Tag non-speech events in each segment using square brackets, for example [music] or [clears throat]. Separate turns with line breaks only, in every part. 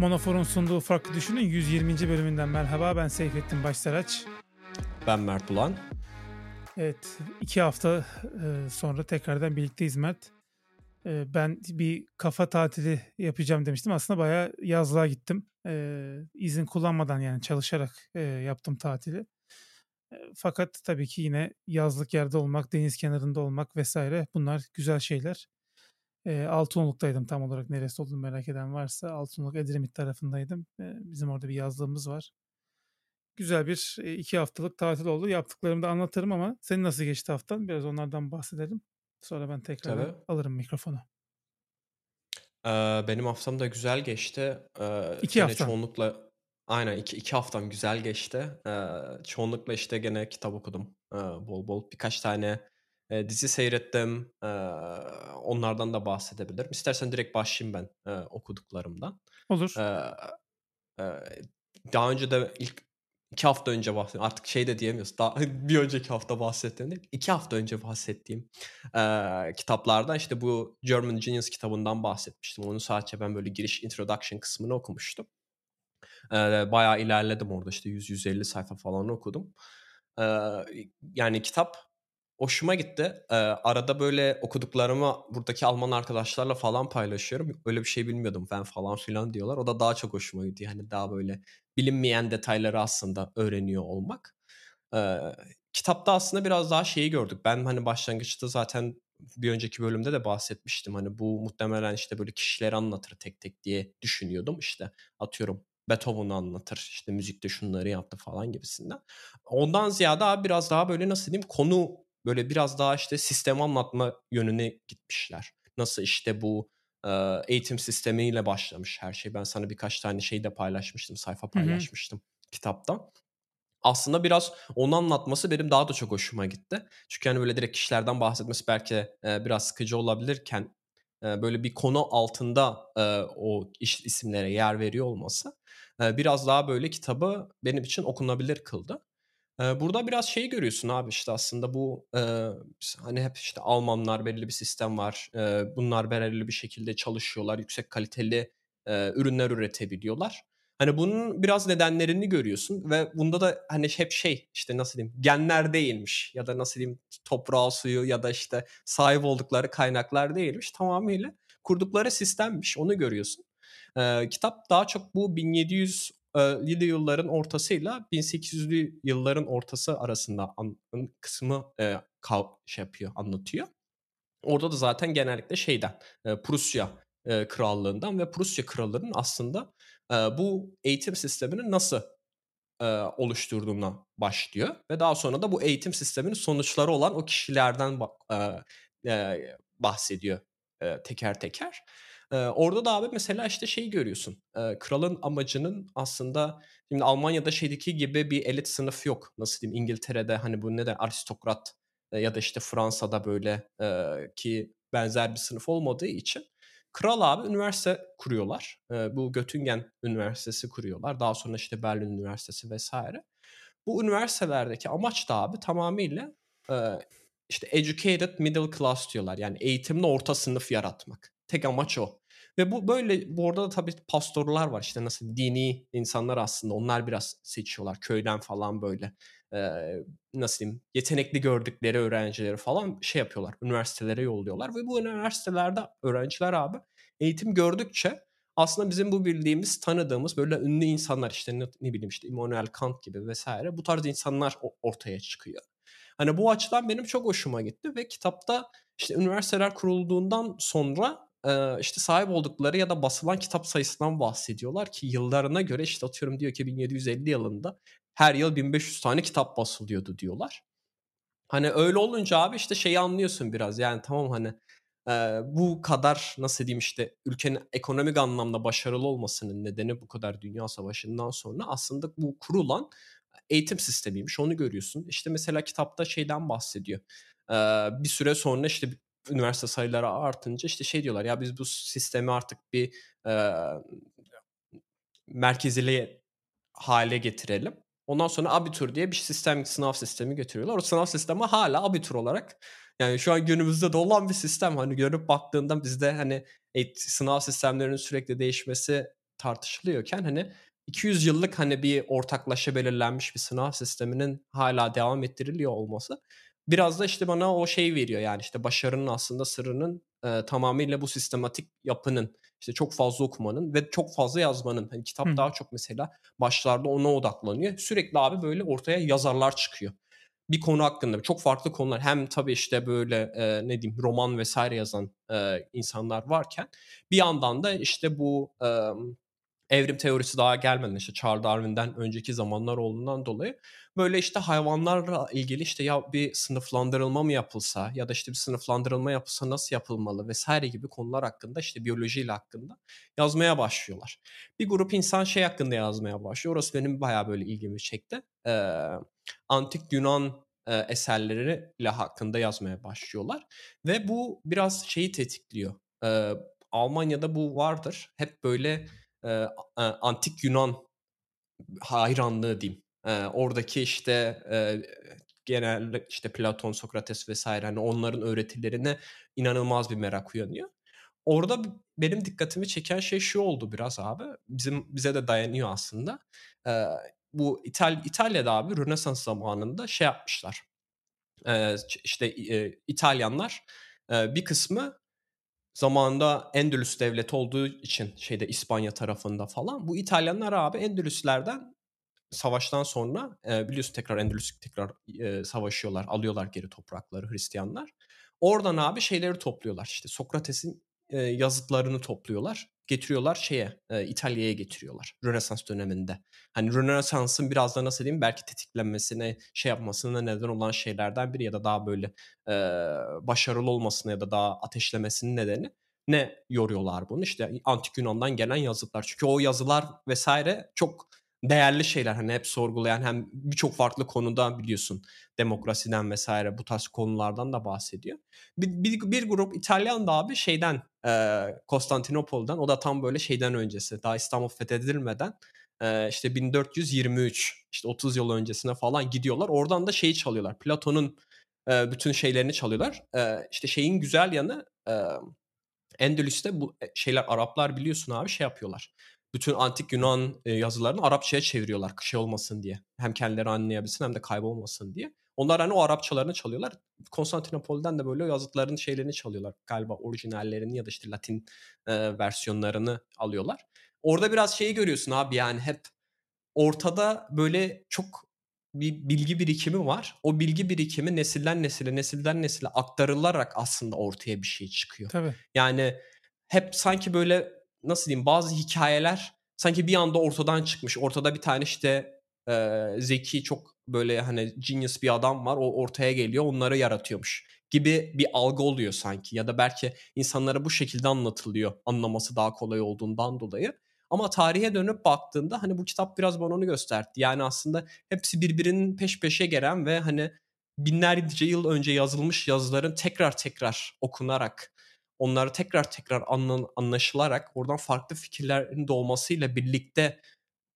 Monofor'un sunduğu Farklı Düşünün 120. bölümünden merhaba. Ben Seyfettin Başsaraç.
Ben Mert Bulan.
Evet, iki hafta e, sonra tekrardan birlikteyiz Mert. E, ben bir kafa tatili yapacağım demiştim. Aslında bayağı yazlığa gittim. E, izin kullanmadan yani çalışarak yaptım tatili. Fakat tabii ki yine yazlık yerde olmak, deniz kenarında olmak vesaire bunlar güzel şeyler. E, Altınoluk'taydım tam olarak neresi olduğunu merak eden varsa. Altınoluk Edremit tarafındaydım. E, bizim orada bir yazlığımız var. Güzel bir e, iki haftalık tatil oldu. Yaptıklarımı da anlatırım ama senin nasıl geçti haftan? Biraz onlardan bahsedelim. Sonra ben tekrar Tabii. alırım mikrofonu.
Ee, benim haftam da güzel geçti.
Ee, iki hafta.
Çoğunlukla aynen iki, iki haftam güzel geçti. Ee, çoğunlukla işte gene kitap okudum. Ee, bol bol birkaç tane e, dizi seyrettim. E, onlardan da bahsedebilirim. İstersen direkt başlayayım ben e, okuduklarımdan.
Olur.
E, e, daha önce de ilk iki hafta önce bahsettim. Artık şey de diyemiyoruz. Daha [laughs] bir önceki hafta bahsettiğim değil. İki hafta önce bahsettiğim e, kitaplardan işte bu German Genius kitabından bahsetmiştim. Onu sadece ben böyle giriş introduction kısmını okumuştum. E, bayağı ilerledim orada işte 100-150 sayfa falan okudum. E, yani kitap hoşuma gitti. Ee, arada böyle okuduklarımı buradaki Alman arkadaşlarla falan paylaşıyorum. Öyle bir şey bilmiyordum ben falan filan diyorlar. O da daha çok hoşuma gidiyor. Yani daha böyle bilinmeyen detayları aslında öğreniyor olmak. Ee, kitapta aslında biraz daha şeyi gördük. Ben hani başlangıçta zaten bir önceki bölümde de bahsetmiştim. Hani bu muhtemelen işte böyle kişileri anlatır tek tek diye düşünüyordum. İşte atıyorum Beethoven'ı anlatır. İşte müzikte şunları yaptı falan gibisinden. Ondan ziyade abi biraz daha böyle nasıl diyeyim konu böyle biraz daha işte sistem anlatma yönüne gitmişler. Nasıl işte bu eğitim sistemiyle başlamış her şey. Ben sana birkaç tane şey de paylaşmıştım, sayfa paylaşmıştım Hı-hı. kitapta. Aslında biraz onu anlatması benim daha da çok hoşuma gitti. Çünkü hani böyle direkt kişilerden bahsetmesi belki e, biraz sıkıcı olabilirken e, böyle bir konu altında e, o iş isimlere yer veriyor olması e, biraz daha böyle kitabı benim için okunabilir kıldı burada biraz şeyi görüyorsun abi işte aslında bu hani hep işte Almanlar belirli bir sistem var. bunlar belirli bir şekilde çalışıyorlar. Yüksek kaliteli ürünler üretebiliyorlar. Hani bunun biraz nedenlerini görüyorsun ve bunda da hani hep şey işte nasıl diyeyim genler değilmiş ya da nasıl diyeyim toprağı suyu ya da işte sahip oldukları kaynaklar değilmiş tamamıyla kurdukları sistemmiş onu görüyorsun. Ee, kitap daha çok bu 1700 7 yılların ortasıyla 1800'lü yılların ortası arasında an, kısmı e, kal, şey yapıyor, anlatıyor. Orada da zaten genellikle şeyden, e, Prusya e, krallığından ve Prusya krallığının aslında e, bu eğitim sistemini nasıl e, oluşturduğuna başlıyor ve daha sonra da bu eğitim sisteminin sonuçları olan o kişilerden e, e, bahsediyor e, teker teker. Ee, orada da abi mesela işte şeyi görüyorsun. Ee, kralın amacının aslında şimdi Almanya'da şeydeki gibi bir elit sınıf yok. Nasıl diyeyim İngiltere'de hani bu ne de aristokrat e, ya da işte Fransa'da böyle e, ki benzer bir sınıf olmadığı için Kral abi üniversite kuruyorlar. E, bu Göttingen Üniversitesi kuruyorlar. Daha sonra işte Berlin Üniversitesi vesaire. Bu üniversitelerdeki amaç da abi tamamıyla e, işte educated middle class diyorlar. Yani eğitimli orta sınıf yaratmak. Tek amaç o. Ve bu böyle bu orada da tabii pastorlar var. İşte nasıl dini insanlar aslında onlar biraz seçiyorlar. Köyden falan böyle e, nasıl diyeyim yetenekli gördükleri öğrencileri falan şey yapıyorlar üniversitelere yolluyorlar. Ve bu üniversitelerde öğrenciler abi eğitim gördükçe aslında bizim bu bildiğimiz tanıdığımız böyle ünlü insanlar işte ne, ne bileyim işte Immanuel Kant gibi vesaire bu tarz insanlar ortaya çıkıyor. Hani bu açıdan benim çok hoşuma gitti ve kitapta işte üniversiteler kurulduğundan sonra işte sahip oldukları ya da basılan kitap sayısından bahsediyorlar ki yıllarına göre işte atıyorum diyor ki 1750 yılında her yıl 1500 tane kitap basılıyordu diyorlar. Hani öyle olunca abi işte şeyi anlıyorsun biraz yani tamam hani bu kadar nasıl diyeyim işte ülkenin ekonomik anlamda başarılı olmasının nedeni bu kadar dünya savaşından sonra aslında bu kurulan eğitim sistemiymiş onu görüyorsun. İşte mesela kitapta şeyden bahsediyor. Bir süre sonra işte üniversite sayıları artınca işte şey diyorlar ya biz bu sistemi artık bir e, merkezili hale getirelim. Ondan sonra abitur diye bir sistem sınav sistemi getiriyorlar. O sınav sistemi hala abitur olarak yani şu an günümüzde de olan bir sistem. Hani görüp baktığında bizde hani sınav sistemlerinin sürekli değişmesi tartışılıyorken hani 200 yıllık hani bir ortaklaşa belirlenmiş bir sınav sisteminin hala devam ettiriliyor olması biraz da işte bana o şey veriyor yani işte başarının aslında sırrının e, tamamıyla bu sistematik yapının işte çok fazla okumanın ve çok fazla yazmanın. Hani kitap
Hı.
daha çok mesela başlarda ona odaklanıyor. Sürekli abi böyle ortaya yazarlar çıkıyor. Bir konu hakkında çok farklı konular hem tabii işte böyle e, ne diyeyim roman vesaire yazan e, insanlar varken bir yandan da işte bu e, evrim teorisi daha gelmeden işte Charles Darwin'den önceki zamanlar olduğundan dolayı böyle işte hayvanlarla ilgili işte ya bir sınıflandırılma mı yapılsa ya da işte bir sınıflandırılma yapılsa nasıl yapılmalı vesaire gibi konular hakkında işte biyolojiyle hakkında yazmaya başlıyorlar. Bir grup insan şey hakkında yazmaya başlıyor. Orası benim bayağı böyle ilgimi çekti. Ee, antik Yunan e, eserleriyle hakkında yazmaya başlıyorlar ve bu biraz şeyi tetikliyor. Ee, Almanya'da bu vardır. Hep böyle e, antik Yunan hayranlığı diyeyim. E, oradaki işte e, genelde işte Platon, Sokrates vesaire hani onların öğretilerine inanılmaz bir merak uyanıyor. Orada benim dikkatimi çeken şey şu oldu biraz abi. Bizim bize de dayanıyor aslında. E, bu İtal İtalya'da abi Rönesans zamanında şey yapmışlar. E, işte e, İtalyanlar e, bir kısmı zamanında Endülüs devleti olduğu için şeyde İspanya tarafında falan bu İtalyanlar abi Endülüslerden savaştan sonra e, biliyorsun tekrar Endülüs tekrar e, savaşıyorlar, alıyorlar geri toprakları Hristiyanlar. Oradan abi şeyleri topluyorlar. İşte Sokrates'in e, yazıtlarını topluyorlar. Getiriyorlar şeye, e, İtalya'ya getiriyorlar Rönesans döneminde. Hani Rönesans'ın biraz da nasıl diyeyim belki tetiklenmesine, şey yapmasına neden olan şeylerden biri ya da daha böyle e, başarılı olmasına ya da daha ateşlemesinin nedeni ne yoruyorlar bunu? İşte antik Yunan'dan gelen yazıtlar. Çünkü o yazılar vesaire çok değerli şeyler hani hep sorgulayan hem birçok farklı konuda biliyorsun demokrasiden vesaire bu tarz konulardan da bahsediyor. Bir, bir, bir grup İtalyan da abi şeyden e, Konstantinopol'dan o da tam böyle şeyden öncesi daha İstanbul fethedilmeden e, işte 1423 işte 30 yıl öncesine falan gidiyorlar. Oradan da şeyi çalıyorlar. Platon'un e, bütün şeylerini çalıyorlar. E, işte şeyin güzel yanı e, Endülüs'te bu şeyler Araplar biliyorsun abi şey yapıyorlar bütün antik Yunan yazılarını Arapçaya çeviriyorlar şey olmasın diye. Hem kendileri anlayabilsin hem de kaybolmasın diye. Onlar hani o Arapçalarını çalıyorlar. Konstantinopol'den de böyle yazıtların şeylerini çalıyorlar. Galiba orijinallerini ya da işte Latin e, versiyonlarını alıyorlar. Orada biraz şeyi görüyorsun abi yani hep ortada böyle çok bir bilgi birikimi var. O bilgi birikimi nesilden nesile, nesilden nesile aktarılarak aslında ortaya bir şey çıkıyor.
Tabii.
Yani hep sanki böyle nasıl diyeyim bazı hikayeler sanki bir anda ortadan çıkmış. Ortada bir tane işte e, zeki çok böyle hani genius bir adam var. O ortaya geliyor onları yaratıyormuş gibi bir algı oluyor sanki. Ya da belki insanlara bu şekilde anlatılıyor. Anlaması daha kolay olduğundan dolayı. Ama tarihe dönüp baktığında hani bu kitap biraz bana onu gösterdi. Yani aslında hepsi birbirinin peş peşe gelen ve hani binlerce yıl önce yazılmış yazıların tekrar tekrar okunarak onları tekrar tekrar anlaşılarak oradan farklı fikirlerin doğmasıyla birlikte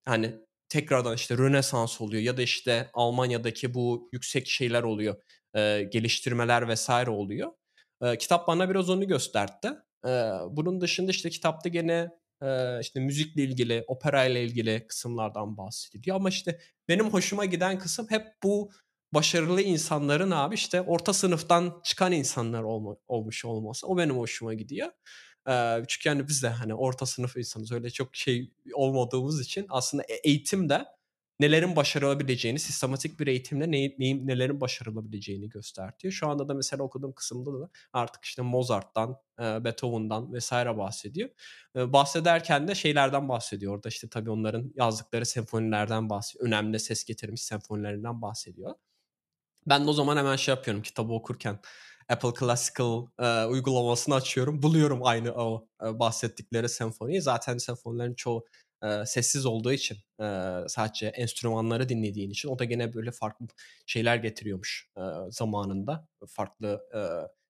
hani tekrardan işte Rönesans oluyor ya da işte Almanya'daki bu yüksek şeyler oluyor. E, geliştirmeler vesaire oluyor. E, kitap bana biraz onu gösterdi. E, bunun dışında işte kitapta gene e, işte müzikle ilgili, opera ile ilgili kısımlardan bahsediyor. Ama işte benim hoşuma giden kısım hep bu başarılı insanların abi işte orta sınıftan çıkan insanlar olma, olmuş olması. O benim hoşuma gidiyor. Ee, çünkü yani biz de hani orta sınıf insanız. Öyle çok şey olmadığımız için aslında e, eğitim de nelerin başarılabileceğini, sistematik bir eğitimle ne, neyin, nelerin başarılabileceğini gösteriyor. Şu anda da mesela okuduğum kısımda da artık işte Mozart'tan, e, Beethoven'dan vesaire bahsediyor. E, bahsederken de şeylerden bahsediyor. Orada işte tabii onların yazdıkları senfonilerden bahsediyor. Önemli ses getirmiş senfonilerinden bahsediyor. Ben de o zaman hemen şey yapıyorum kitabı okurken. Apple Classical e, uygulamasını açıyorum. Buluyorum aynı o e, bahsettikleri senfoniyi. Zaten senfonilerin çoğu e, sessiz olduğu için e, sadece enstrümanları dinlediğin için o da gene böyle farklı şeyler getiriyormuş e, zamanında. Farklı e,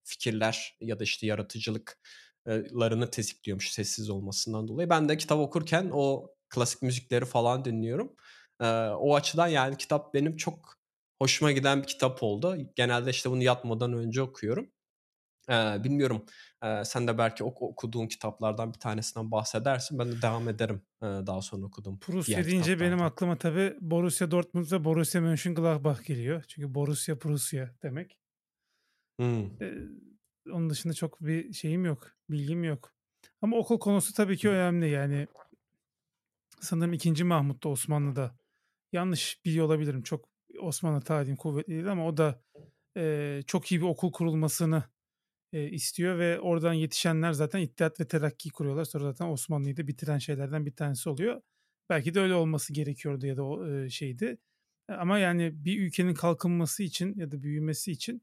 fikirler ya da işte yaratıcılıklarını tetikliyormuş sessiz olmasından dolayı. Ben de kitap okurken o klasik müzikleri falan dinliyorum. E, o açıdan yani kitap benim çok hoşuma giden bir kitap oldu. Genelde işte bunu yatmadan önce okuyorum. Eee, bilmiyorum, eee, sen de belki ok okuduğun kitaplardan bir tanesinden bahsedersin. Ben de devam ederim, eee, daha sonra okuduğum
Prusya
diğer
deyince benim aklıma tabii Borussia Dortmund ve Borussia Mönchengladbach geliyor. Çünkü Borussia Prusya demek.
Hımm.
Eee, onun dışında çok bir şeyim yok, bilgim yok. Ama okul konusu tabii ki önemli. Yani sanırım 2. Mahmut da Osmanlı'da. Yanlış biliyor olabilirim. Çok Osmanlı tarihim kuvvetli değil ama o da eee, çok iyi bir okul kurulmasını eee, istiyor ve oradan yetişenler zaten İttihat ve Terakki kuruyorlar. Sonra zaten Osmanlı'yı da bitiren şeylerden bir tanesi oluyor. Belki de öyle olması gerekiyordu ya da o eee, şeydi. Ama yani bir ülkenin kalkınması için ya da büyümesi için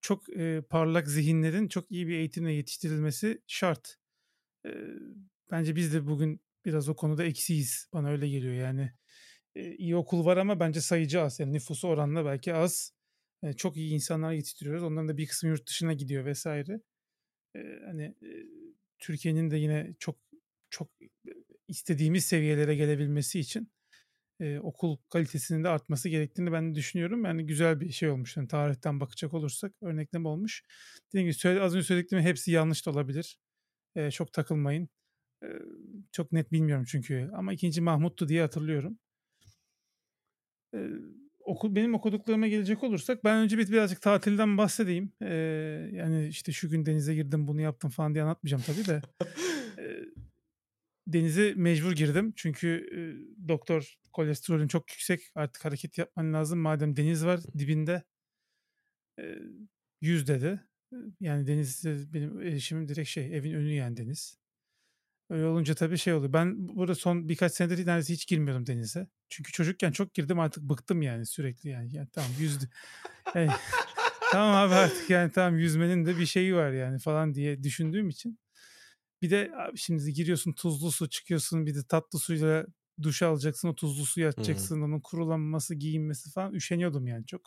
çok eee, parlak zihinlerin çok iyi bir eğitimle yetiştirilmesi şart. Eee, bence biz de bugün biraz o konuda eksiyiz. Bana öyle geliyor yani. İyi okul var ama bence sayıcı az. Yani nüfusu oranla belki az. Çok iyi insanlar yetiştiriyoruz. Onların da bir kısmı yurt dışına gidiyor vesaire. Eee, hani Türkiye'nin de yine çok çok istediğimiz seviyelere gelebilmesi için okul kalitesinin de artması gerektiğini ben düşünüyorum. Yani güzel bir şey olmuş. Yani tarihten bakacak olursak örnekleme olmuş. Dediğim gibi az önce söylediklerimin hepsi yanlış da olabilir. Çok takılmayın. Çok net bilmiyorum çünkü ama 2. Mahmut'tu diye hatırlıyorum. Eee, oku benim okuduklarıma gelecek olursak ben önce bir birazcık tatilden bahsedeyim. Eee, yani işte şu gün denize girdim bunu yaptım falan diye anlatmayacağım tabii de. [laughs] Eee, denize mecbur girdim çünkü eee, doktor kolesterolün çok yüksek artık hareket yapman lazım madem deniz var dibinde. Eee, 100 dedi. Yani deniz benim erişimim direkt şey evin önü yani deniz. Öyle olunca tabii şey oluyor. Ben burada son birkaç senedir neredeyse hiç girmiyordum denize. Çünkü çocukken çok girdim artık bıktım yani sürekli yani. yani tamam yüzdü. [laughs] Yani, tamam abi artık yani tamam yüzmenin de bir şeyi var yani falan diye düşündüğüm için. Bir de abi şimdi giriyorsun tuzlu su çıkıyorsun bir de tatlı suyla duş alacaksın o tuzlu suyu atacaksın onun kurulanması giyinmesi falan üşeniyordum yani çok.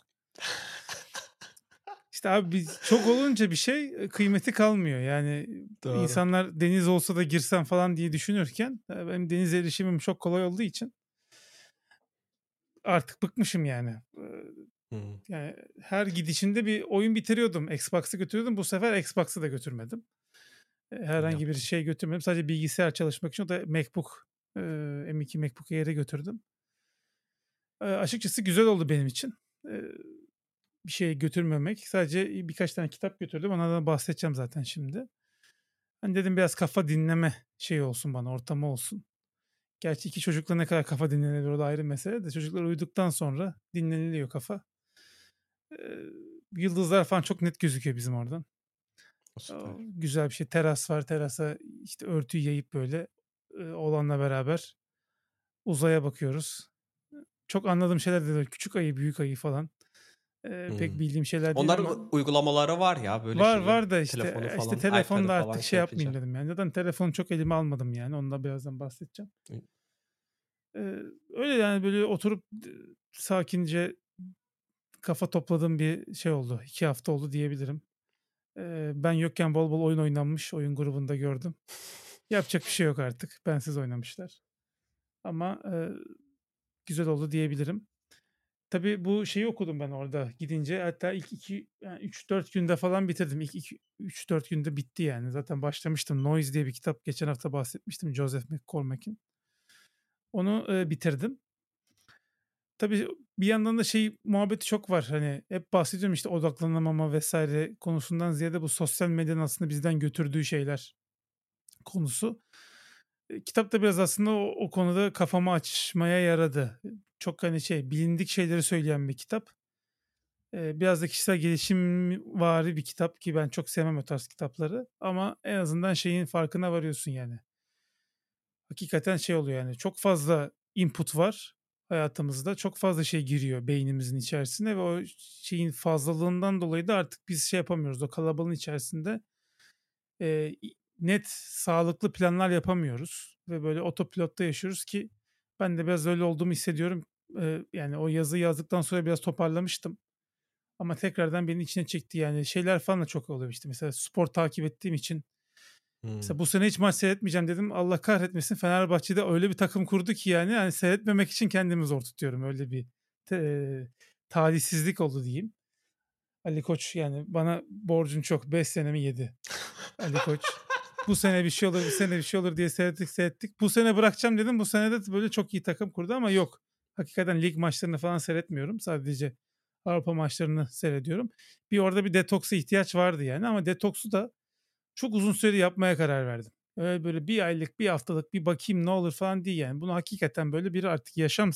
İşte abi biz çok olunca bir şey kıymeti kalmıyor. Yani
Doğru.
insanlar deniz olsa da girsem falan diye düşünürken benim denize erişimim çok kolay olduğu için artık bıkmışım yani.
Hıı.
Yani her gidişinde bir oyun bitiriyordum. Xbox'ı götürüyordum. Bu sefer Xbox'ı da götürmedim. Herhangi bir şey götürmedim. Sadece bilgisayar çalışmak için o da MacBook M2 MacBook Air'i götürdüm. Açıkçası güzel oldu benim için. Bir şey götürmemek. Sadece birkaç tane kitap götürdüm. Onlardan bahsedeceğim zaten şimdi. Hani dedim biraz kafa dinleme şey olsun bana, ortamı olsun. Gerçi iki çocukla ne kadar kafa dinlenebilir o da ayrı mesele de. Çocuklar uyuduktan sonra dinleniliyor kafa. Ee, yıldızlar falan çok net gözüküyor bizim oradan.
Süper.
Güzel bir şey. Teras var. Terasa işte örtüyü yayıp böyle olanla beraber uzaya bakıyoruz. Çok anladığım şeyler de küçük ayı, büyük ayı falan. Ee,
Hımm.
pek bildiğim şeyler değil
Onların
ama.
uygulamaları var ya böyle
Var
şeyi.
var da işte
Telefonu
işte
falan,
telefonda
iPad'e
artık
falan
şey
şey
yapmayayım dedim yani. Zaten telefonu çok elime almadım yani. Ondan birazdan bahsedeceğim. Ee, öyle yani böyle oturup sakince kafa topladığım bir şey oldu. İki hafta oldu diyebilirim. Ee, ben yokken bol bol oyun oynanmış. Oyun grubunda gördüm. Yapacak bir şey yok artık. Bensiz oynamışlar. Ama e, güzel oldu diyebilirim. Tabii bu şeyi okudum ben orada gidince. Hatta ilk 2 yani 3-4 günde falan bitirdim. İlk 3-4 günde bitti yani. Zaten başlamıştım. Noise diye bir kitap geçen hafta bahsetmiştim. Joseph McCormack'in. Onu e, bitirdim. Tabii bir yandan da şey muhabbeti çok var. Hani hep bahsediyorum işte odaklanamama vesaire konusundan ziyade bu sosyal medyanın aslında bizden götürdüğü şeyler konusu. Kitap da biraz aslında o, o konuda kafamı açmaya yaradı. Çok hani şey bilindik şeyleri söyleyen bir kitap. Biraz da kişisel gelişim vari bir kitap ki ben çok sevmem o tarz kitapları. Ama en azından şeyin farkına varıyorsun yani. Hakikaten şey oluyor yani çok fazla input var hayatımızda. Çok fazla şey giriyor beynimizin içerisine ve o şeyin fazlalığından dolayı da artık biz şey yapamıyoruz. O kalabalığın içerisinde e, net sağlıklı planlar yapamıyoruz ve böyle otopilotta yaşıyoruz ki ben de biraz öyle olduğumu hissediyorum. E, yani o yazı yazdıktan sonra biraz toparlamıştım. Ama tekrardan beni içine çekti yani şeyler falan da çok oluyor işte mesela spor takip ettiğim için
Hımm.
Mesela bu sene hiç maç seyretmeyeceğim dedim. Allah kahretmesin Fenerbahçe'de öyle bir takım kurdu ki yani yani seyretmemek için kendimi zor tutuyorum. Öyle bir te, talihsizlik oldu diyeyim. Ali Koç yani bana borcun çok. 5 senemi yedi. Ali Koç. Bu sene bir şey olur, bu sene bir şey olur diye seyrettik seyrettik. Bu sene bırakacağım dedim. Bu sene de böyle çok iyi takım kurdu ama yok. Hakikaten lig maçlarını falan seyretmiyorum. Sadece Avrupa maçlarını seyrediyorum. Bir orada bir detoksa ihtiyaç vardı yani ama detoksu da çok uzun süreli yapmaya karar verdim. Öyle böyle bir aylık, bir haftalık bir bakayım ne olur falan değil yani. Bunu hakikaten böyle bir artık yaşam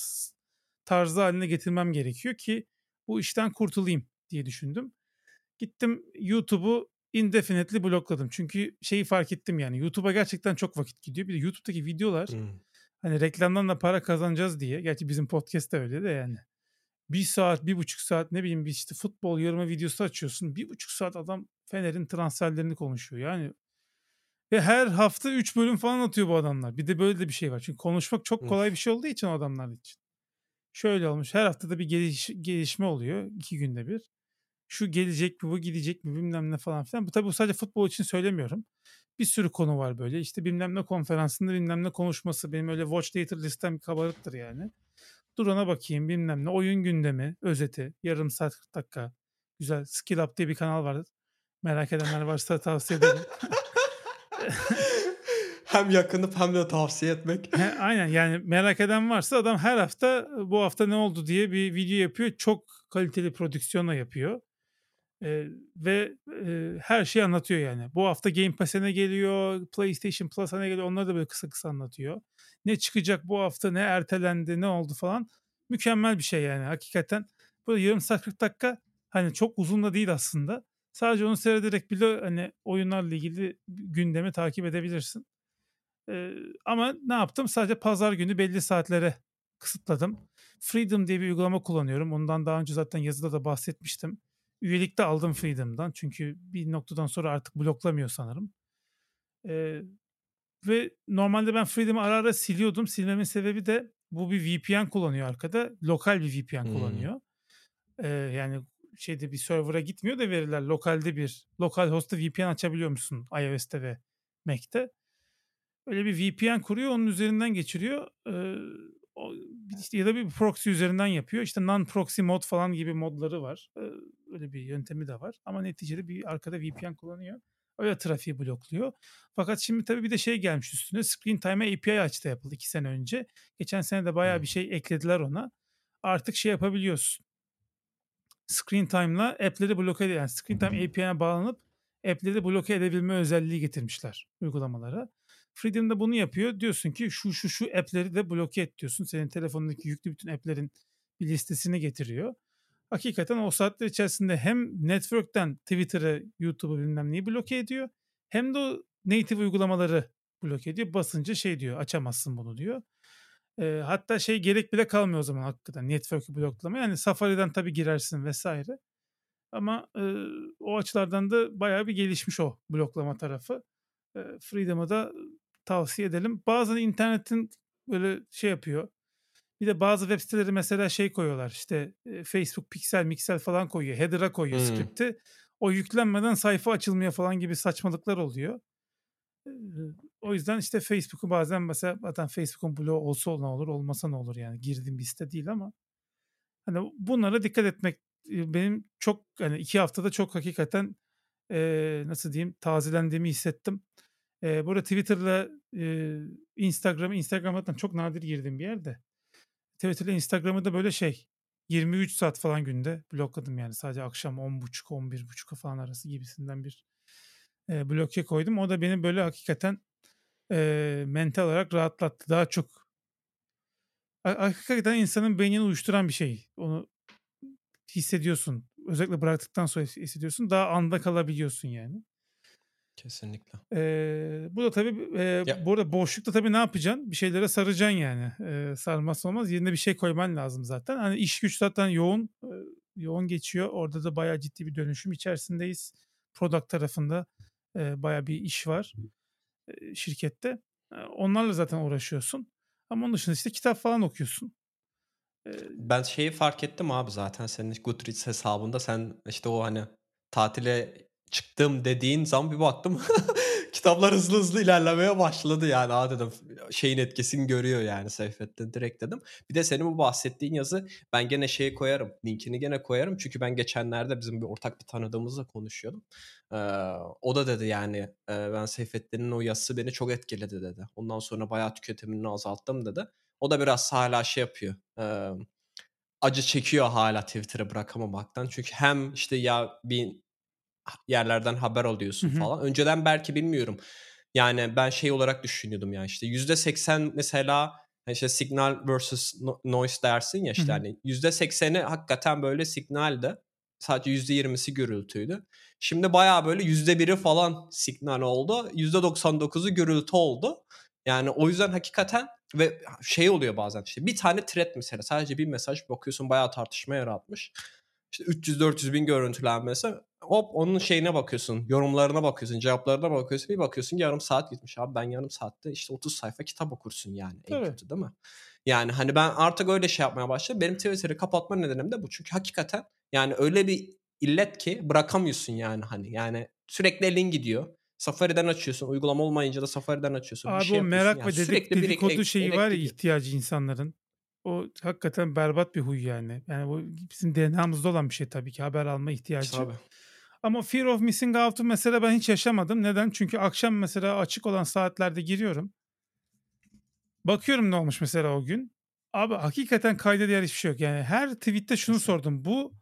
tarzı haline getirmem gerekiyor ki bu işten kurtulayım diye düşündüm. Gittim YouTube'u indefinitely blokladım. Çünkü şeyi fark ettim yani YouTube'a gerçekten çok vakit gidiyor. Bir de YouTube'daki videolar hmm. hani reklamdan da para kazanacağız diye. Gerçi bizim podcast da öyle de yani. Bir saat, bir buçuk saat ne bileyim bir işte futbol yoruma videosu açıyorsun. Bir buçuk saat adam Fener'in transferlerini konuşuyor. Yani ve her hafta 3 bölüm falan atıyor bu adamlar. Bir de böyle de bir şey var. Çünkü konuşmak çok kolay bir şey olduğu için o adamlar için. Şöyle olmuş. Her haftada bir geliş, gelişme oluyor. iki günde bir. Şu gelecek mi, bu gidecek mi bilmem ne falan filan. Bu tabii bu sadece futbol için söylemiyorum. Bir sürü konu var böyle. İşte bilmem ne konferansında bilmem ne konuşması. Benim öyle watch later listem kabarıktır yani. Dur ona bakayım bilmem ne. Oyun gündemi, özeti. Yarım saat 40 dakika. Güzel. Skill Up diye bir kanal var. Merak edenler varsa tavsiye ederim. [laughs]
hem yakınıp hem de tavsiye etmek.
He, aynen yani merak eden varsa adam her hafta bu hafta ne oldu diye bir video yapıyor. Çok kaliteli prodüksiyonla yapıyor. Ee, ve e, her şeyi anlatıyor yani. Bu hafta Game Pass'e ne geliyor, PlayStation Plus'a ne geliyor onları da böyle kısa kısa anlatıyor. Ne çıkacak bu hafta, ne ertelendi, ne oldu falan. Mükemmel bir şey yani hakikaten. Böyle yarım saat 40 dakika hani çok uzun da değil aslında. Sadece onu seyrederek bile hani oyunlarla ilgili gündemi takip edebilirsin. Ee, ama ne yaptım? Sadece pazar günü belli saatlere kısıtladım. Freedom diye bir uygulama kullanıyorum. Ondan daha önce zaten yazıda da bahsetmiştim. Üyelikte aldım Freedom'dan. Çünkü bir noktadan sonra artık bloklamıyor sanırım. Ee, ve normalde ben Freedom'ı ara ara siliyordum. Silmemin sebebi de bu bir VPN kullanıyor arkada. Lokal bir VPN hmm. kullanıyor. Ee, yani şeyde bir server'a gitmiyor da veriler lokalde bir lokal host'a VPN açabiliyor musun iOS'te ve Mac'te. Öyle bir VPN kuruyor onun üzerinden geçiriyor. Ee, işte ya da bir proxy üzerinden yapıyor. İşte non-proxy mod falan gibi modları var. Ee, öyle bir yöntemi de var. Ama neticede bir arkada VPN kullanıyor. Öyle trafiği blokluyor. Fakat şimdi tabii bir de şey gelmiş üstüne. Screen Time'a API açtı yapıldı iki sene önce. Geçen sene de bayağı bir şey eklediler ona. Artık şey yapabiliyorsun Screen Time'la app'leri bloke yani Screen Time API'ne bağlanıp app'leri bloke edebilme özelliği getirmişler uygulamalara. Freedom da bunu yapıyor. Diyorsun ki şu şu şu app'leri de bloke et diyorsun. Senin telefonundaki yüklü bütün app'lerin bir listesini getiriyor. Hakikaten o saatler içerisinde hem network'ten Twitter'ı, YouTube'u bilmem neyi bloke ediyor. Hem de o native uygulamaları bloke ediyor. Basınca şey diyor açamazsın bunu diyor. E, hatta şey gerek bile kalmıyor o zaman hakikaten network'ü bloklama. Yani Safari'den tabii girersin vesaire. Ama e, o açılardan da bayağı bir gelişmiş o bloklama tarafı. E, Freedom'ı da tavsiye edelim. Bazen internetin böyle şey yapıyor. Bir de bazı web siteleri mesela şey koyuyorlar. İşte e, Facebook Pixel, Mixel falan koyuyor. Header'a koyuyor hmm. script'i. O yüklenmeden sayfa açılmıyor falan gibi saçmalıklar oluyor. O yüzden işte Facebook'u bazen mesela zaten Facebook'un bloğu olsa ne olur olmasa ne olur yani girdiğim bir site değil ama hani bunlara dikkat etmek benim çok hani iki haftada çok hakikaten e, nasıl diyeyim tazelendiğimi hissettim. E, burada Twitter'la e, Instagram'ı Instagram'dan çok nadir girdiğim bir yerde. Twitter'la Instagram'ı da böyle şey 23 saat falan günde blokladım yani sadece akşam 10.30 11.30 falan arası gibisinden bir e, bloke koydum. O da beni böyle hakikaten e, mental olarak rahatlattı. Daha çok hakikaten insanın beynini uyuşturan bir şey. Onu hissediyorsun. Özellikle bıraktıktan sonra hissediyorsun. Daha anda kalabiliyorsun yani.
Kesinlikle.
Ee, bu da tabii e, ya. bu arada boşlukta tabii ne yapacaksın? Bir şeylere saracaksın yani. Ee, sarmazsa olmaz. Yerine bir şey koyman lazım zaten. Hani iş güç zaten yoğun e, yoğun geçiyor. Orada da bayağı ciddi bir dönüşüm içerisindeyiz. Product tarafında e, bayağı bir iş var e, şirkette. E, onlarla zaten uğraşıyorsun. Ama onun dışında işte kitap falan okuyorsun.
E, ben şeyi fark ettim abi zaten senin Goodreads hesabında sen işte o hani tatile çıktım dediğin zaman bir baktım [laughs] kitaplar hızlı hızlı ilerlemeye başladı yani. Aa dedim şeyin etkisini görüyor yani Seyfettin direkt dedim. Bir de senin bu bahsettiğin yazı ben gene şeye koyarım. Linkini gene koyarım. Çünkü ben geçenlerde bizim bir ortak bir tanıdığımızla konuşuyordum. Ee, o da dedi yani e, ben Seyfettin'in o yazısı beni çok etkiledi dedi. Ondan sonra bayağı tüketimini azalttım dedi. O da biraz hala şey yapıyor. E, acı çekiyor hala Twitter'ı bırakamamaktan. Çünkü hem işte ya bir yerlerden haber alıyorsun
Hı hı.
falan. Önceden belki bilmiyorum. Yani ben şey olarak düşünüyordum yani işte %80 mesela hani işte signal versus noise dersin ya işte hani %80'i hakikaten böyle signaldi. Sadece %20'si gürültüydü. Şimdi bayağı böyle %1'i falan signal oldu. %99'u gürültü oldu. Yani o yüzden hakikaten ve şey oluyor bazen işte bir tane thread mesela sadece bir mesaj bakıyorsun bayağı tartışma yaratmış. İşte 300-400 bin görüntülenmesi hop onun şeyine bakıyorsun, yorumlarına bakıyorsun, cevaplarına bakıyorsun. Bir bakıyorsun yarım saat gitmiş. Abi ben yarım saatte işte 30 sayfa kitap okursun yani en
Tabii.
kötü değil mi? Yani hani ben artık öyle şey yapmaya başladım. Benim Twitter'ı kapatma nedenim de bu. Çünkü hakikaten yani öyle bir illet ki bırakamıyorsun yani hani. Yani sürekli elin gidiyor. Safari'den açıyorsun. Uygulama olmayınca da Safari'den açıyorsun.
Abi
bir şey
o merak
yani
ve dedik, dedikodu şeyi var ya ihtiyacı insanların. O hakikaten berbat bir huy yani. Yani bu bizim DNA'mızda olan bir şey tabii ki haber alma ihtiyacı.
Tabii.
Ama fear of missing out'u mesela ben hiç yaşamadım. Neden? Çünkü akşam mesela açık olan saatlerde giriyorum. Bakıyorum ne olmuş mesela o gün. Abi hakikaten kayda değer hiçbir şey yok. Yani her tweette şunu sordum. Bu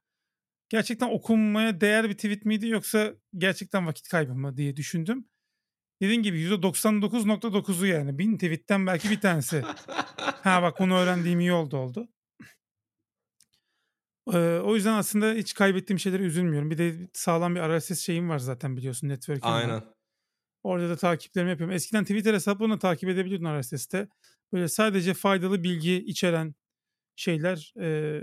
gerçekten okunmaya değer bir tweet miydi yoksa gerçekten vakit kaybı mı diye düşündüm. Dediğin gibi %99.9'u yani. Bin tweetten belki bir tanesi. [laughs] ha bak bunu öğrendiğim iyi oldu oldu. Ee, o yüzden aslında hiç kaybettiğim şeylere üzülmüyorum. Bir de sağlam bir RSS şeyim var zaten biliyorsun network'im var.
Aynen.
Orada da takiplerimi yapıyorum. Eskiden Twitter hesaplarını takip edebiliyordun RSS'te. Böyle sadece faydalı bilgi içeren şeyler e,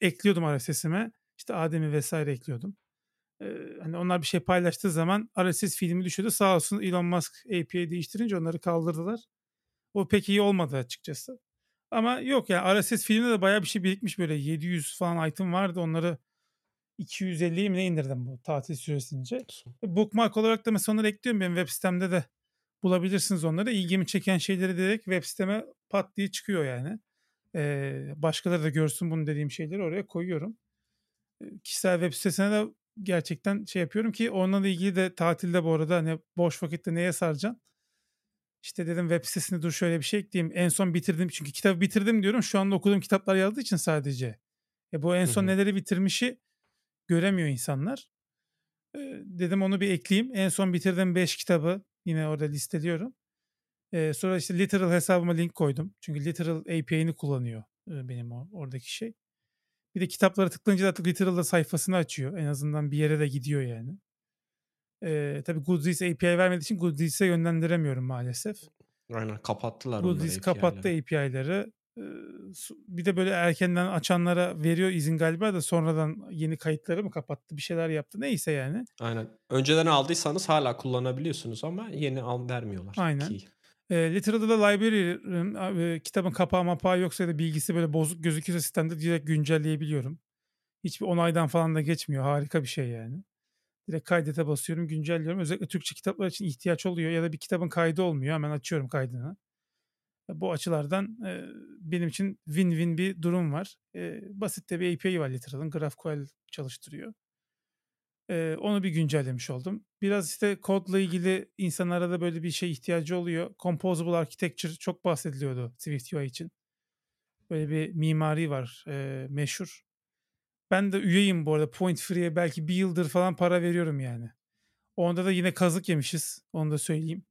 ekliyordum RSS'ime. İşte Adem'i vesaire ekliyordum. E, hani onlar bir şey paylaştığı zaman RSS filmi düşüyordu. Sağ olsun Elon Musk API değiştirince onları kaldırdılar. O pek iyi olmadı açıkçası. Ama yok yani RSS filmde de bayağı bir şey birikmiş böyle 700 falan item vardı. Onları 250'ye mi ne indirdim bu tatil süresince. Bookmark olarak da mesela onları ekliyorum benim web sitemde de bulabilirsiniz onları. İlgimi çeken şeyleri direkt web siteme pat diye çıkıyor yani. Ee, başkaları da görsün bunu dediğim şeyleri oraya koyuyorum. Ee, kişisel web sitesine de gerçekten şey yapıyorum ki onunla ilgili de tatilde bu arada hani boş vakitte neye saracaksın? İşte dedim web sitesine dur şöyle bir şey ekleyeyim. En son bitirdim çünkü kitabı bitirdim diyorum. Şu anda okuduğum kitaplar yazdığı için sadece. E bu en son
Hı hı.
neleri bitirmişi göremiyor insanlar. E, dedim onu bir ekleyeyim. En son bitirdiğim 5 kitabı yine orada listeliyorum. E, sonra işte Literal hesabıma link koydum. Çünkü Literal API'ni kullanıyor e, benim o, oradaki şey. Bir de kitaplara tıklayınca da artık Literal'da sayfasını açıyor. En azından bir yere de gidiyor yani. E, tabii Goodreads API vermediği için Goodreads'e yönlendiremiyorum maalesef.
Aynen kapattılar
Goodreads kapattı API'leri. E, bir de böyle erkenden açanlara veriyor izin galiba da sonradan yeni kayıtları mı kapattı bir şeyler yaptı. Neyse yani.
Aynen. Önceden aldıysanız hala kullanabiliyorsunuz ama yeni al vermiyorlar.
Aynen.
Key.
E, Literal'da da library'nin e, kitabın kapağı mapağı yoksa ya da bilgisi böyle bozuk gözüküyorsa sistemde direkt güncelleyebiliyorum. Hiçbir onaydan falan da geçmiyor. Harika bir şey yani. Direkt kaydete basıyorum, güncelliyorum. Özellikle Türkçe kitaplar için ihtiyaç oluyor ya da bir kitabın kaydı olmuyor. Hemen açıyorum kaydını. Bu açılardan e, benim için win-win bir durum var. E, basit de bir API var Literal'ın. GraphQL çalıştırıyor. E, onu bir güncellemiş oldum. Biraz işte kodla ilgili insanlara da böyle bir şey ihtiyacı oluyor. Composable Architecture çok bahsediliyordu Swift UI için. Böyle bir mimari var e, meşhur. Ben de üyeyim bu arada. Point Free'ye belki bir yıldır falan para veriyorum yani. Onda da yine kazık yemişiz. Onu da söyleyeyim.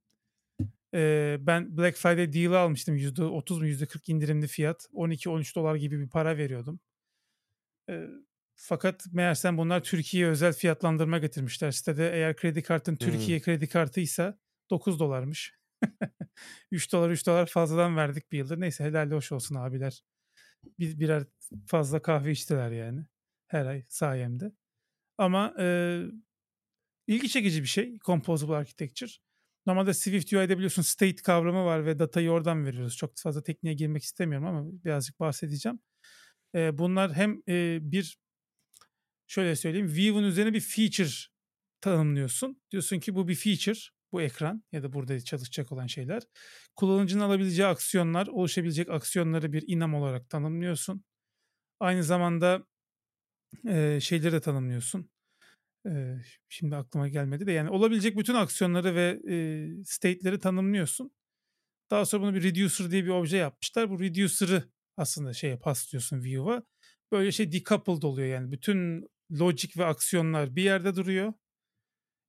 Ee, ben Black Friday deal'ı almıştım. %30 mu %40 indirimli fiyat. 12-13 dolar gibi bir para veriyordum. Ee, fakat meğersem bunlar Türkiye'ye özel fiyatlandırma getirmişler. Sitede eğer kredi kartın Türkiye kredi kartıysa 9 dolarmış. [laughs] 3 dolar 3 dolar fazladan verdik bir yıldır. Neyse helal hoş olsun abiler. Bir, birer fazla kahve içtiler yani. Her ay sayemde. Ama e, ilgi çekici bir şey. Composable Architecture. Normalde Swift UI'de biliyorsun state kavramı var ve datayı oradan veriyoruz. Çok fazla tekniğe girmek istemiyorum ama birazcık bahsedeceğim. E, bunlar hem e, bir şöyle söyleyeyim. View'un üzerine bir feature tanımlıyorsun. Diyorsun ki bu bir feature, bu ekran ya da burada çalışacak olan şeyler. Kullanıcının alabileceği aksiyonlar, oluşabilecek aksiyonları bir inam olarak tanımlıyorsun. Aynı zamanda e, şeyleri de tanımlıyorsun. E, şimdi aklıma gelmedi de yani olabilecek bütün aksiyonları ve e, state'leri tanımlıyorsun. Daha sonra bunu bir reducer diye bir obje yapmışlar. Bu reducer'ı aslında şeye paslıyorsun view'a. Böyle şey decoupled oluyor yani. Bütün logic ve aksiyonlar bir yerde duruyor.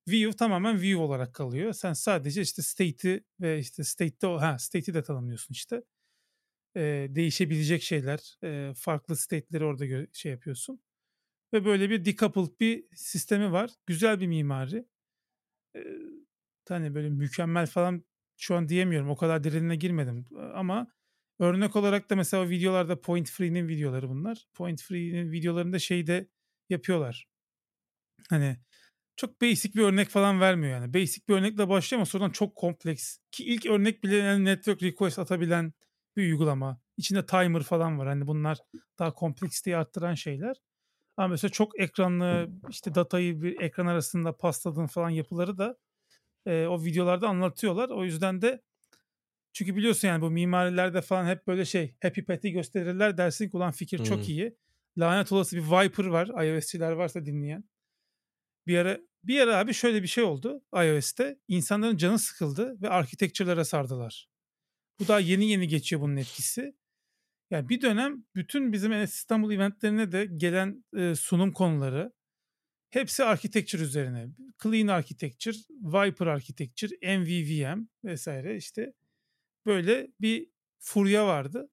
View tamamen view olarak kalıyor. Sen sadece işte state'i ve işte state'te ha state'i de tanımlıyorsun işte. Ee, değişebilecek şeyler, e, farklı state'leri orada şey yapıyorsun. Ve böyle bir decoupled bir sistemi var. Güzel bir mimari. Hani böyle mükemmel falan şu an diyemiyorum. O kadar derinine girmedim. Ama örnek olarak da mesela videolarda Point Free'nin videoları bunlar. Point Free'nin videolarında şey de yapıyorlar. Hani çok basic bir örnek falan vermiyor yani. Basic bir örnekle başlıyor ama sonradan çok kompleks. Ki ilk örnek bile yani network request atabilen bir uygulama. İçinde timer falan var. Hani bunlar daha kompleksiteyi arttıran şeyler. Ama mesela çok ekranlı işte datayı bir ekran arasında pasladığın falan yapıları da e, o videolarda anlatıyorlar. O yüzden de çünkü biliyorsun yani bu mimarilerde falan hep böyle şey happy pathy gösterirler dersin ki ulan fikir çok
Hmm.
iyi. Lanet olası bir Viper var iOS'çiler varsa dinleyen. Bir ara bir ara abi şöyle bir şey oldu iOS'te. İnsanların canı sıkıldı ve architecture'lara sardılar. Bu daha yeni yeni geçiyor bunun etkisi. Yani bir dönem bütün bizim İstanbul eventlerine de gelen e, sunum konuları hepsi architecture üzerine. Clean architecture, Viper architecture, MVVM vesaire işte böyle bir furya vardı.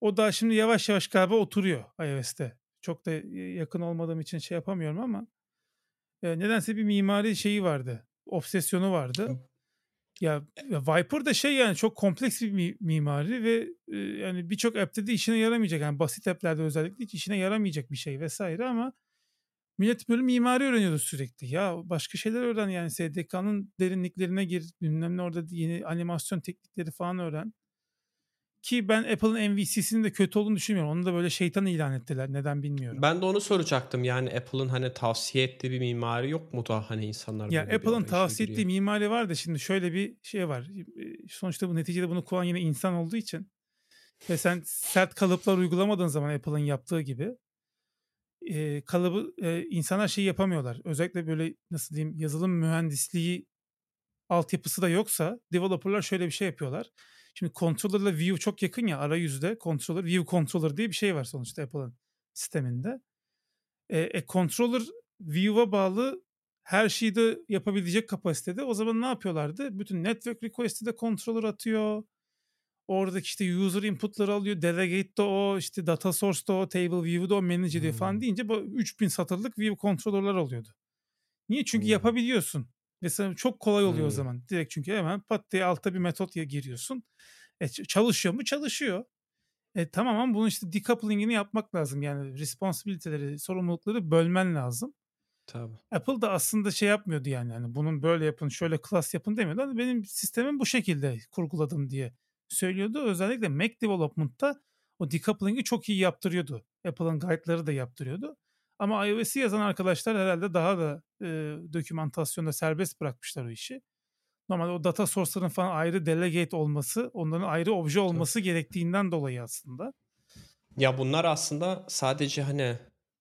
O da şimdi yavaş yavaş galiba oturuyor iOS'te. Çok da yakın olmadığım için şey yapamıyorum ama e, nedense bir mimari şeyi vardı. Obsesyonu vardı. Ya, Viper da şey yani çok kompleks bir mi- mimari ve e, yani birçok app'te de işine yaramayacak. Yani basit app'lerde özellikle hiç işine yaramayacak bir şey vesaire ama millet böyle mimari öğreniyordu sürekli. Ya başka şeyler öğren yani SDK'nın derinliklerine gir. Bilmem ne orada yeni animasyon teknikleri falan öğren. Ki ben Apple'ın MVC'sinin de kötü olduğunu düşünmüyorum. Onu da böyle şeytan ilan ettiler. Neden bilmiyorum.
Ben de onu soracaktım. Yani Apple'ın hani tavsiye ettiği bir mimari yok mu da hani insanlar
Ya Apple'ın tavsiye
giriyor?
ettiği mimari var da şimdi şöyle bir şey var. E, Sonuçta bu neticede bunu kullanan yine insan olduğu için ve sen sert kalıplar uygulamadığın zaman Apple'ın yaptığı gibi e, kalıbı e, insanlar şey yapamıyorlar. Özellikle böyle nasıl diyeyim yazılım mühendisliği altyapısı da yoksa developerlar şöyle bir şey yapıyorlar. Şimdi controller'la view çok yakın ya arayüzde controller view controller diye bir şey var sonuçta Apple'ın sisteminde. E, e, controller view'a bağlı her şeyi de yapabilecek kapasitede. O zaman ne yapıyorlardı? Bütün network request'i de controller atıyor. Oradaki işte user input'ları alıyor. Delegate de o, işte data source da o, table view'u da o manage ediyor falan
Hmm.
deyince bu 3000 satırlık view controller'lar oluyordu. Niye? Çünkü
Hmm.
yapabiliyorsun. Ve sana çok kolay oluyor o
Hmm.
zaman. Direkt çünkü hemen pat diye altta bir metot ya giriyorsun. E, çalışıyor mu? Çalışıyor. E, tamam ama bunun işte decoupling'ini yapmak lazım. Yani responsibility'leri, sorumlulukları bölmen lazım.
Tabii.
Apple da aslında şey yapmıyordu yani. yani bunun böyle yapın, şöyle class yapın demiyordu. Hani benim sistemim bu şekilde kurguladım diye söylüyordu. Özellikle Mac Development'ta o decoupling'i çok iyi yaptırıyordu. Apple'ın guide'ları da yaptırıyordu. Ama iOS'i yazan arkadaşlar herhalde daha da e, dokümantasyonda serbest bırakmışlar o işi. Normalde o data source'ların falan ayrı delegate olması, onların ayrı obje olması gerektiğinden dolayı aslında.
Ya bunlar aslında sadece hani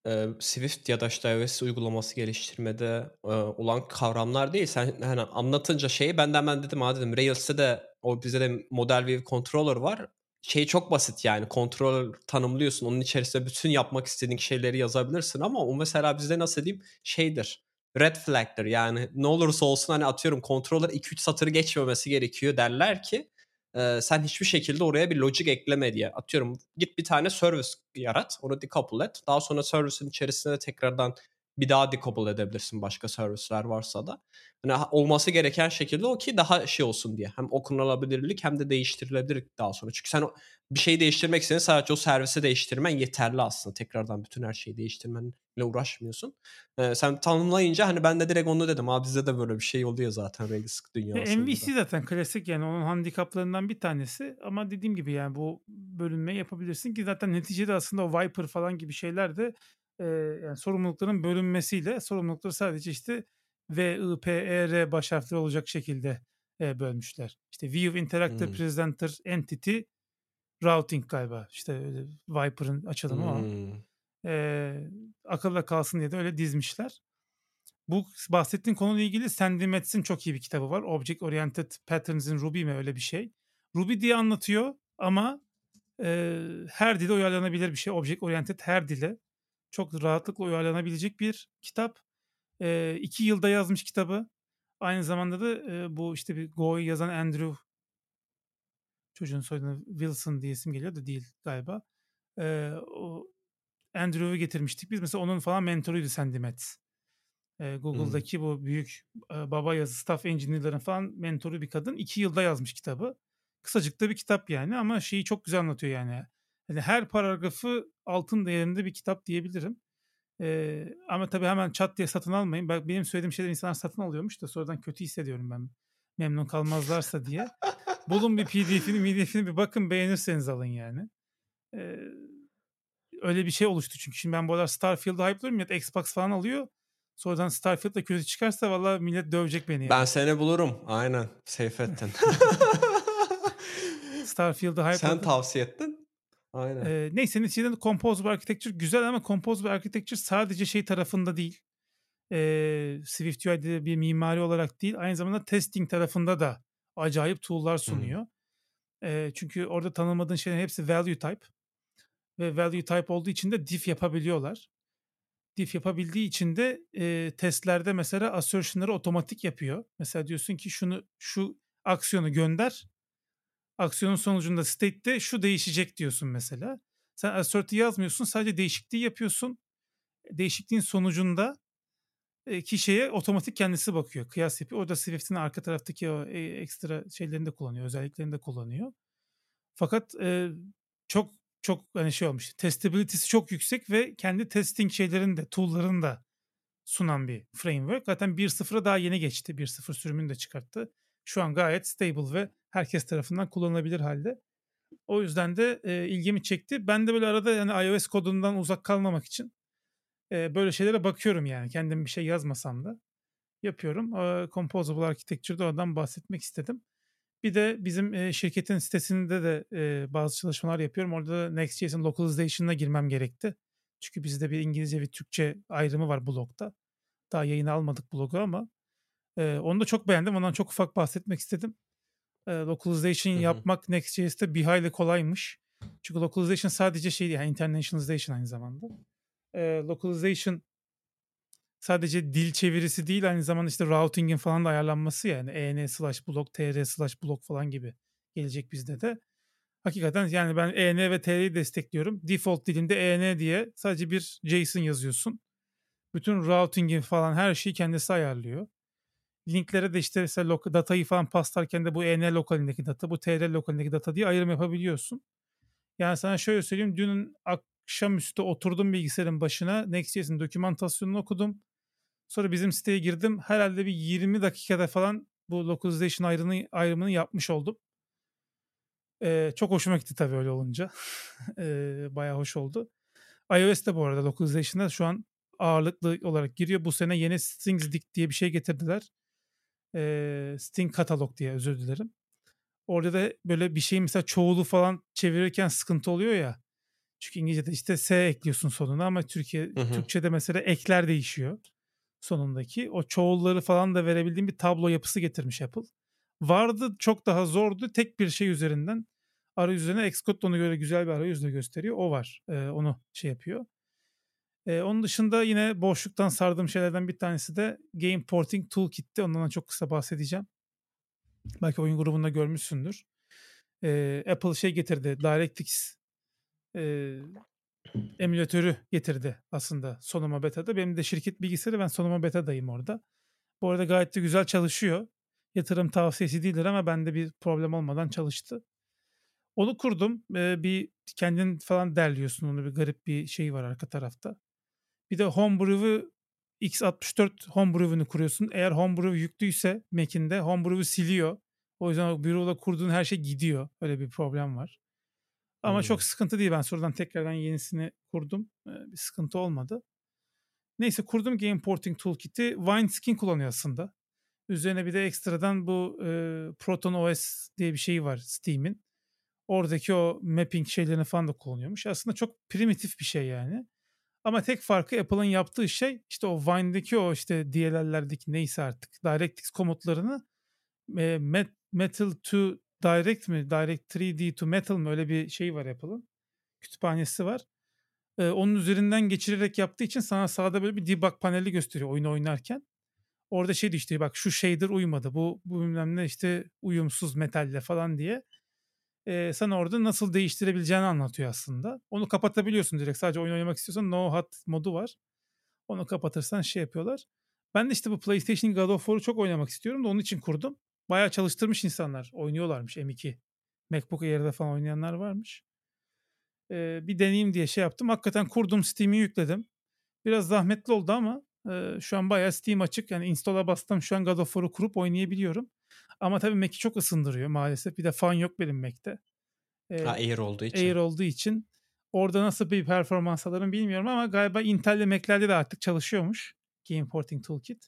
e, Swift ya da işte iOS uygulaması geliştirmede e, olan kavramlar değil. Sen hani anlatınca şeyi ben de hemen dedim ha dedim Rails'te de o bize de Model View Controller var. Şey çok basit yani controller tanımlıyorsun. Onun içerisinde bütün yapmak istediğin şeyleri yazabilirsin ama o mesela bizde nasıl diyeyim şeydir. Red flag'dır yani ne olursa olsun hani atıyorum controller 2-3 satırı geçmemesi gerekiyor derler ki e, sen hiçbir şekilde oraya bir logic ekleme diye. Atıyorum git bir tane service yarat. Onu decouple et. Daha sonra service'in içerisinde de tekrardan bir daha decouple edebilirsin başka servisler varsa da. Yani olması gereken şekilde o ki daha şey olsun diye. Hem okunulabilirlik hem de değiştirilebilir daha sonra. Çünkü sen bir şeyi değiştirmek istediğin sadece o servisi değiştirmen yeterli aslında. Tekrardan bütün her şeyi değiştirmenle uğraşmıyorsun. Ee, sen tanımlayınca hani ben de direkt onu dedim. Abi bizde de böyle bir şey oluyor zaten
Ya
dünyasında.
MVC zaten klasik yani onun handikaplarından bir tanesi ama dediğim gibi yani bu bölünmeyi yapabilirsin ki zaten neticede aslında o Viper falan gibi şeyler de e, yani sorumlulukların bölünmesiyle sorumlulukları sadece işte V, I, P, E, R baş harfleri olacak şekilde e, bölmüşler. İşte View Interactive
Hmm.
Presenter Entity Routing galiba. İşte Viper'ın açılımı o.
Hmm.
E, akılda kalsın diye de öyle dizmişler. Bu bahsettiğin konuyla ilgili Sandy Metz'in çok iyi bir kitabı var. Object Oriented Patterns in Ruby mi öyle bir şey. Ruby diye anlatıyor ama e, her dile uyarlanabilir bir şey. Object Oriented her dile çok rahatlıkla uyarlanabilecek bir kitap. E, iki yılda yazmış kitabı. Aynı zamanda da e, bu işte bir Go'yu yazan Andrew çocuğun soyadını Wilson diye isim geliyor da değil galiba. E, o Andrew'u getirmiştik. Biz mesela onun falan mentoruydu Sandy Metz. E, Google'daki bu büyük e, baba yazı staff engineer'ların falan mentoru bir kadın. iki yılda yazmış kitabı. Kısacık da bir kitap yani ama şeyi çok güzel anlatıyor yani. Yani her paragrafı altın değerinde bir kitap diyebilirim. Ee, ama tabii hemen çat diye satın almayın. Bak benim söylediğim şeyler insanlar satın alıyormuş da sonradan kötü hissediyorum ben. Memnun kalmazlarsa diye. Bulun bir pdf'ini, pdf'ini bir bakın beğenirseniz alın yani. Ee, öyle bir şey oluştu çünkü. Şimdi ben bu aralar Starfield'ı hype'lıyorum. Millet Xbox falan alıyor. Sonradan Starfield'da kötü çıkarsa valla millet dövecek beni. Yani.
Ben seni bulurum. Aynen. Seyfettin. [laughs]
Starfield'ı hype'ladım.
Sen tavsiye ettin. Aynen.
Ee, neyse neticede Composable Architecture güzel ama Composable Architecture sadece şey tarafında değil. Ee, Swift UI'de bir mimari olarak değil. Aynı zamanda testing tarafında da acayip tool'lar sunuyor. Ee, çünkü orada tanımadığın şeylerin hepsi value type. Ve value type olduğu için de diff yapabiliyorlar. Diff yapabildiği için de e, testlerde mesela assertion'ları otomatik yapıyor. Mesela diyorsun ki şunu şu aksiyonu gönder aksiyonun sonucunda state'te şu değişecek diyorsun mesela. Sen assert'i yazmıyorsun sadece değişikliği yapıyorsun. Değişikliğin sonucunda e, ki şeye otomatik kendisi bakıyor. Kıyas yapıyor. Orada Swift'in arka taraftaki o e, ekstra şeylerini de kullanıyor. Özelliklerini de kullanıyor. Fakat e, çok çok hani şey olmuş. Testability'si çok yüksek ve kendi testing şeylerini de tool'larını da sunan bir framework. Zaten 1.0'a daha yeni geçti. 1.0 sürümünü de çıkarttı. Şu an gayet stable ve herkes tarafından kullanılabilir halde. O yüzden de e, ilgimi çekti. Ben de böyle arada yani iOS kodundan uzak kalmamak için e, böyle şeylere bakıyorum yani. Kendim bir şey yazmasam da yapıyorum. E, Composable Architecture'da oradan bahsetmek istedim. Bir de bizim e, şirketin sitesinde de e, bazı çalışmalar yapıyorum. Orada da Next.js'in localization'ına girmem gerekti. Çünkü bizde bir İngilizce ve Türkçe ayrımı var blogda. Daha yayını almadık blogu ama e, onu da çok beğendim. Ondan çok ufak bahsetmek istedim e, localization
Hı hı.
yapmak Next.js'te bir hayli kolaymış. Çünkü localization sadece şey yani internationalization aynı zamanda. E, localization sadece dil çevirisi değil, aynı zamanda işte routing'in falan da ayarlanması yani en slash blok, tr slash blok falan gibi gelecek bizde de. Hakikaten yani ben en ve tr'yi destekliyorum. Default dilinde en diye sadece bir JSON yazıyorsun. Bütün routing'in falan her şeyi kendisi ayarlıyor linklere de işte mesela loka, datayı falan paslarken de bu EN lokalindeki data, bu TR lokalindeki data diye ayrım yapabiliyorsun. Yani sana şöyle söyleyeyim. Dün akşamüstü oturdum bilgisayarın başına. Next.js'in dokümantasyonunu okudum. Sonra bizim siteye girdim. Herhalde bir 20 dakikada falan bu localization ayrımını, ayrımını yapmış oldum. Ee, çok hoşuma gitti tabii öyle olunca. [laughs] ee, bayağı hoş oldu. iOS'te bu arada localization'da şu an ağırlıklı olarak giriyor. Bu sene yeni Strings Dict diye bir şey getirdiler e, Sting katalog diye özür dilerim. Orada da böyle bir şey mesela çoğulu falan çevirirken sıkıntı oluyor ya. Çünkü İngilizce'de işte S ekliyorsun sonuna ama Türkiye
Hı hı.
Türkçe'de mesela ekler değişiyor sonundaki. O çoğulları falan da verebildiğim bir tablo yapısı getirmiş Apple. Vardı çok daha zordu. Tek bir şey üzerinden arayüzüne Xcode ona göre güzel bir arayüzle gösteriyor. O var. Ee, onu şey yapıyor. Ee, onun dışında yine boşluktan sardığım şeylerden bir tanesi de Game Porting Toolkit'ti. Ondan da çok kısa bahsedeceğim. Belki oyun grubunda görmüşsündür. Ee, Apple şey getirdi. DirectX e, emülatörü getirdi aslında Sonoma Beta'da. Benim de şirket bilgisayarı ben Sonoma Beta'dayım orada. Bu arada gayet de güzel çalışıyor. Yatırım tavsiyesi değildir ama bende bir problem olmadan çalıştı. Onu kurdum. Ee, bir kendin falan derliyorsun onu bir garip bir şey var arka tarafta. Bir de Homebrew'u x64 Homebrew'unu kuruyorsun. Eğer Homebrew yüklüyse Mac'inde Homebrew'u siliyor. O yüzden o Brew'la kurduğun her şey gidiyor. Öyle bir problem var. Ama
Hmm.
çok sıkıntı değil. Ben sonradan tekrardan yenisini kurdum. Ee, bir sıkıntı olmadı. Neyse kurdum Game Porting Toolkit'i. Wineskin kullanıyor aslında. Üzerine bir de ekstradan bu e, Proton OS diye bir şey var Steam'in. Oradaki o mapping şeylerini falan da kullanıyormuş. Aslında çok primitif bir şey yani. Ama tek farkı Apple'ın yaptığı şey işte o Vine'deki o işte DLL'lerdeki neyse artık DirectX komutlarını e, Metal to Direct mi? Direct 3D to Metal mı? Öyle bir şey var Apple'ın. Kütüphanesi var. Ee, onun üzerinden geçirerek yaptığı için sana sağda böyle bir debug paneli gösteriyor oyunu oynarken. Orada şey işte bak şu shader uymadı. Bu, bu bilmem ne işte uyumsuz metalle falan diye. Ee, sana orada nasıl değiştirebileceğini anlatıyor aslında. Onu kapatabiliyorsun direkt. Sadece oyun oynamak istiyorsan no hot modu var. Onu kapatırsan şey yapıyorlar. Ben de işte bu PlayStation God of War'u çok oynamak istiyorum da onun için kurdum. Bayağı çalıştırmış insanlar. Oynuyorlarmış M2. MacBook Air'de falan oynayanlar varmış. Ee, bir deneyeyim diye şey yaptım. Hakikaten kurdum Steam'i yükledim. Biraz zahmetli oldu ama e, şu an bayağı Steam açık. Yani install'a bastım şu an God of War'u kurup oynayabiliyorum. Ama tabii Mac'i çok ısındırıyor maalesef. Bir de fan yok benim Mac'te.
Ee, ha, Air olduğu için.
Air olduğu için. Orada nasıl bir performans alırım bilmiyorum ama galiba Intel'le Mac'lerde de artık çalışıyormuş. Game Porting Toolkit.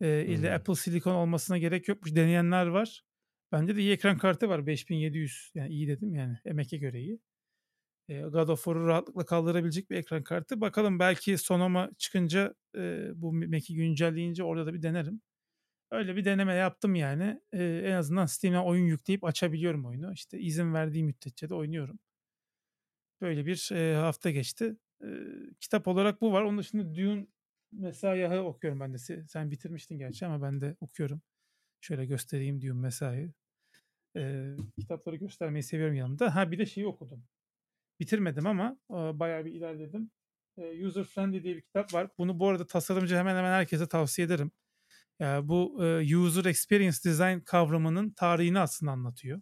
E, ille hmm. Apple Silicon olmasına gerek yokmuş. Deneyenler var. Bende de iyi ekran kartı var 5700. Yani iyi dedim yani emeğe göre iyi. E, God of War'u rahatlıkla kaldırabilecek bir ekran kartı. Bakalım belki Sonoma çıkınca e, bu Mac'i güncelleyince orada da bir denerim. Öyle bir deneme yaptım yani. E, en azından Steam'e oyun yükleyip açabiliyorum oyunu. İşte izin verdiği müddetçe de oynuyorum. Böyle bir e, hafta geçti. E, kitap olarak bu var. Onun dışında Dune Mesai'yi okuyorum ben de. Sen bitirmiştin gerçi ama ben de okuyorum. Şöyle göstereyim diyorum Mesai. Ee, kitapları göstermeyi seviyorum yanımda. Ha bir de şeyi okudum. Bitirmedim ama e, bayağı bir ilerledim. E, User Friendly diye bir kitap var. Bunu bu arada tasarımcı hemen hemen herkese tavsiye ederim. Yani bu e, User Experience Design kavramının tarihini aslında anlatıyor.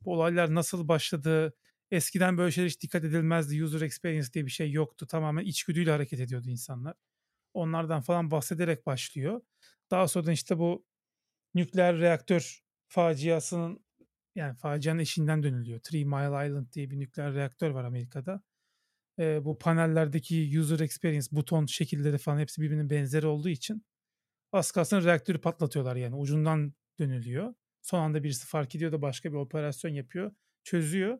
Bu olaylar nasıl başladı, Eskiden böyle şeyler hiç dikkat edilmezdi. User experience diye bir şey yoktu. Tamamen içgüdüyle hareket ediyordu insanlar. Onlardan falan bahsederek başlıyor. Daha sonra işte bu nükleer reaktör faciasının yani facianın eşinden dönülüyor. Three Mile Island diye bir nükleer reaktör var Amerika'da. Ee, bu panellerdeki user experience buton şekilleri falan hepsi birbirinin benzeri olduğu için az kalsın reaktörü patlatıyorlar yani ucundan dönülüyor. Son anda birisi fark ediyor da başka bir operasyon yapıyor, çözüyor.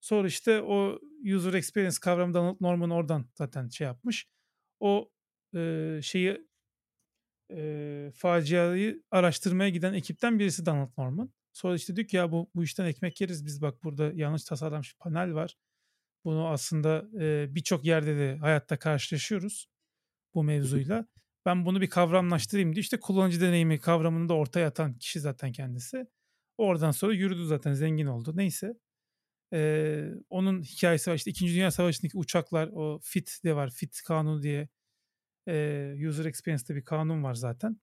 Sonra işte o user experience kavramı Donald Norman oradan zaten şey yapmış. O e, şeyi e, faciayı araştırmaya giden ekipten birisi Donald Norman. Sonra işte diyor ki ya bu, bu işten ekmek yeriz biz bak burada yanlış tasarlanmış bir panel var. Bunu aslında e, birçok yerde de hayatta karşılaşıyoruz bu mevzuyla. Ben bunu bir kavramlaştırayım diye işte kullanıcı deneyimi kavramını da ortaya atan kişi zaten kendisi. Oradan sonra yürüdü zaten zengin oldu. Neyse. Ee, onun hikayesi var. İşte İkinci Dünya Savaşı'ndaki uçaklar o FIT de var. FIT kanunu diye e, User Experience'te bir kanun var zaten.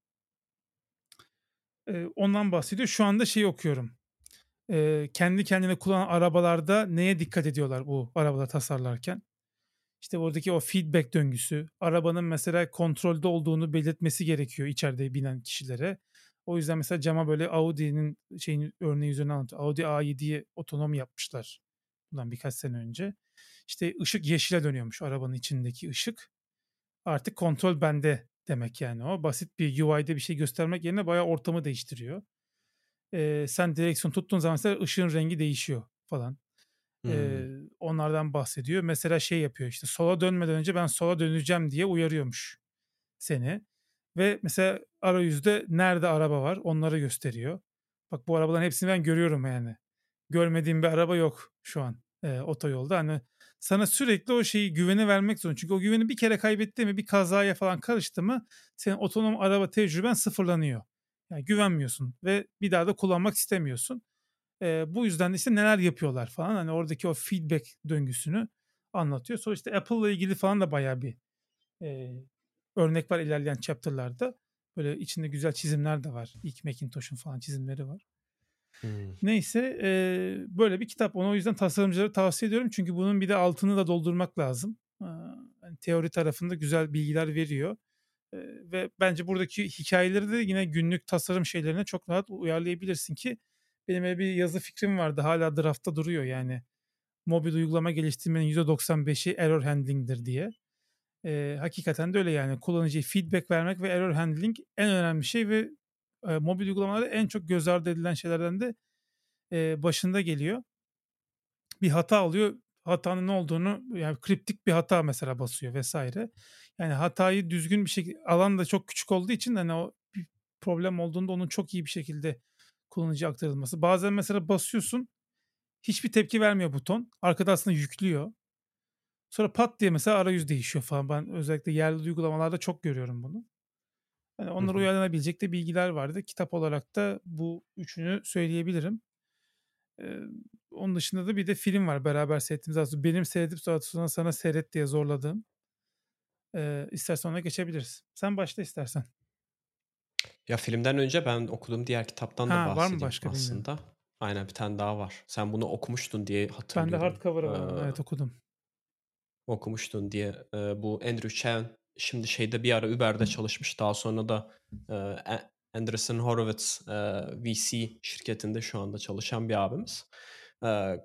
E, ondan bahsediyor. Şu anda şeyi okuyorum. E, kendi kendine kullanan arabalarda neye dikkat ediyorlar bu arabalar tasarlarken? İşte oradaki o feedback döngüsü, arabanın mesela kontrolde olduğunu belirtmesi gerekiyor içeride binen kişilere. O yüzden mesela cama böyle Audi'nin şeyin örneği üzerine anlatıyor. Audi A7'yi otonom yapmışlar bundan birkaç sene önce. İşte ışık yeşile dönüyormuş arabanın içindeki ışık. Artık kontrol bende demek yani o. Basit bir UI'de bir şey göstermek yerine bayağı ortamı değiştiriyor. Ee, sen direksiyon tuttuğun zaman mesela ışığın rengi değişiyor falan. Hmm. Ee, onlardan bahsediyor. Mesela şey yapıyor işte sola dönmeden önce ben sola döneceğim diye uyarıyormuş seni. Ve mesela arayüzde nerede araba var onları gösteriyor. Bak bu arabaların hepsini ben görüyorum yani. Görmediğim bir araba yok şu an e, otoyolda. Hani sana sürekli o şeyi güveni vermek zorunda. Çünkü o güveni bir kere kaybetti mi bir kazaya falan karıştı mı senin otonom araba tecrüben sıfırlanıyor. Yani güvenmiyorsun ve bir daha da kullanmak istemiyorsun. E, bu yüzden de işte neler yapıyorlar falan. Hani oradaki o feedback döngüsünü anlatıyor. Sonra işte Apple ile ilgili falan da bayağı bir e, örnek var ilerleyen chapter'larda. Böyle içinde güzel çizimler de var. İlk Macintosh'un falan çizimleri var. Hmm. Neyse e, böyle bir kitap. Onu o yüzden tasarımcılara tavsiye ediyorum. Çünkü bunun bir de altını da doldurmak lazım. Yani teori tarafında güzel bilgiler veriyor. E, ve bence buradaki hikayeleri de yine günlük tasarım şeylerine çok rahat uyarlayabilirsin ki benim bir yazı fikrim vardı. Hala draftta duruyor yani. Mobil uygulama geliştirmenin %95'i error handling'dir diye. Eee, hakikaten de öyle yani. Kullanıcıya feedback vermek ve error handling en önemli şey ve, eee, mobil uygulamalarda en çok göz ardı edilen şeylerden de, eee, başında geliyor. Bir hata oluyor. Hatanın ne olduğunu yani kriptik bir hata mesela basıyor vs. Yani hatayı düzgün bir şekilde alan da çok küçük olduğu için hani o problem olduğunda onun çok iyi bir şekilde kullanıcıya aktarılması. Bazen mesela basıyorsun hiçbir tepki vermiyor buton. Arkada aslında yüklüyor. Sonra pat diye mesela arayüz değişiyor falan. Ben özellikle yerli uygulamalarda çok görüyorum bunu. Yani onlara uyarlanabilecek de bilgiler vardı. Kitap olarak da bu üçünü söyleyebilirim. Eee, onun dışında da bir de film var beraber seyrettiğimiz aslında. Benim seyredip sonra sana seyret diye zorladığım. Eee, istersen ona geçebiliriz. Sen başla istersen.
Ya filmden önce ben okuduğum diğer kitaptan da
Ha, var mı
bahsedeyim
başka bilmiyorum.
aslında. Aynen bir tane daha var. Sen bunu okumuştun diye hatırlıyorum.
hardcover'ı var onun.
Eee,
Evet okudum.
okumuştun diye. Eee, bu Andrew Chen şimdi şeyde bir ara Uber'de çalışmış. Daha sonra da eee, A- Andreessen Horowitz eee, VC şirketinde şu anda çalışan bir abimiz. Eee,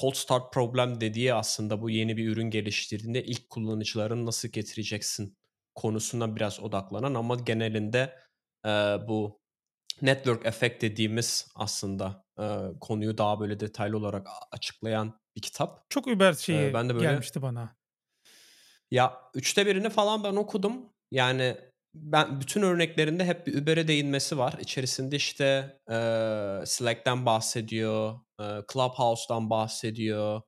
Cold Start Problem dediği aslında bu yeni bir ürün geliştirdiğinde ilk kullanıcıların nasıl getireceksin konusuna biraz odaklanan ama genelinde eee, bu network effect dediğimiz aslında eee, konuyu daha böyle detaylı olarak açıklayan bir kitap.
Çok
Eee,
şeyi
ben de böyle
gelmişti bana.
ya üçte birini falan ben okudum. Yani ben bütün örneklerinde hep bir Uber'e değinmesi var. İçerisinde işte eee, Slack'ten bahsediyor, eee, Clubhouse'dan bahsediyor,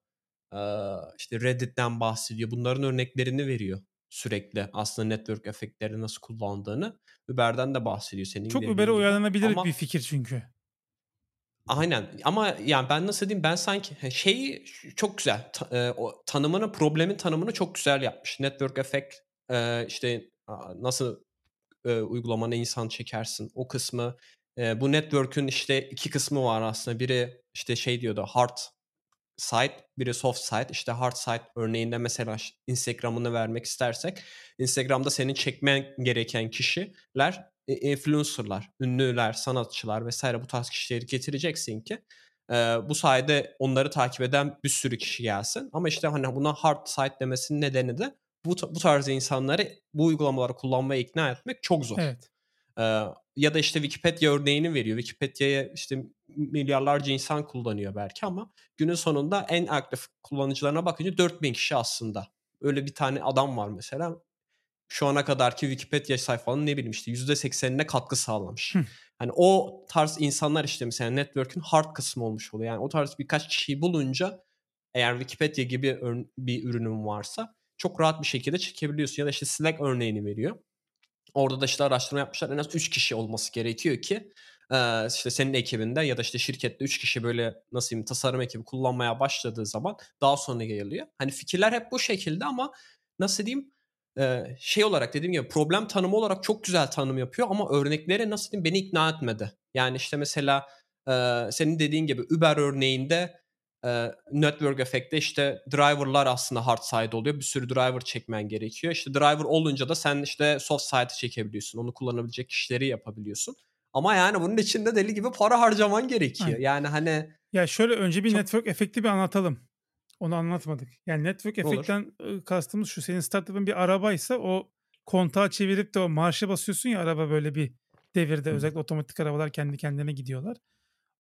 eee, işte Reddit'ten bahsediyor. Bunların örneklerini veriyor sürekli aslında network efektleri nasıl kullandığını. Uber'den de bahsediyor senin
Çok Uber'e uyarlanabilir
Ama
bir fikir çünkü.
Aynen ama yani ben nasıl diyeyim ben sanki şeyi çok güzel ta- e, o tanımını problemin tanımını çok güzel yapmış. Network effect e, işte nasıl e, uygulamana insan çekersin o kısmı e, bu network'ün işte iki kısmı var aslında biri işte şey diyordu hard side, biri soft side. İşte hard side örneğinde mesela Instagram'ını vermek istersek Instagram'da senin çekmen gereken kişiler e, influencerlar, ünlüler, sanatçılar vesaire bu tarz kişileri getireceksin ki e, bu sayede onları takip eden bir sürü kişi gelsin. Ama işte hani buna hard side demesinin nedeni de bu, bu tarz insanları bu uygulamaları kullanmaya ikna etmek çok zor.
Evet.
Ee, ya da işte Wikipedia örneğini veriyor. Wikipedia'ya işte milyarlarca insan kullanıyor belki ama günün sonunda en aktif kullanıcılarına bakınca 4000 kişi aslında. Öyle bir tane adam var mesela. Şu ana kadarki Wikipedia sayfalarının ne bileyim işte %80'ine katkı sağlamış.
Hı.
Hani o tarz insanlar işte mesela network'ün hard kısmı olmuş oluyor. Yani o tarz birkaç kişiyi bulunca eğer Wikipedia gibi bir ürünün varsa çok rahat bir şekilde çekebiliyorsun. Ya da işte Slack örneğini veriyor. Orada da işte araştırma yapmışlar. En az 3 kişi olması gerekiyor ki eee, işte senin ekibinde ya da işte şirkette 3 kişi böyle nasıl diyeyim tasarım ekibi kullanmaya başladığı zaman daha sonra yayılıyor. Hani fikirler hep bu şekilde ama nasıl diyeyim şey olarak dediğim gibi problem tanımı olarak çok güzel tanım yapıyor ama örnekleri nasıl diyeyim beni ikna etmedi. Yani işte mesela senin dediğin gibi Uber örneğinde network efekte işte driver'lar aslında hard side oluyor. Bir sürü driver çekmen gerekiyor. İşte driver olunca da sen işte soft side'ı çekebiliyorsun. Onu kullanabilecek kişileri yapabiliyorsun. Ama yani bunun için de deli gibi para harcaman gerekiyor.
Aynen.
Yani hani
Ya şöyle önce bir
çok
network efekti bir anlatalım. Onu anlatmadık. Yani network efektten kastımız şu. Senin startup'ın bir arabaysa o kontağı çevirip de o marşa basıyorsun ya araba böyle bir devirde
Hı.
özellikle otomatik arabalar kendi kendine gidiyorlar.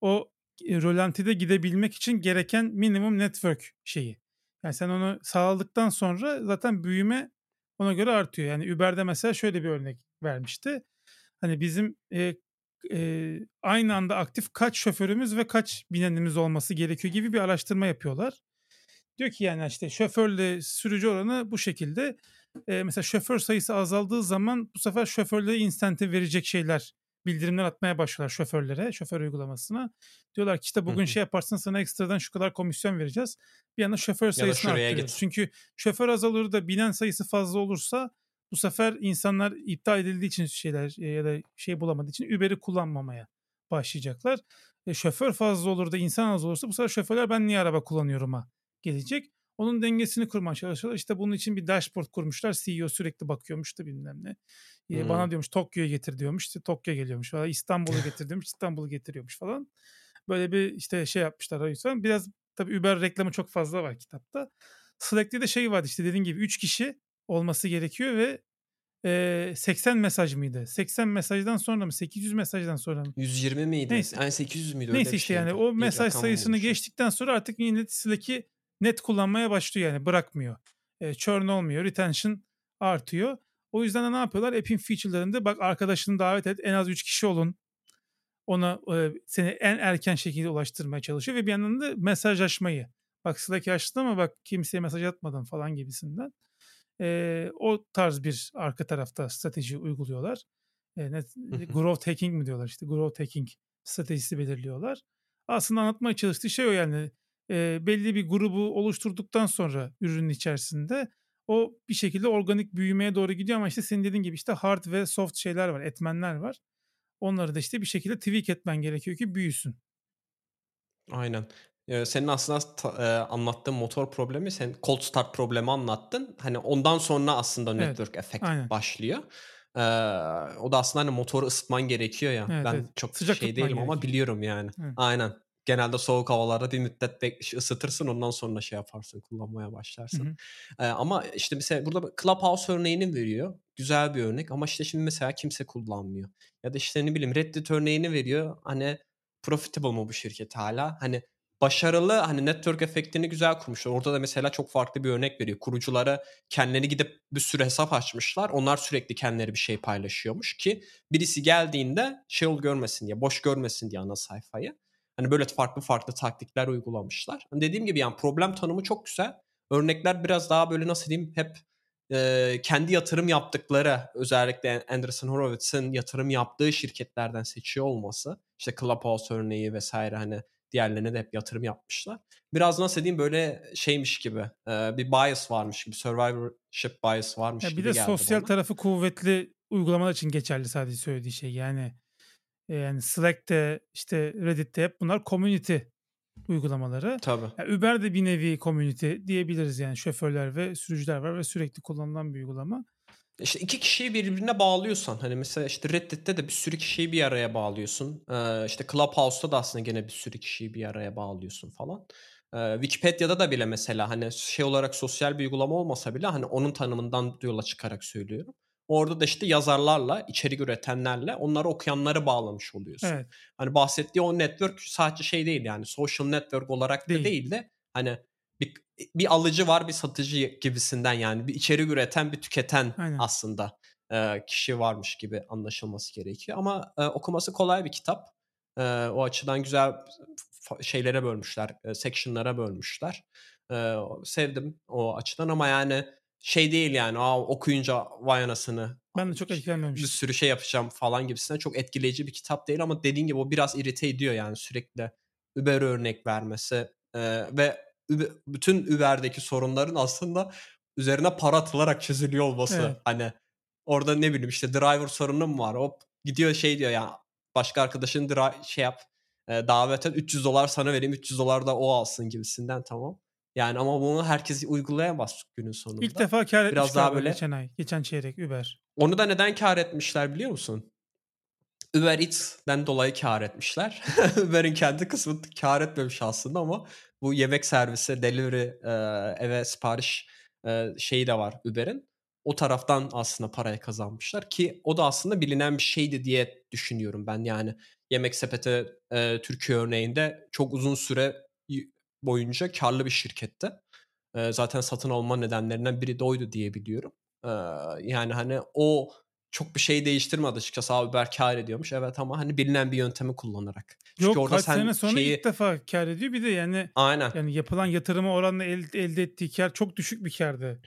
O e, rölantide gidebilmek için gereken minimum network şeyi. Yani sen onu sağladıktan sonra zaten büyüme ona göre artıyor. Yani Uber'de mesela şöyle bir örnek vermişti. Hani bizim e, e, aynı anda aktif kaç şoförümüz ve kaç binenimiz olması gerekiyor gibi bir araştırma yapıyorlar. Diyor ki yani işte şoförle sürücü oranı bu şekilde. E, mesela şoför sayısı azaldığı zaman bu sefer şoförlere insentif verecek şeyler bildirimler atmaya başlıyorlar şoförlere, şoför uygulamasına. Diyorlar ki işte bugün
hı.
şey yaparsan sana ekstradan şu kadar komisyon vereceğiz. Bir anda şoför
Ya
sayısını
şuraya
arttırıyoruz.
git.
Çünkü şoför azalır da binen sayısı fazla olursa bu sefer insanlar iptal edildiği için şeyler e, ya da şey bulamadığı için Uber'i kullanmamaya başlayacaklar. E, şoför fazla olur da insan az olursa bu sefer şoförler ben niye araba kullanıyorum'a gelecek. Onun dengesini kurmaya çalışıyorlar. İşte bunun için bir dashboard kurmuşlar. CEO sürekli bakıyormuş da bilmem ne. E,
Hmm.
bana diyormuş Tokyo'ya getir diyormuş. İşte Tokyo geliyormuş falan. İstanbul'u getir diyormuş. İstanbul'u getiriyormuş falan. Böyle bir işte şey yapmışlar yüzden. Biraz tabii Uber reklamı çok fazla var kitapta. Slack'te de şey vardı işte dediğin gibi 3 kişi olması gerekiyor ve e, 80 mesaj mıydı? 80 mesajdan sonra mı? 800 mesajdan sonra mı?
120 miydi?
Neyse.
Yani 800 müydü?
Neyse işte yani o mesaj sayısını
olmuş.
geçtikten sonra artık yine Slack'i net kullanmaya başlıyor yani bırakmıyor. E, churn olmuyor, retention artıyor. O yüzden de ne yapıyorlar? App'in feature'larında bak arkadaşını davet et, en az 3 kişi olun. Ona e, seni en erken şekilde ulaştırmaya çalışıyor ve bir yandan da mesajlaşmayı. Bak Slack açtın ama bak kimseye mesaj atmadın falan gibisinden. E, o tarz bir arka tarafta strateji uyguluyorlar. E, net, growth hacking mi diyorlar işte growth hacking stratejisi belirliyorlar. Aslında anlatmaya çalıştığı şey o yani e, belli bir grubu oluşturduktan sonra ürünün içerisinde o bir şekilde organik büyümeye doğru gidiyor ama işte senin dediğin gibi işte hard ve soft şeyler var, etmenler var. Onları da işte bir şekilde tweak etmen gerekiyor ki büyüsün.
Aynen. Eee, senin aslında eee, anlattığın motor problemi sen cold start problemi anlattın. Hani ondan sonra aslında
Evet,
network effect
aynen.
başlıyor. Eee, o da aslında hani motoru ısıtman gerekiyor ya.
Evet,
Ben
evet.
çok
Sıcak
şey değilim ama
gerekiyor.
biliyorum yani.
Evet.
Aynen. Genelde soğuk havalarda bir müddet bek ısıtırsın ondan sonra şey yaparsın, kullanmaya başlarsın.
hı.
Eee, ama işte mesela burada Clubhouse örneğini veriyor. Güzel bir örnek ama işte şimdi mesela kimse kullanmıyor. Ya da işte ne bileyim Reddit örneğini veriyor. Hani profitable mı bu şirket hala? Hani başarılı hani network efektini güzel kurmuşlar. Orada da mesela çok farklı bir örnek veriyor. Kuruculara kendileri gidip bir sürü hesap açmışlar. Onlar sürekli kendileri bir şey paylaşıyormuş ki birisi geldiğinde şey ol görmesin diye, boş görmesin diye ana sayfayı. Hani böyle farklı farklı taktikler uygulamışlar. Hani dediğim gibi yani problem tanımı çok güzel. Örnekler biraz daha böyle nasıl diyeyim hep e, kendi yatırım yaptıkları özellikle Anderson Horowitz'in yatırım yaptığı şirketlerden seçiyor olması. İşte Clubhouse örneği vesaire hani diğerlerine de hep yatırım yapmışlar. Biraz nasıl diyeyim böyle şeymiş gibi e, bir bias varmış gibi survivorship bias varmış
Ya bir
gibi
de
geldi
sosyal
bana.
tarafı kuvvetli uygulamalar için geçerli sadece söylediği şey. Yani e, yani Slack'te işte Reddit'te hep bunlar community uygulamaları.
Tabii.
Ya Uber de bir nevi community diyebiliriz yani şoförler ve sürücüler var ve sürekli kullanılan bir uygulama.
İşte iki kişiyi birbirine bağlıyorsan hani mesela işte Reddit'te de bir sürü kişiyi bir araya bağlıyorsun. Ee, işte Clubhouse'da da aslında gene bir sürü kişiyi bir araya bağlıyorsun falan. Ee, Wikipedia'da da bile mesela hani şey olarak sosyal bir uygulama olmasa bile hani onun tanımından yola çıkarak söylüyorum. Orada da işte yazarlarla, içerik üretenlerle onları okuyanları bağlamış oluyorsun.
Evet.
Hani bahsettiği o network sadece şey değil yani social network olarak da
Değil.
değil de hani bir, bir alıcı var bir satıcı gibisinden yani bir içerik üreten bir tüketen
Aynen.
aslında e, kişi varmış gibi anlaşılması gerekiyor. Ama e, okuması kolay bir kitap. E, o açıdan güzel şeylere bölmüşler, e, section'lara bölmüşler. E, sevdim o açıdan ama yani şey değil yani Aa, okuyunca vay anasını
Ben de çok
bir
etkilenmemiştim.
sürü şey yapacağım falan gibisinden çok etkileyici bir kitap değil ama dediğin gibi o biraz irite ediyor yani sürekli Uber örnek vermesi e, ve bütün Uber'deki sorunların aslında üzerine para atılarak çözülüyor olması.
Evet.
Hani orada ne bileyim işte driver sorunu mu var? Hop gidiyor şey diyor ya başka arkadaşın dri- şey yap e, davet et 300 dolar sana vereyim 300 dolar da o alsın gibisinden tamam. Yani ama bunu herkes uygulayamaz günün sonunda.
İlk defa kar
Biraz daha böyle-
geçen ay. Geçen çeyrek Uber.
Onu da neden kar etmişler biliyor musun? Uber Eats'den dolayı kar etmişler. [laughs] Uber'in kendi kısmı kar etmemiş aslında ama bu yemek servisi, delivery, eve sipariş şeyi de var Uber'in. O taraftan aslında parayı kazanmışlar ki o da aslında bilinen bir şeydi diye düşünüyorum ben. Yani Yemek Sepeti Türkiye örneğinde çok uzun süre boyunca karlı bir şirketti. Zaten satın alma nedenlerinden biri de oydu diye biliyorum. Yani hani o çok bir şey değiştirmedi açıkçası. Abi Uber kar ediyormuş. Evet ama hani bilinen bir yöntemi kullanarak. Çünkü
Yok
orada
kaç
sen
sene sonra
şeyi...
ilk defa kar ediyor. Bir de yani
Aynen.
yani yapılan yatırıma oranla elde, elde ettiği kar çok düşük bir kardı.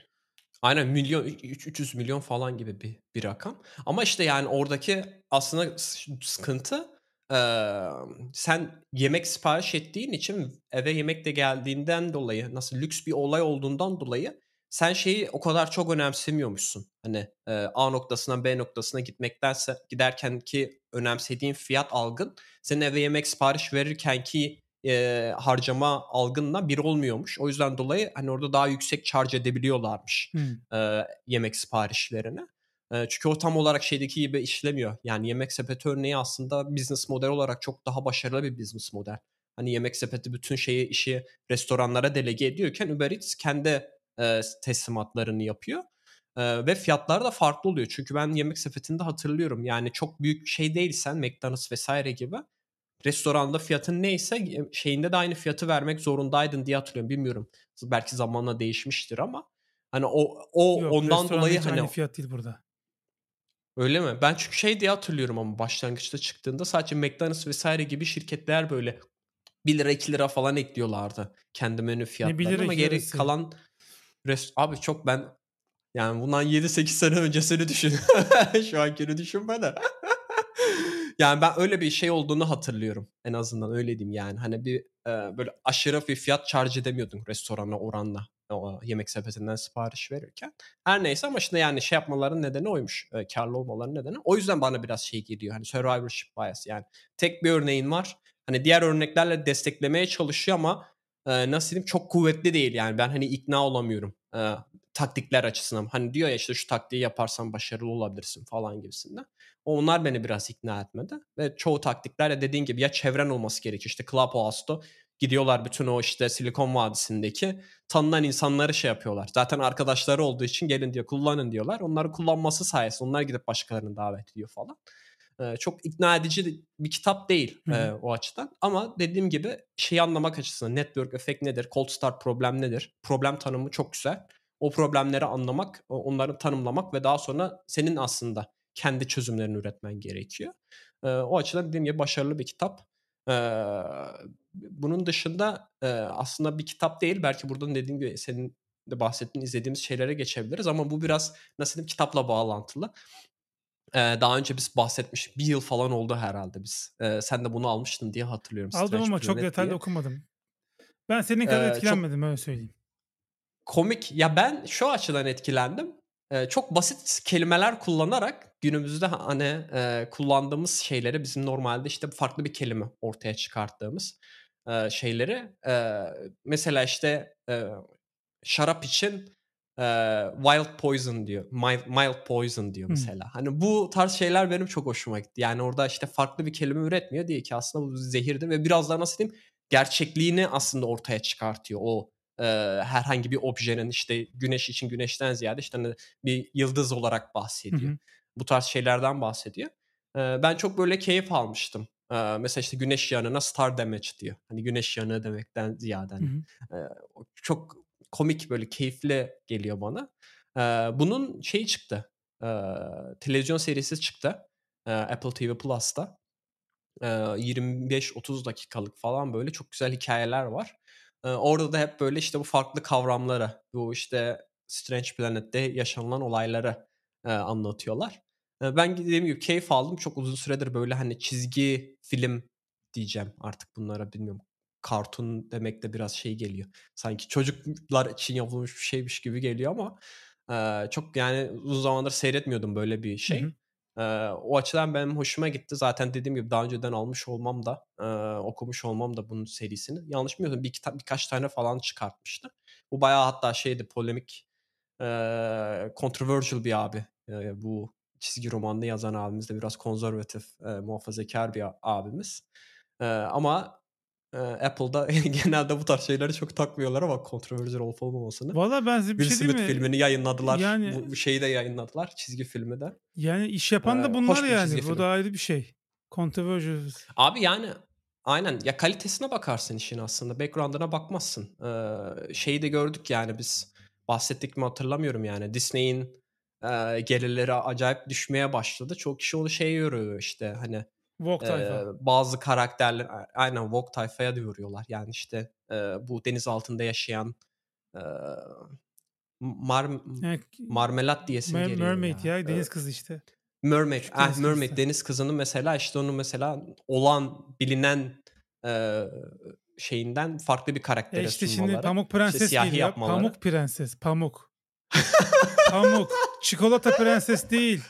Aynen milyon 3- 300 milyon falan gibi bir, bir rakam. Ama işte yani oradaki aslında sıkıntı eee, sen yemek sipariş ettiğin için eve yemek de geldiğinden dolayı nasıl lüks bir olay olduğundan dolayı sen şeyi o kadar çok önemsemiyormuşsun. Hani eee, A noktasından B noktasına gitmektense giderken ki önemsediğin fiyat algın senin eve yemek sipariş verirken ki eee, harcama algınla bir olmuyormuş. O yüzden dolayı hani orada daha yüksek charge edebiliyorlarmış
Hmm.
e, yemek siparişlerini. E, çünkü o tam olarak şeydeki gibi işlemiyor. Yani yemek sepeti örneği aslında business model olarak çok daha başarılı bir business model. Hani yemek sepeti bütün şeyi işi restoranlara delege ediyorken Uber Eats kendi e, teslimatlarını yapıyor. Eee, ve fiyatlar da farklı oluyor. Çünkü ben Yemek Sepeti'nde hatırlıyorum. Yani çok büyük şey değilsen McDonald's vesaire gibi restoranda fiyatın neyse şeyinde de aynı fiyatı vermek zorundaydın diye hatırlıyorum. Bilmiyorum. Belki zamanla değişmiştir ama hani o o
Yok,
ondan dolayı hani
aynı fiyat değil burada.
Öyle mi? Ben çünkü şey diye hatırlıyorum ama başlangıçta çıktığında sadece McDonald's vesaire gibi şirketler böyle 1 lira 2 lira falan ekliyorlardı kendi menü
Ne 1
fiyatlarına ama
2
geri kalan rest abi çok ben yani bundan 7-8 sene öncesini düşün. [laughs] Şu ankini düşünme de. [laughs] yani ben öyle bir şey olduğunu hatırlıyorum. En azından öyle diyeyim yani. Hani bir e, böyle aşırı bir fiyat charge edemiyordun restorana oranla o yemek sepetinden sipariş verirken. Her neyse ama işte yani şey yapmaların nedeni oymuş. E, karlı olmaların nedeni. O yüzden bana biraz şey geliyor. Hani survivorship bias yani. Tek bir örneğin var. Hani diğer örneklerle desteklemeye çalışıyor ama e, nasıl diyeyim çok kuvvetli değil yani. Ben hani ikna olamıyorum. E, taktikler açısından. Hani diyor ya işte şu taktiği yaparsan başarılı olabilirsin falan gibisinden. Onlar beni biraz ikna etmedi. Ve çoğu taktikler ya dediğin gibi ya çevren olması gerekiyor. İşte Clubhouse'da gidiyorlar bütün o işte Silikon Vadisi'ndeki tanınan insanları şey yapıyorlar. Zaten arkadaşları olduğu için gelin diyor kullanın diyorlar. Onları kullanması sayesinde onlar gidip başkalarını davet ediyor falan. Çok ikna edici bir kitap değil
Hı hı.
e, o açıdan. Ama dediğim gibi şeyi anlamak açısından network efekt nedir, cold start problem nedir? Problem tanımı çok güzel. O problemleri anlamak, onları tanımlamak ve daha sonra senin aslında kendi çözümlerini üretmen gerekiyor. Ee, o açıdan dediğim gibi başarılı bir kitap. Ee, bunun dışında e, aslında bir kitap değil. Belki buradan dediğim gibi senin de bahsettiğin izlediğimiz şeylere geçebiliriz ama bu biraz nasıl diyeyim kitapla bağlantılı. Ee, daha önce biz bahsetmiş bir yıl falan oldu herhalde biz. Ee, sen de bunu almıştın diye hatırlıyorum.
Aldım
Strange
ama çok detaylı
diye.
okumadım. Ben senin kadar
Ee, çok
etkilenmedim öyle söyleyeyim.
komik. Ya ben şu açıdan etkilendim. Ee, çok basit kelimeler kullanarak günümüzde hani e, kullandığımız şeyleri bizim normalde işte farklı bir kelime ortaya çıkarttığımız e, şeyleri e, mesela işte e, şarap için e, wild poison diyor. Mild, mild poison diyor mesela. Hani bu tarz şeyler benim çok hoşuma gitti. Yani orada işte farklı bir kelime üretmiyor diye ki aslında bu zehirdir ve biraz daha nasıl diyeyim gerçekliğini aslında ortaya çıkartıyor o e, herhangi bir objenin işte güneş için güneşten ziyade işte hani bir yıldız olarak bahsediyor.
hı.
Bu tarz şeylerden bahsediyor. E, ben çok böyle keyif almıştım. E, mesela işte güneş yanına star damage diyor. Hani güneş yanığı demekten ziyade hani e, çok komik böyle keyifli geliyor bana. Bunun şeyi çıktı. Televizyon serisi çıktı. Apple TV Plus'ta. E, 25-30 dakikalık falan böyle çok güzel hikayeler var. Orada da hep böyle işte bu farklı kavramları, bu işte Strange Planet'te yaşanılan olayları anlatıyorlar. Ben dediğim gibi keyif aldım. Çok uzun süredir böyle hani çizgi film diyeceğim artık bunlara bilmiyorum. Kartun demek de biraz şey geliyor. Sanki çocuklar için yapılmış bir şeymiş gibi geliyor ama e, çok yani uzun zamandır seyretmiyordum böyle bir
Hı
şey.
hı.
Ee, o açıdan benim hoşuma gitti. Zaten dediğim gibi daha önceden almış olmam da, e, okumuş olmam da bunun serisini. Yanlış bilmiyorsam bir kitap birkaç tane falan çıkartmıştı. Bu bayağı hatta şeydi polemik, e, controversial bir abi. E, bu çizgi romanını yazan abimiz de biraz konservatif, e, muhafazakar bir abimiz. E, ama e, Apple'da [laughs] genelde bu tarz şeyleri çok takmıyorlar ama controversial olup olmamasını.
Valla ben size bir
Will
şey
Smith
mi?
filmini yayınladılar.
Yani
Bu, şeyi de yayınladılar. Çizgi filmi de.
yani iş yapan da
Ee,
bunlar yani. Bu da ayrı bir şey. Controversial.
Abi yani aynen ya kalitesine bakarsın işin aslında. Background'ına bakmazsın. Ee, şeyi de gördük yani biz bahsettik mi hatırlamıyorum yani. Disney'in e, gelirleri acayip düşmeye başladı. Çok kişi onu şey yoruyor işte hani
Vogue
e,
tayfa.
bazı karakterler aynen Vogue tayfaya da yoruyorlar. Yani işte e, bu deniz altında yaşayan e, mar,
Yani,
marmelat diyesim
mer-
geliyor
mermaid
ya.
ya deniz kızı işte.
Mermaid,
Küçük
ah
deniz
Mermaid
kızı.
deniz kızını mesela işte onu mesela olan bilinen e, şeyinden farklı bir
E
karaktere
işte şimdi Pamuk
işte
Prenses
siyahi
geliyor.
yapmaları.
Pamuk Prenses. Pamuk. [laughs] Pamuk. Çikolata Prenses değil.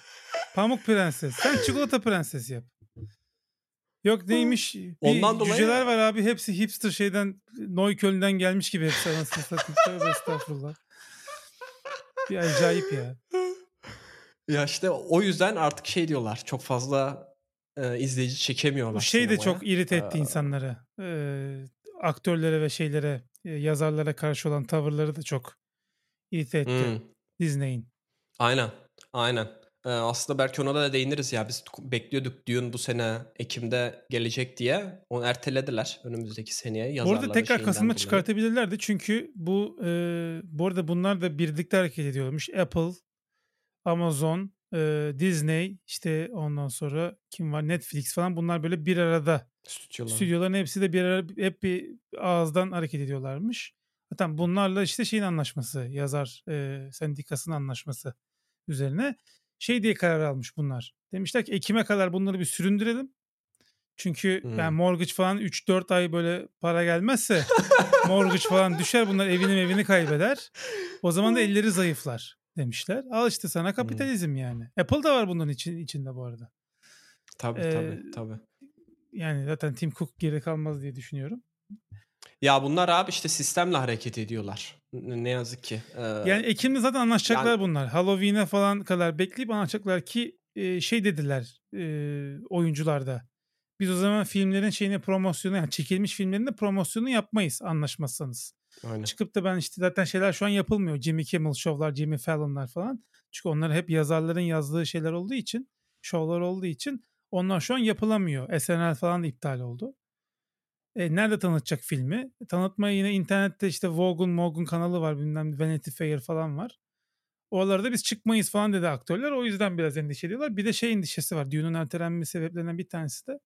Pamuk Prenses. Sen çikolata prenses yap. Yok neymiş? Bir
Ondan dolayı-
cüceler var abi. Hepsi hipster şeyden Neukölln'den gelmiş gibi hepsi anasını satayım. Tövbe estağfurullah. Bir acayip ya.
Ya işte o yüzden artık şey diyorlar çok fazla e, izleyici çekemiyorlar
Bu şey de çok irite etti
Ee,
insanları. Ee, aktörlere ve şeylere, e, yazarlara karşı olan tavırları da çok irite etti
hmm.
Disney'in.
Aynen, aynen. Eee, aslında belki ona da değiniriz ya. Biz bekliyorduk Dune bu sene ekimde gelecek diye. Onu ertelediler önümüzdeki seneye
Bu
yazarların
arada tekrar
dolayı.
çıkartabilirlerdi. Çünkü bu eee, bu arada bunlar da birlikte hareket ediyormuş. Apple, Amazon, eee, Disney, işte ondan sonra kim var? Netflix falan bunlar böyle bir arada.
Stüdyolar.
Stüdyoların hepsi de bir ara hep bir ağızdan hareket ediyorlarmış. Zaten bunlarla işte şeyin anlaşması, yazar eee sendikasının anlaşması üzerine şey diye karar almış bunlar. Demişler ki Ekim'e kadar bunları bir süründürelim. Çünkü
Hımm.
yani mortgage falan 3-4 ay böyle para gelmezse [laughs] mortgage falan düşer bunlar evini evini kaybeder. O zaman da elleri zayıflar demişler. Al işte sana kapitalizm yani. Apple da var bunun için içinde bu arada.
Tabii,
Eee,
tabii, tabii.
yani zaten Tim Cook geri kalmaz diye düşünüyorum.
Ya bunlar abi işte sistemle hareket ediyorlar. Ne yazık ki. Eee,
Yani Ekim'de zaten anlaşacaklar
yani
bunlar. Halloween'e falan kadar bekleyip anlaşacaklar ki eee, şey dediler eee oyuncular da. Biz o zaman filmlerin şeyine promosyonu yani çekilmiş filmlerin de promosyonu yapmayız anlaşmazsanız.
Aynen.
Çıkıp da ben işte zaten şeyler şu an yapılmıyor. Jimmy Kimmel Show'lar, Jimmy Fallon'lar falan. Çünkü onlar hep yazarların yazdığı şeyler olduğu için, şovlar olduğu için onlar şu an yapılamıyor. SNL falan da iptal oldu. E, nerede tanıtacak filmi? Tanıtmaya yine internette işte Vogue'un Mogun kanalı var bilmem Vanity Fair falan var. Oralarda biz çıkmayız falan dedi aktörler. O yüzden biraz endişe ediyorlar. Bir de şey endişesi var. Düğünün ertelenme sebeplerinden bir tanesi de.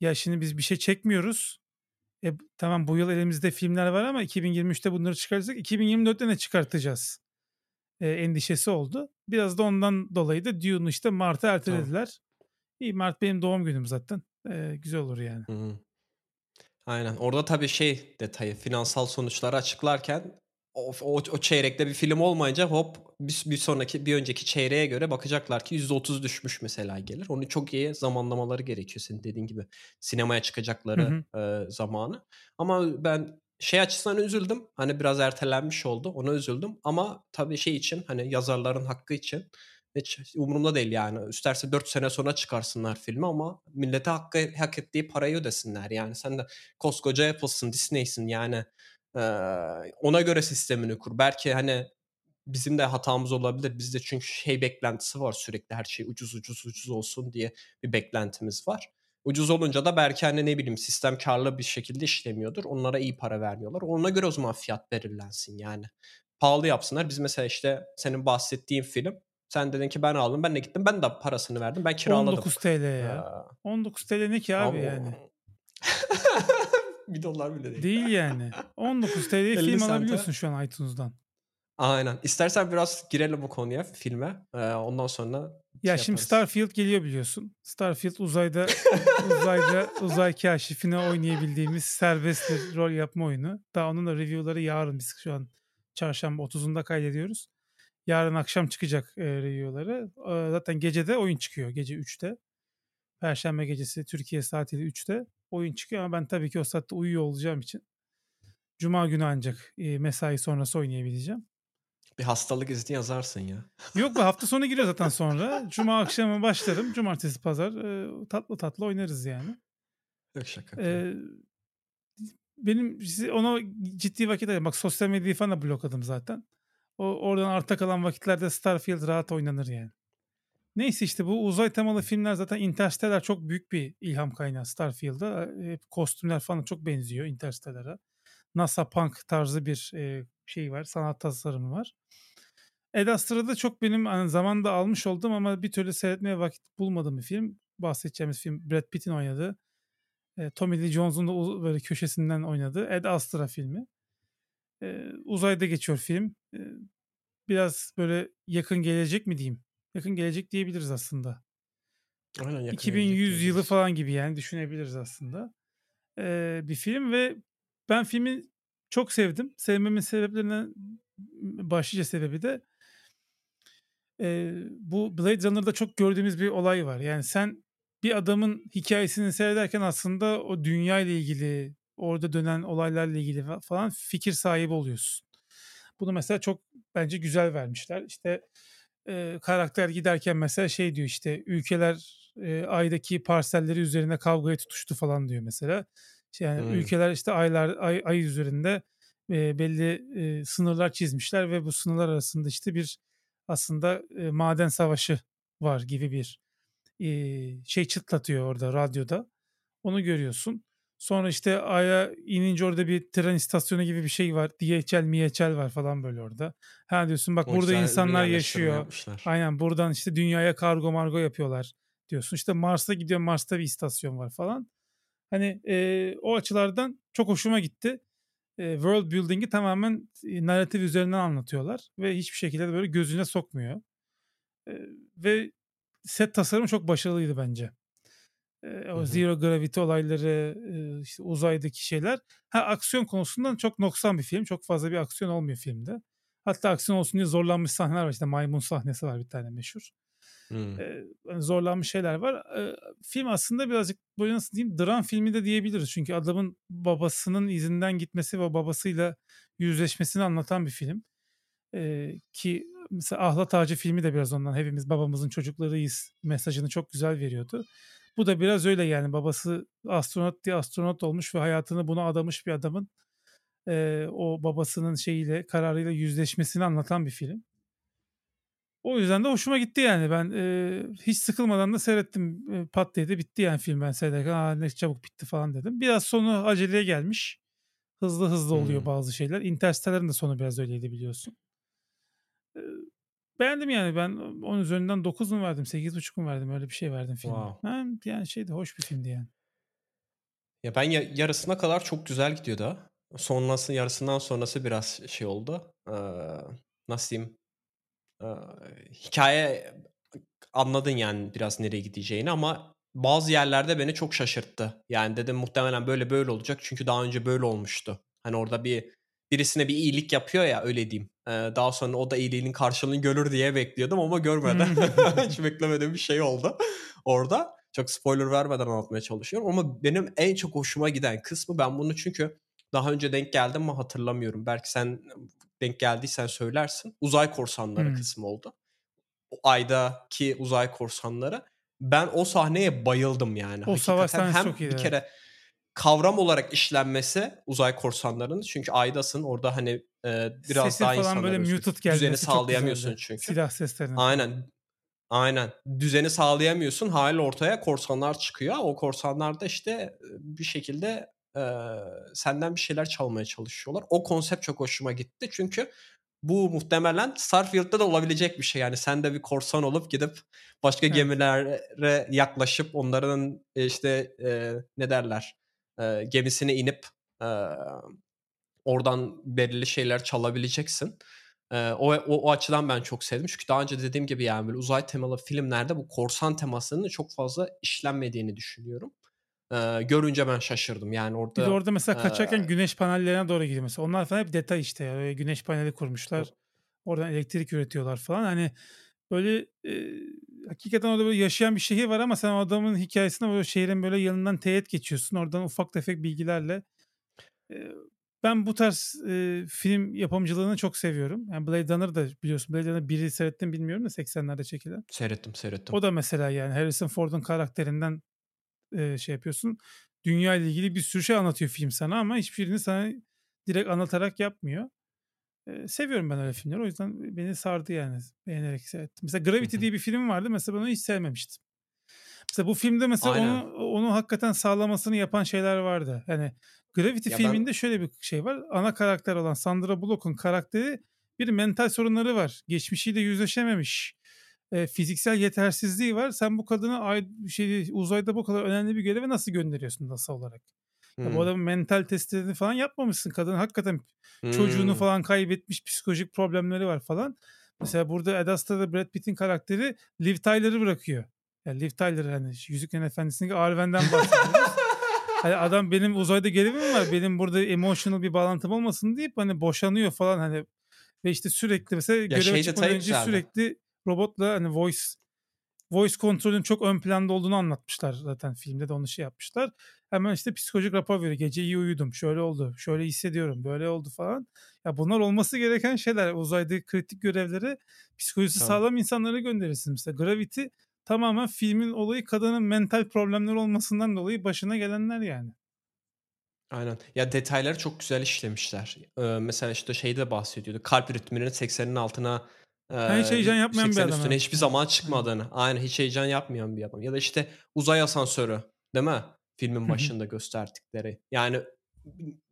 Ya şimdi biz bir şey çekmiyoruz. E, tamam bu yıl elimizde filmler var ama 2023'te bunları çıkaracak. 2024'te ne çıkartacağız? E, endişesi oldu. Biraz da ondan dolayı da Dune'u işte Mart'a ertelediler. İyi Mart benim doğum günüm zaten. E, güzel olur yani.
Hı hı. Aynen. Orada tabii şey detayı, finansal sonuçları açıklarken o o o çeyrekte bir film olmayınca hop bir bir sonraki, bir önceki çeyreğe göre bakacaklar ki %30 düşmüş mesela gelir. Onu çok iyi zamanlamaları gerekiyor senin dediğin gibi. Sinemaya çıkacakları,
hı.
eee, zamanı. Ama ben şey açısından üzüldüm. Hani biraz ertelenmiş oldu. Ona üzüldüm ama tabii şey için hani yazarların hakkı için hiç umurumda değil yani. İsterse 4 sene sonra çıkarsınlar filmi ama millete hakkı hak ettiği parayı ödesinler. Yani sen de koskoca Apple'sın, Disney'sin yani. Eee, ona göre sistemini kur. Belki hani bizim de hatamız olabilir. Bizde çünkü şey beklentisi var sürekli her şey ucuz ucuz ucuz olsun diye bir beklentimiz var. Ucuz olunca da belki hani ne bileyim sistem karlı bir şekilde işlemiyordur. Onlara iyi para vermiyorlar. Ona göre o zaman fiyat belirlensin yani. Pahalı yapsınlar. Biz mesela işte senin bahsettiğin film sen dedin ki ben aldım. Ben de gittim. Ben de parasını verdim. Ben kiraladım.
19 TL ya. 19 TL ne ki abi
ama
yani? [laughs]
bir dolar bile değil.
Değil yani. 19 TL'ye
50
film alabiliyorsun şu an iTunes'dan.
Aynen. İstersen biraz girelim bu konuya, filme. Eee, ondan sonra
Ya
şey
şimdi
yaparız.
Starfield geliyor biliyorsun. Starfield uzayda [laughs] uzayda uzay kaşifine oynayabildiğimiz serbest bir rol yapma oyunu. Daha onun da review'ları yarın biz şu an çarşamba 30'unda kaydediyoruz. Yarın akşam çıkacak e, review'ları. E, zaten gece de oyun çıkıyor. Gece 3'te. Perşembe gecesi Türkiye saatiyle 3'te oyun çıkıyor ama ben tabii ki o saatte uyuyor olacağım için Cuma günü ancak e, mesai sonrası oynayabileceğim.
Bir hastalık izni yazarsın ya. [laughs]
Yok be hafta sonu giriyor zaten sonra. Cuma akşamı başlarım. Cumartesi pazar e, tatlı tatlı oynarız yani.
Yok şaka.
E, benim size- ona ciddi vakit ayırıyorum. Bak sosyal medyayı falan da blokladım zaten. O, oradan arta kalan vakitlerde Starfield rahat oynanır yani. Neyse işte bu uzay temalı filmler zaten Interstellar çok büyük bir ilham kaynağı Starfield'a. E, kostümler falan çok benziyor Interstellar'a. NASA Punk tarzı bir e, şey var. Sanat tasarımı var. Ed Astra'da çok benim hani zamanda almış oldum ama bir türlü seyretmeye vakit bulmadığım bir film. Bahsedeceğimiz film Brad Pitt'in oynadığı. E, Tommy Lee Jones'un da böyle köşesinden oynadığı Ed Astra filmi. E, uzayda geçiyor film. E, biraz böyle yakın gelecek mi diyeyim? Yakın gelecek diyebiliriz aslında.
Aynen yakın gelecek
2100 yılı falan gibi yani düşünebiliriz aslında. Ee, bir film ve ben filmi çok sevdim. Sevmemin sebeplerinden başlıca sebebi de e, bu Blade Runner'da çok gördüğümüz bir olay var. Yani sen bir adamın hikayesini seyrederken aslında o dünya ile ilgili, orada dönen olaylarla ilgili fa- falan fikir sahibi oluyorsun. Bunu mesela çok bence güzel vermişler. İşte e, karakter giderken mesela şey diyor işte ülkeler e, aydaki parselleri üzerine kavgaya tutuştu falan diyor mesela. Yani
Hmm.
ülkeler işte aylar ay, ay üzerinde e, belli e, sınırlar çizmişler ve bu sınırlar arasında işte bir aslında e, maden savaşı var gibi bir e, şey çıtlatıyor orada radyoda. Onu görüyorsun. Sonra işte Ay'a inince orada bir tren istasyonu gibi bir şey var. DHL, MHL var falan böyle orada. Ha diyorsun bak
O
burada insanlar yaşıyor.
yapmışlar.
Aynen buradan işte dünyaya kargo margo yapıyorlar diyorsun. İşte Mars'a gidiyor Mars'ta bir istasyon var falan. Hani e, o açılardan çok hoşuma gitti. E, world building'i tamamen e, narratif üzerinden anlatıyorlar. Ve hiçbir şekilde de böyle gözüne sokmuyor. E, ve set tasarımı çok başarılıydı bence. E, o zero gravity olayları, e, işte uzaydaki şeyler. Ha aksiyon konusundan çok noksan bir film. Çok fazla bir aksiyon olmuyor filmde. Hatta aksiyon olsun diye zorlanmış sahneler var. İşte maymun sahnesi var bir tane meşhur. Eee, hani zorlanmış şeyler var. Eee, film aslında birazcık böyle nasıl diyeyim dram filmi de diyebiliriz. Çünkü adamın babasının izinden gitmesi ve babasıyla yüzleşmesini anlatan bir film. Eee, ki mesela Ahlat Ağacı filmi de biraz ondan. Hepimiz babamızın çocuklarıyız mesajını çok güzel veriyordu. Bu da biraz öyle yani babası astronot diye astronot olmuş ve hayatını buna adamış bir adamın eee, o babasının şeyiyle kararıyla yüzleşmesini anlatan bir film. O yüzden de hoşuma gitti yani. Ben eee, hiç sıkılmadan da seyrettim. Eee, pat diye de bitti yani film ben seyrederken. Aa ne çabuk bitti falan dedim. Biraz sonu aceleye gelmiş. Hızlı hızlı oluyor
Hımm.
bazı şeyler. Interstellar'ın da sonu biraz öyleydi biliyorsun. Beğendim yani ben 10 üzerinden 9 mu verdim 8,5 mu verdim öyle bir şey verdim filme.
Wow.
Ha, yani şeydi hoş bir filmdi yani.
Ya, ben ya yarısına kadar çok güzel gidiyordu. Sonrası yarısından sonrası biraz şey oldu. Eee, nasıl diyeyim? Eee, hikâye anladın yani biraz nereye gideceğini ama bazı yerlerde beni çok şaşırttı. Yani dedim muhtemelen böyle böyle olacak çünkü daha önce böyle olmuştu. Hani orada bir birisine bir iyilik yapıyor ya öyle diyeyim. Eee, daha sonra o da iyiliğinin karşılığını görür diye bekliyordum ama görmedi. [laughs] Hiç beklemediğim bir şey oldu orada. Çok spoiler vermeden anlatmaya çalışıyorum ama benim en çok hoşuma giden kısmı ben bunu çünkü daha önce denk geldim mi hatırlamıyorum. Belki sen denk geldiysen söylersin. Uzay korsanları
Hımm.
kısmı oldu. O aydaki uzay korsanları. Ben o sahneye bayıldım yani.
O savaş
Hakikaten
sahnesi
hem
çok iyiydi,
bir kere kavram olarak işlenmesi uzay korsanlarının çünkü aydasın orada hani, eee, biraz
Sesin
daha
falan böyle muted
düzeni sağlayamıyorsun
güzeldi.
çünkü.
Silah seslerinin falan.
Aynen. Aynen. Düzeni sağlayamıyorsun. Hâliyle ortaya korsanlar çıkıyor. O korsanlar da işte, eee, bir şekilde, eee, senden bir şeyler çalmaya çalışıyorlar. O konsept çok hoşuma gitti. Çünkü bu muhtemelen Starfield'da da olabilecek bir şey. Yani sen de bir korsan olup gidip başka
Evet.
gemilere yaklaşıp onların, eee, işte, eee, ne derler, eee, gemisine inip, eee, oradan belirli şeyler çalabileceksin. Eee, o o o açıdan ben çok sevdim. Çünkü daha önce dediğim gibi yani böyle uzay temalı filmlerde bu korsan temasının çok fazla işlenmediğini düşünüyorum. Eee, görünce ben şaşırdım. Yani
Bir de
orada,
orada mesela kaçarken
eee
güneş panellerine doğru gidiyor mesela. Onlar falan hep detay işte ya. Güneş paneli kurmuşlar. Oradan elektrik üretiyorlar falan. Hani böyle, eee, hakikaten orada böyle yaşayan bir şehir var ama sen o adamın hikâyesinde böyle şehrin böyle yanından teğet geçiyorsun. Oradan ufak tefek bilgilerle. Ben bu tarz, eee, film yapımcılığını çok seviyorum. Yani Blade Runner'ı da biliyorsun. Blade Runner 1'i seyrettin mi bilmiyorum da 80'lerde çekilen.
Seyrettim, seyrettim.
O da mesela yani Harrison Ford'un karakterinden, eee, şey yapıyorsun. Dünyayla ilgili bir sürü şey anlatıyor film sana ama hiçbirini sana direkt anlatarak yapmıyor. Seviyorum ben öyle filmleri. O yüzden beni sardı yani. Beğenerek seyrettim. Mesela Gravity diye bir film vardı. Mesela ben onu hiç sevmemiştim. Mesela bu filmde mesela
Aynen.
onu onu hakikaten sağlamasını yapan şeyler vardı. Yani Gravity
Ya ben
filminde şöyle bir şey var. Ana karakter olan Sandra Bullock'un karakteri bir mental sorunları var. Geçmişiyle yüzleşememiş. Eee, fiziksel yetersizliği var. Sen bu kadını ay şeyi uzayda bu kadar önemli bir göreve nasıl gönderiyorsun NASA olarak? Ya bu adamın mental testlerini falan yapmamışsın. Kadın hakikaten çocuğunu
Hımm.
falan kaybetmiş, psikolojik problemleri var falan. Mesela burada Ad Astra'da Brad Pitt'in karakteri Liv Tyler'ı bırakıyor. Ya Liv Tyler hani Yüzüklerin Efendisi'ndeki Arwen'den bahsediyoruz. Hani adam benim uzayda görevim var. Benim burada emotional bir bağlantım olmasın deyip hani boşanıyor falan hani ve işte sürekli mesela
Ya
göreve
şey
çıkmadan önce sürekli robotla hani voice voice kontrolün çok ön planda olduğunu anlatmışlar zaten filmde de onu şey yapmışlar. Hemen işte psikolojik rapor veriyor. Gece iyi uyudum. Şöyle oldu. Şöyle hissediyorum. Böyle oldu falan. Ya bunlar olması gereken şeyler. Uzayda kritik görevlere psikolojisi
Tabii.
sağlam insanları gönderirsin. Mesela Gravity tamamen filmin olayı kadının mental problemleri olmasından dolayı başına gelenler yani.
Aynen. Ya detayları çok güzel işlemişler. Eee, mesela işte şeyde bahsediyordu. Kalp ritminin 80'in altına
Ha, hiç heyecan yapmayan bir adam.
üstüne hiçbir zaman çıkmadığını. Aynen hiç heyecan yapmayan bir adam. Ya da işte uzay asansörü değil mi? Filmin başında gösterdikleri. Yani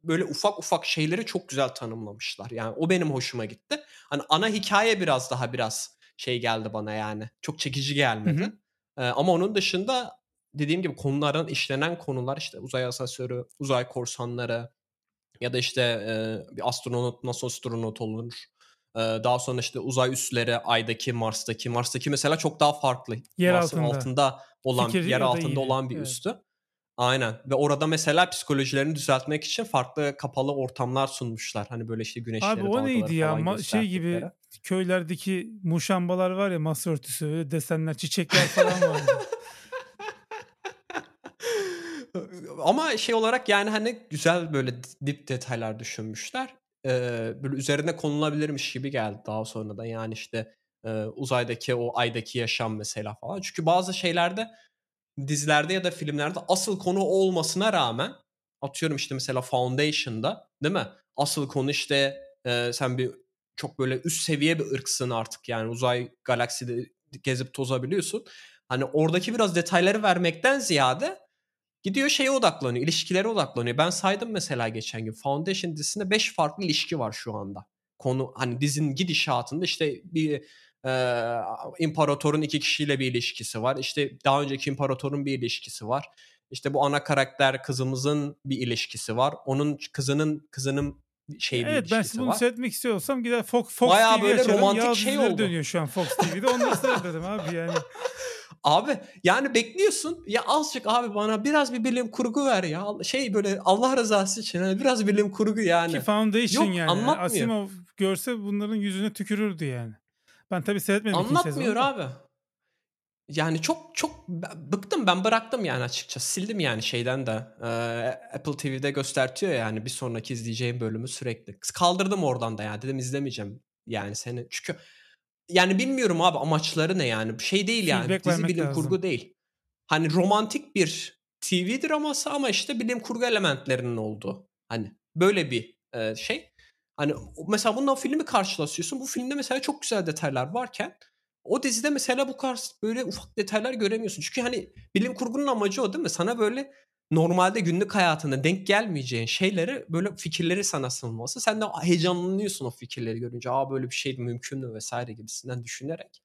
böyle ufak ufak şeyleri çok güzel tanımlamışlar. Yani o benim hoşuma gitti. Hani ana hikaye biraz daha biraz şey geldi bana yani. Çok çekici gelmedi. Ee, ama onun dışında dediğim gibi konuların işlenen konular işte uzay asansörü, uzay korsanları ya da işte e, bir astronot nasıl astronot olur. Ee, daha sonra işte uzay üsleri, aydaki, Mars'taki. Mars'taki mesela çok daha farklı.
Yer
Mars'ın
altında.
altında olan,
Fikir
yer altında
yine,
olan bir
evet.
üstü. Aynen. Ve orada mesela psikolojilerini düzeltmek için farklı kapalı ortamlar sunmuşlar. Hani böyle işte güneşleri,
Abi o neydi ya? Ma- şey gibi köylerdeki muşambalar var ya masa örtüsü öyle desenler çiçekler falan vardı. [laughs]
Ama şey olarak yani hani güzel böyle dip detaylar düşünmüşler. Ee, böyle üzerine konulabilirmiş gibi geldi daha sonra da. Yani işte e, uzaydaki o aydaki yaşam mesela falan. Çünkü bazı şeylerde dizilerde ya da filmlerde asıl konu olmasına rağmen atıyorum işte mesela Foundation'da değil mi? Asıl konu işte e, sen bir çok böyle üst seviye bir ırksın artık yani uzay galakside gezip tozabiliyorsun. Hani oradaki biraz detayları vermekten ziyade gidiyor şeye odaklanıyor, ilişkilere odaklanıyor. Ben saydım mesela geçen gün Foundation dizisinde 5 farklı ilişki var şu anda. Konu hani dizinin gidişatında işte bir e, imparatorun iki kişiyle bir ilişkisi var. İşte daha önceki imparatorun bir ilişkisi var. İşte bu ana karakter kızımızın bir ilişkisi var. Onun kızının kızının şey bir
evet ben
ilişkisi
bunu
var.
seyretmek istiyorsam gider Fox, Fox
Bayağı
TV
böyle
açarım.
romantik
Yaz
şey oldu.
dönüyor şu an Fox TV'de. Onları [laughs] seyrederim abi yani.
Abi yani bekliyorsun ya azıcık abi bana biraz bir bilim kurgu ver ya. Şey böyle Allah rızası için hani biraz bilim kurgu yani.
Ki Foundation
Yok,
yani.
anlatmıyor.
Asimov görse bunların yüzüne tükürürdü yani. Ben tabii seyretmedim
Anlatmıyor abi. Yani çok çok bıktım ben bıraktım yani açıkçası. Sildim yani şeyden de. Ee, Apple TV'de göstertiyor yani bir sonraki izleyeceğim bölümü sürekli. Kaldırdım oradan da yani dedim izlemeyeceğim yani seni. Çünkü yani bilmiyorum abi amaçları ne yani. Şey değil yani.
Feedback
Dizi bilim
lazım.
kurgu değil. Hani romantik bir TV draması ama işte bilim kurgu elementlerinin olduğu. Hani böyle bir e, şey. Hani mesela bununla filmi karşılaşıyorsun. Bu filmde mesela çok güzel detaylar varken o dizide mesela bu kadar böyle ufak detaylar göremiyorsun. Çünkü hani bilim kurgunun amacı o değil mi? Sana böyle normalde günlük hayatında denk gelmeyeceğin şeyleri böyle fikirleri sana sunması. Sen de heyecanlanıyorsun o fikirleri görünce. Aa böyle bir şey mümkün mü vesaire gibisinden düşünerek.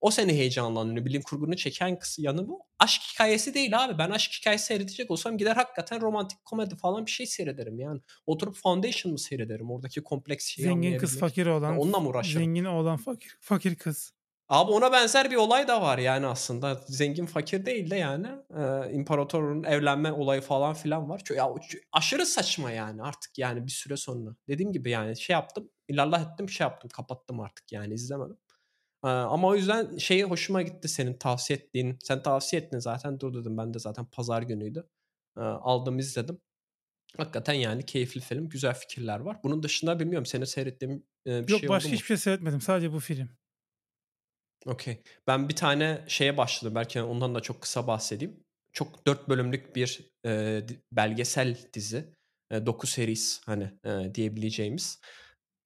O seni heyecanlandırıyor. Bilim kurgunu çeken kısmı yanı bu. Aşk hikayesi değil abi. Ben aşk hikayesi seyredecek olsam gider hakikaten romantik komedi falan bir şey seyrederim yani. Oturup Foundation mı seyrederim? Oradaki kompleks şeyi
Zengin kız fakir olan.
Onunla mı uğraşırım?
Zengin oğlan fakir, fakir kız.
Abi ona benzer bir olay da var yani aslında. Zengin fakir değil de yani. Ee, imparatorun evlenme olayı falan filan var. Ya, aşırı saçma yani artık yani bir süre sonra. Dediğim gibi yani şey yaptım. ilallah ettim şey yaptım. Kapattım artık yani izlemedim. Ama o yüzden şeyi hoşuma gitti senin tavsiye ettiğin. Sen tavsiye ettin zaten. Dur dedim ben de zaten pazar günüydü. Aldım izledim. Hakikaten yani keyifli film. Güzel fikirler var. Bunun dışında bilmiyorum senin seyrettiğin bir
Yok
şey
başka
oldu mu?
hiçbir şey seyretmedim. Sadece bu film.
Okey. Ben bir tane şeye başladım. Belki ondan da çok kısa bahsedeyim. Çok dört bölümlük bir e, belgesel dizi. E, doku series hani e, diyebileceğimiz.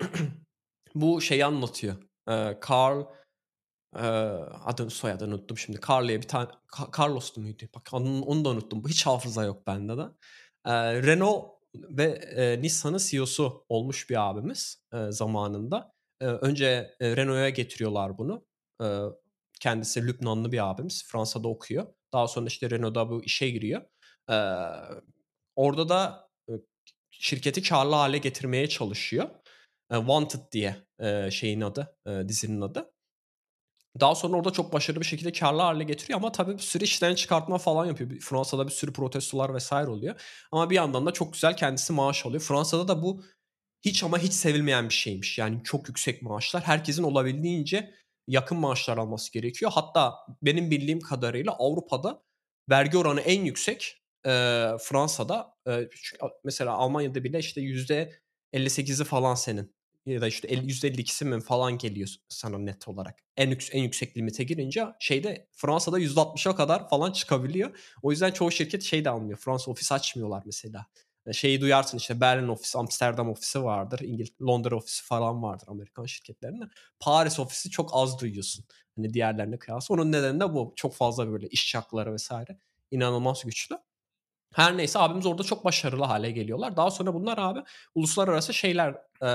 [clears throat] Bu şeyi anlatıyor. E, Carl e, adını soyadını unuttum şimdi. Carl'e bir tane Carlos'tu muydu? Bak onu, onu da unuttum. Hiç hafıza yok bende de. E, Renault ve e, Nissan'ın CEO'su olmuş bir abimiz e, zamanında. E, önce e, Renault'a getiriyorlar bunu. E, kendisi Lübnanlı bir abimiz. Fransa'da okuyor. Daha sonra işte Renault'da bu işe giriyor. E, orada da şirketi karlı hale getirmeye çalışıyor. Wanted diye şeyin adı, dizinin adı. Daha sonra orada çok başarılı bir şekilde karlı hale getiriyor ama tabii bir sürü işten çıkartma falan yapıyor. Fransa'da bir sürü protestolar vesaire oluyor. Ama bir yandan da çok güzel kendisi maaş alıyor. Fransa'da da bu hiç ama hiç sevilmeyen bir şeymiş. Yani çok yüksek maaşlar. Herkesin olabildiğince yakın maaşlar alması gerekiyor. Hatta benim bildiğim kadarıyla Avrupa'da vergi oranı en yüksek e, Fransa'da. E, çünkü mesela Almanya'da bile işte yüzde 58'i falan senin ya da işte el- %52'si mi falan geliyor sana net olarak. En, yük- en yüksek limite girince şeyde Fransa'da %60'a kadar falan çıkabiliyor. O yüzden çoğu şirket şey de almıyor. Fransa ofis açmıyorlar mesela. şeyi duyarsın işte Berlin ofisi, Amsterdam ofisi vardır, İngiliz Londra ofisi falan vardır Amerikan şirketlerinde. Paris ofisi çok az duyuyorsun. Hani diğerlerine kıyasla. Onun nedeni de bu. Çok fazla böyle iş çakları vesaire. inanılmaz güçlü. Her neyse abimiz orada çok başarılı hale geliyorlar. Daha sonra bunlar abi uluslararası şeyler e,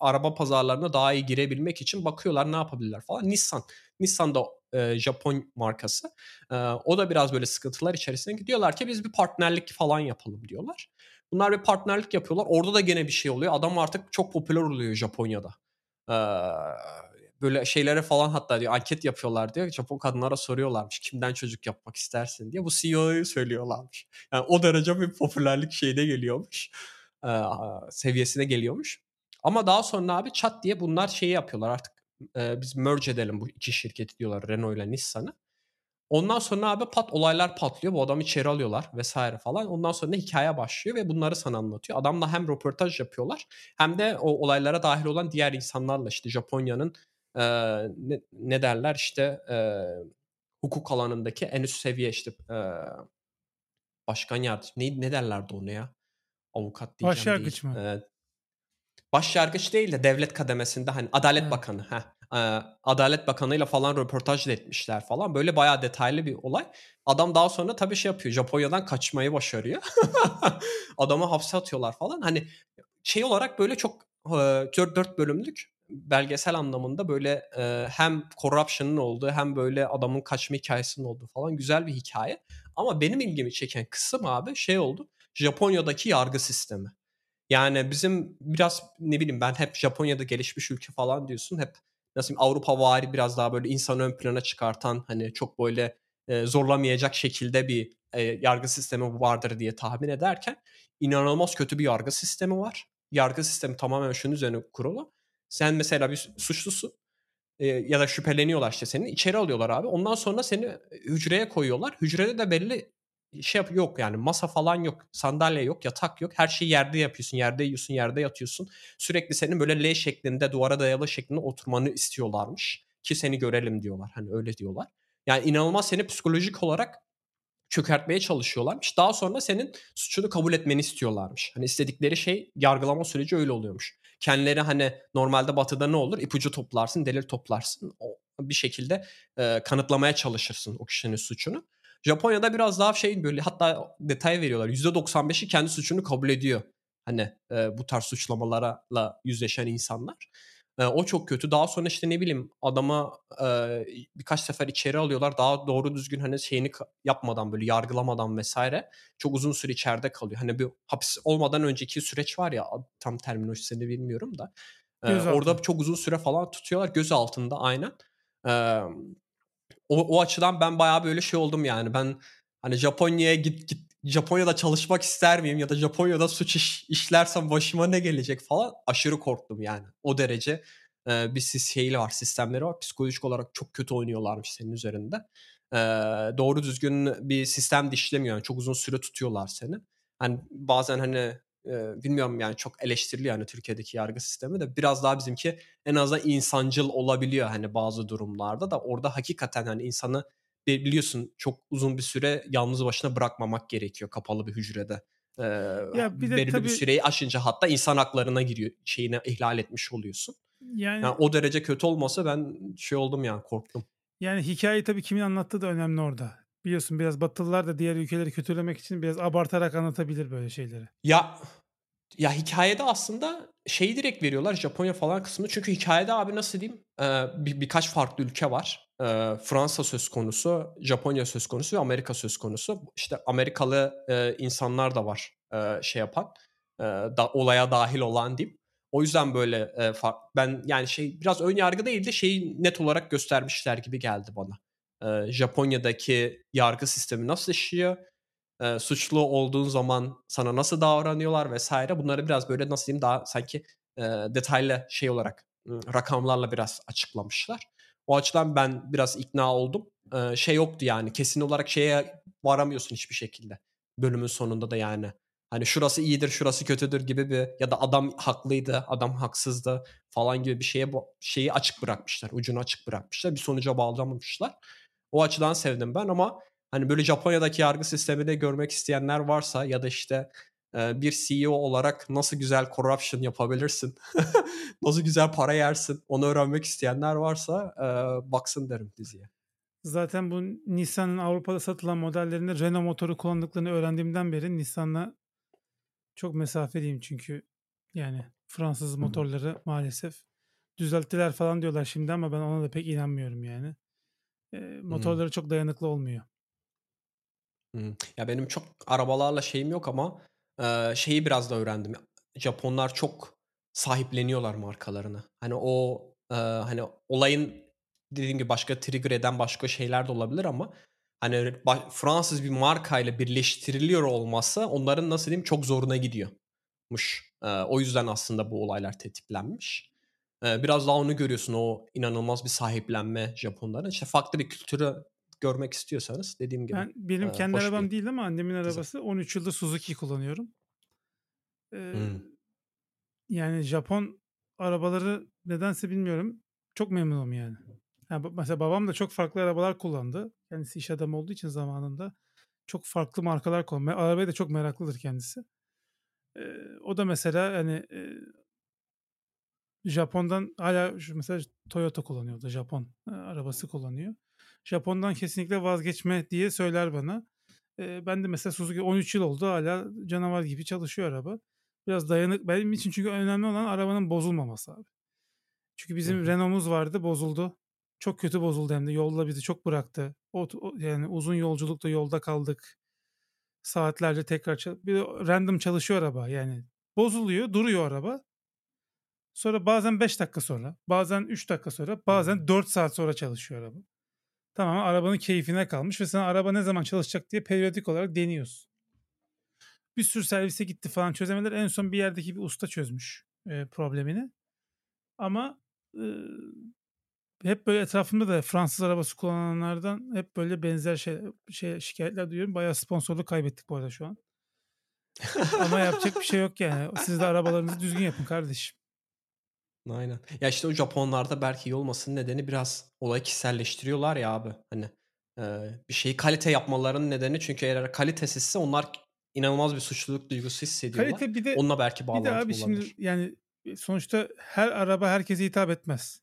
araba pazarlarına daha iyi girebilmek için bakıyorlar ne yapabilirler falan. Nissan. Nissan da e, Japon markası. E, o da biraz böyle sıkıntılar içerisinde gidiyorlar ki biz bir partnerlik falan yapalım diyorlar. Bunlar bir partnerlik yapıyorlar. Orada da gene bir şey oluyor. Adam artık çok popüler oluyor Japonya'da. Ee, böyle şeylere falan hatta diyor anket yapıyorlar diyor. Japon kadınlara soruyorlarmış kimden çocuk yapmak istersin diye. Bu CEO'yu söylüyorlarmış. Yani o derece bir popülerlik şeyine geliyormuş. E, seviyesine geliyormuş. Ama daha sonra abi çat diye bunlar şeyi yapıyorlar artık e, biz merge edelim bu iki şirketi diyorlar Renault ile Nissan'ı. Ondan sonra abi pat olaylar patlıyor. Bu adamı içeri alıyorlar vesaire falan. Ondan sonra hikaye başlıyor ve bunları sana anlatıyor. Adamla hem röportaj yapıyorlar hem de o olaylara dahil olan diğer insanlarla işte Japonya'nın e, ne, ne derler işte e, hukuk alanındaki en üst seviye işte e, başkan yardımcı ne, ne derlerdi onu ya? Avukat diyeceğim
Başyargıç
değil.
mı?
E, başyargıç değil de devlet kademesinde hani Adalet evet. Bakanı. Heh. Adalet Bakanı'yla falan röportaj da etmişler falan. Böyle bayağı detaylı bir olay. Adam daha sonra tabii şey yapıyor. Japonya'dan kaçmayı başarıyor. [laughs] Adamı hapse atıyorlar falan. Hani şey olarak böyle çok 4 bölümlük belgesel anlamında böyle hem corruption'ın olduğu hem böyle adamın kaçma hikayesinin olduğu falan güzel bir hikaye. Ama benim ilgimi çeken kısım abi şey oldu. Japonya'daki yargı sistemi. Yani bizim biraz ne bileyim ben hep Japonya'da gelişmiş ülke falan diyorsun. Hep nasıl Avrupa vari biraz daha böyle insanı ön plana çıkartan hani çok böyle e, zorlamayacak şekilde bir e, yargı sistemi vardır diye tahmin ederken inanılmaz kötü bir yargı sistemi var. Yargı sistemi tamamen şunun üzerine kurulu. Sen mesela bir suçlusun e, ya da şüpheleniyorlar işte seni içeri alıyorlar abi. Ondan sonra seni hücreye koyuyorlar. Hücrede de belli şey yap yok yani masa falan yok, sandalye yok, yatak yok. Her şeyi yerde yapıyorsun, yerde yiyorsun, yerde yatıyorsun. Sürekli senin böyle L şeklinde duvara dayalı şeklinde oturmanı istiyorlarmış ki seni görelim diyorlar. Hani öyle diyorlar. Yani inanılmaz seni psikolojik olarak çökertmeye çalışıyorlarmış. Daha sonra senin suçunu kabul etmeni istiyorlarmış. Hani istedikleri şey yargılama süreci öyle oluyormuş. Kendileri hani normalde batıda ne olur? İpucu toplarsın, delil toplarsın. O bir şekilde e, kanıtlamaya çalışırsın o kişinin suçunu. Japonya'da biraz daha şey böyle hatta detay veriyorlar. %95'i kendi suçunu kabul ediyor. Hani e, bu tarz suçlamalarla yüzleşen insanlar. E, o çok kötü. Daha sonra işte ne bileyim adama e, birkaç sefer içeri alıyorlar. Daha doğru düzgün hani şeyini yapmadan böyle yargılamadan vesaire çok uzun süre içeride kalıyor. Hani bir hapis olmadan önceki süreç var ya tam terminolojisini bilmiyorum da. E, orada çok uzun süre falan tutuyorlar. Göz altında aynen. E, o, o açıdan ben bayağı böyle şey oldum yani. Ben hani Japonya'ya git git Japonya'da çalışmak ister miyim ya da Japonya'da suç iş, işlersem başıma ne gelecek falan aşırı korktum yani. O derece e, bir şeyi var, sistemleri var. Psikolojik olarak çok kötü oynuyorlarmış senin üzerinde. E, doğru düzgün bir sistem de işlemiyor. Yani çok uzun süre tutuyorlar seni. Hani bazen hani e, bilmiyorum yani çok eleştiriliyor yani Türkiye'deki yargı sistemi de biraz daha bizimki en azından insancıl olabiliyor hani bazı durumlarda da orada hakikaten hani insanı biliyorsun çok uzun bir süre yalnız başına bırakmamak gerekiyor kapalı bir hücrede. Ee, ya bir de belirli tabii, bir süreyi aşınca hatta insan haklarına giriyor şeyine ihlal etmiş oluyorsun. Yani, yani o derece kötü olmasa ben şey oldum yani korktum.
Yani hikayeyi tabii kimin anlattığı da önemli orada. Biliyorsun biraz Batılılar da diğer ülkeleri kötülemek için biraz abartarak anlatabilir böyle şeyleri.
Ya ya hikayede aslında şeyi direkt veriyorlar Japonya falan kısmını. Çünkü hikayede abi nasıl diyeyim ee, bir, birkaç farklı ülke var. Ee, Fransa söz konusu, Japonya söz konusu ve Amerika söz konusu. İşte Amerikalı e, insanlar da var e, şey yapan, e, da, olaya dahil olan diyeyim. O yüzden böyle e, fark, ben yani şey biraz ön yargı değil de şeyi net olarak göstermişler gibi geldi bana. E, Japonya'daki yargı sistemi nasıl işliyor? E, suçlu olduğun zaman sana nasıl davranıyorlar vesaire. Bunları biraz böyle nasıl diyeyim daha sanki e, detaylı şey olarak rakamlarla biraz açıklamışlar. O açıdan ben biraz ikna oldum. E, şey yoktu yani kesin olarak şeye varamıyorsun hiçbir şekilde. Bölümün sonunda da yani. Hani şurası iyidir, şurası kötüdür gibi bir ya da adam haklıydı, adam haksızdı falan gibi bir şeye bu şeyi açık bırakmışlar. Ucunu açık bırakmışlar. Bir sonuca bağlamamışlar. O açıdan sevdim ben ama hani böyle Japonya'daki yargı sistemini görmek isteyenler varsa ya da işte bir CEO olarak nasıl güzel corruption yapabilirsin, [laughs] nasıl güzel para yersin onu öğrenmek isteyenler varsa, baksın derim diziye.
Zaten bu Nissan'ın Avrupa'da satılan modellerinde Renault motoru kullandıklarını öğrendiğimden beri Nissan'la çok mesafeliyim çünkü yani Fransız motorları maalesef düzelttiler falan diyorlar şimdi ama ben ona da pek inanmıyorum yani. Eee, motorları çok dayanıklı olmuyor.
Ya, benim çok arabalarla şeyim yok ama, şeyi biraz da öğrendim. Japonlar çok sahipleniyorlar markalarını. Hani, o, hani, olayın dediğim gibi başka trigger eden başka şeyler de olabilir ama, hani, Fransız bir markayla birleştiriliyor olması onların nasıl diyeyim çok zoruna gidiyormuş. O yüzden aslında bu olaylar tetiklenmiş. Biraz daha onu görüyorsun, o inanılmaz bir sahiplenme Japonların. İşte, farklı bir kültürü görmek istiyorsanız dediğim gibi,
Ben benim
eee,
kendi arabam
bir
değil ama annemin arabası. 13 yıldır Suzuki kullanıyorum. Eee,
Hımm.
yani Japon arabaları nedense bilmiyorum. Çok memnunum yani. B mesela babam da çok farklı arabalar kullandı. Kendisi iş adamı olduğu için zamanında çok farklı markalar kullandı. Arabaya da çok meraklıdır kendisi. Eee, o da mesela hani, eee Japon'dan şu mesela Toyota kullanıyor o da Japon, arabası kullanıyor. Japon'dan kesinlikle vazgeçme diye söyler bana. Eee, ben de mesela Suzuki 13 yıl oldu hâlâ canavar gibi çalışıyor araba. Biraz dayanık benim için çünkü önemli olan arabanın bozulmaması abi. Çünkü bizim
hı.
Renault'umuz vardı, bozuldu. Çok kötü bozuldu hem de yolda bizi çok bıraktı. O yani uzun yolculukta yolda kaldık. Saatlerce tekrar ça bir de random çalışıyor araba yani. Bozuluyor, duruyor araba. Sonra bazen 5 dakika sonra, bazen 3 dakika sonra, bazen 4 saat sonra çalışıyor araba. Tamamen arabanın keyfine kalmış ve sen araba ne zaman çalışacak diye periyodik olarak deniyorsun. Bir sürü servise gitti falan çözemediler. En son bir yerdeki bir usta çözmüş, eee, problemini. Ama, ııı, hep böyle etrafımda da Fransız arabası kullananlardan hep böyle benzer şey şey şikâyetler duyuyorum. Bayağı sponsorluk kaybettik bu arada şu an. Ama yapacak bir şey yok yani. Siz de arabalarınızı düzgün yapın kardeşim.
Aynen. Ya, işte, o Japonlarda belki iyi olmasının nedeni biraz olayı kişiselleştiriyorlar ya abi. Hani, eee, bir şeyi kalite yapmalarının nedeni çünkü eğer kalitesizse onlar inanılmaz bir suçluluk duygusu hissediyorlar.
Kalite bir de
Onunla belki
bir de abi
bağlantılı
şimdi
olabilir.
yani, eee, sonuçta her araba herkese hitap etmez.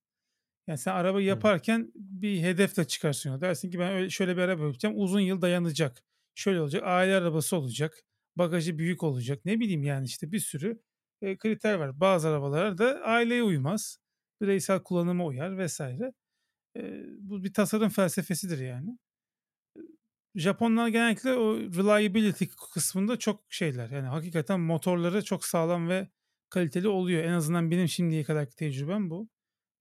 Yani sen arabayı
Hımm.
yaparken bir hedefle çıkarsın yola. Dersin ki ben öyle şöyle bir araba yapacağım, uzun yıl dayanacak. Şöyle olacak, aile arabası olacak, bagajı büyük olacak. Ne bileyim yani işte bir sürü, eee, kriter var. Bazı arabalar da aileye uymaz. Bireysel kullanıma uyar vs. Eee, bu bir tasarım felsefesidir yani. Japonlar genellikle o reliability kısmında çok şeyler. Yani hakikaten motorları çok sağlam ve kaliteli oluyor. En azından benim şimdiye kadarki tecrübem bu.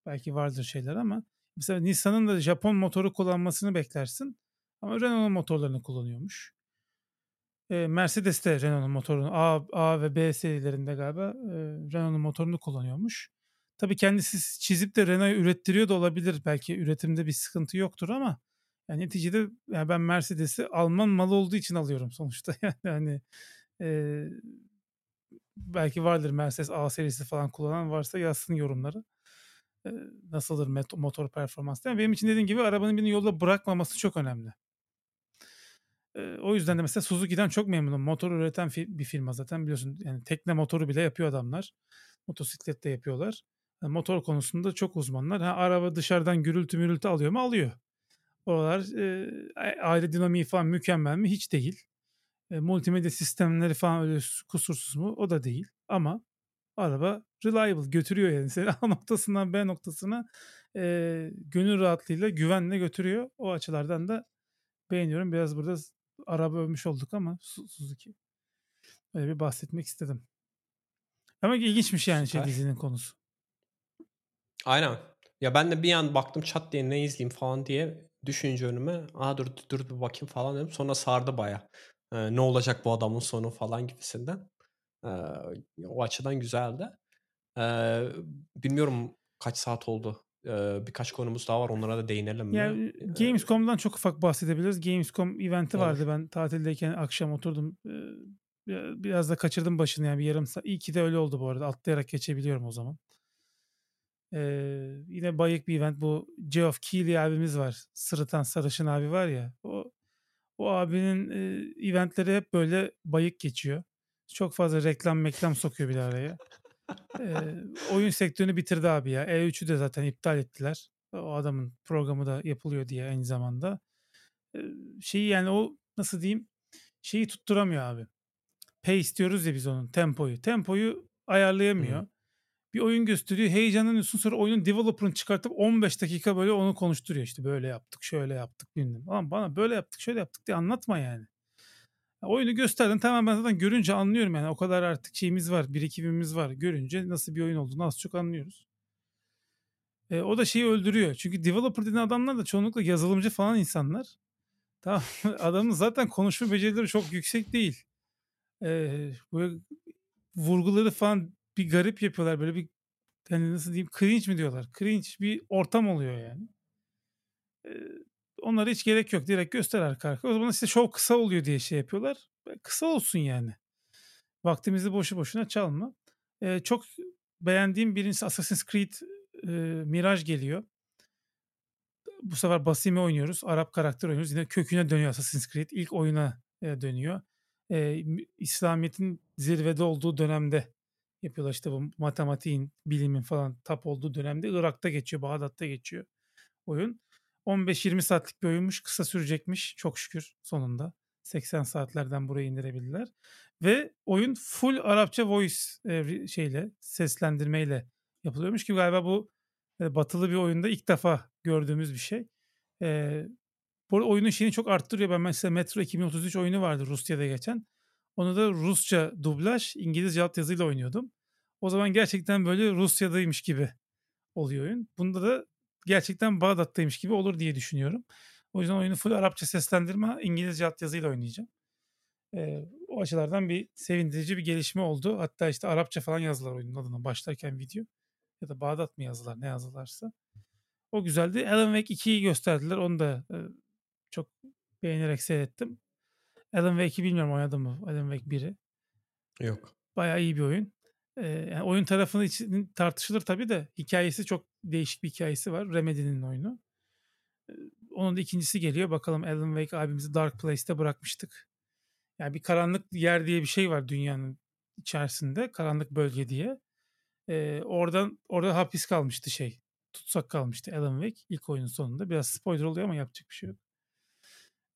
Belki vardır şeyler ama mesela Nissan'ın da Japon motoru kullanmasını beklersin ama Renault'un motorlarını kullanıyormuş. Eee, Mercedes de Renault'un motorunu A A ve B serilerinde galiba, eee, Renault'un motorunu kullanıyormuş. Tabii kendisi çizip de Renault'a ürettiriyor da olabilir. Belki üretimde bir sıkıntı yoktur ama yani neticede ya ben Mercedes'i Alman malı olduğu için alıyorum sonuçta. [laughs] Yani hani, eee, belki vardır Mercedes A serisi falan kullanan varsa yazsın yorumlara. Eee, nasıldır motor performansı diye. Benim için dediğim gibi arabanın beni yolda bırakmaması çok önemli. O yüzden de mesela Suzuki'den çok memnunum. Motor üreten bir firma zaten biliyorsun. Yani tekne motoru bile yapıyor adamlar. Motosiklet de yapıyorlar. Eee, motor konusunda çok uzmanlar. Ha, araba dışarıdan gürültü mürültü alıyor mu? Alıyor. Oralar, eee, a aerodinamiği falan mükemmel mi? Hiç değil. Eee, multimedya sistemleri falan öyle kusursuz mu? O da değil. Ama araba reliable götürüyor yani seni [laughs] A noktasından B noktasına, eee, gönül rahatlığıyla, güvenle götürüyor. O açılardan da beğeniyorum. Biraz burada araba övmüş olduk ama Su Suzuki. Öyle bir bahsetmek istedim. Ama ilginçmiş yani şey
Süper.
dizinin konusu.
Aynen. Ya, ben de bir an baktım çat diye ne izleyeyim falan diye düşünce önüme, a, dur, dur bir bakayım falan dedim. Sonra sardı bayağı. Eee, ne olacak bu adamın sonu falan gibisinden. Eee, o açıdan güzeldi. Eee, bilmiyorum kaç saat oldu? Eee, birkaç konumuz daha var. Onlara da değinelim mi?
Eee Gamescom'dan çok ufak bahsedebiliriz. Gamescom event'i vardı.
Olur.
Ben tatildeyken akşam oturdum. Biraz da kaçırdım başını yani bir yarım saat. İyi ki de öyle oldu bu arada. Atlayarak geçebiliyorum o zaman. Yine bayık bir event. Bu Geoff Keighley abimiz var. Sırıtan sarışın abi var ya. O o abinin, event'leri hep böyle bayık geçiyor. Çok fazla reklam meklam sokuyor bir araya. Ee, oyun sektörünü bitirdi abi ya. E3'ü de zaten iptal ettiler. O adamın programı da yapılıyor diye aynı zamanda. Ee, şeyi yani o nasıl diyeyim şeyi tutturamıyor abi. Pay istiyoruz ya biz onun tempoyu. Tempoyu ayarlayamıyor. Hı. Bir oyun gösteriyor. Heyecanlanıyorsun sonra oyunun developer'ını çıkartıp 15 dakika böyle onu konuşturuyor. İşte böyle yaptık, şöyle yaptık bilmem. Ama bana böyle yaptık, şöyle yaptık diye anlatma yani. Oyunu gösterdin tamam ben zaten görünce anlıyorum yani o kadar artık şeyimiz var birikimimiz var görünce nasıl bir oyun olduğunu az çok anlıyoruz. E, o da şeyi öldürüyor çünkü developer dediğin adamlar da çoğunlukla yazılımcı falan insanlar. Tamam [laughs] adamın zaten konuşma becerileri çok yüksek değil. E, böyle vurguları falan bir garip yapıyorlar böyle bir hani nasıl diyeyim cringe mi diyorlar cringe bir ortam oluyor yani. E, Onlara hiç gerek yok. Direkt göster arka arka. O zaman işte şov kısa oluyor diye şey yapıyorlar. Kısa olsun yani. Vaktimizi boşu boşuna çalma. Ee, çok beğendiğim birincisi Assassin's Creed e, Mirage geliyor. Bu sefer Basim'i oynuyoruz. Arap karakter oynuyoruz. Yine köküne dönüyor Assassin's Creed. İlk oyuna e, dönüyor. E, İslamiyet'in zirvede olduğu dönemde yapıyorlar işte bu matematiğin, bilimin falan tap olduğu dönemde Irak'ta geçiyor, Bağdat'ta geçiyor oyun. 15-20 saatlik bir oyunmuş. Kısa sürecekmiş. Çok şükür sonunda. 80 saatlerden buraya indirebildiler. Ve oyun full Arapça voice e, şeyle, seslendirmeyle yapılıyormuş ki galiba bu e, batılı bir oyunda ilk defa gördüğümüz bir şey. E, bu oyunun şeyini çok arttırıyor. Ben mesela Metro 2033 oyunu vardı Rusya'da geçen. Onu da Rusça dublaj, İngilizce altyazıyla oynuyordum. O zaman gerçekten böyle Rusya'daymış gibi oluyor oyun. Bunda da gerçekten Bağdat'taymış gibi olur diye düşünüyorum. O yüzden oyunu full Arapça seslendirme İngilizce altyazıyla oynayacağım. Ee, o açılardan bir sevindirici bir gelişme oldu. Hatta işte Arapça falan yazdılar oyunun adına başlarken video. Ya da Bağdat mı yazdılar ne yazdılarsa. O güzeldi. Alan Wake 2'yi gösterdiler. Onu da e, çok beğenerek seyrettim. Alan Wake'i bilmiyorum oynadım mı? Alan Wake 1'i.
Yok.
Bayağı iyi bir oyun. Yani oyun tarafını için tartışılır tabii de hikayesi çok değişik bir hikayesi var. Remedy'nin oyunu. Onun da ikincisi geliyor. Bakalım Alan Wake abimizi Dark Place'te bırakmıştık. Yani bir karanlık yer diye bir şey var dünyanın içerisinde. Karanlık bölge diye. Ee, oradan orada hapis kalmıştı şey. Tutsak kalmıştı Alan Wake ilk oyunun sonunda. Biraz spoiler oluyor ama yapacak bir şey yok.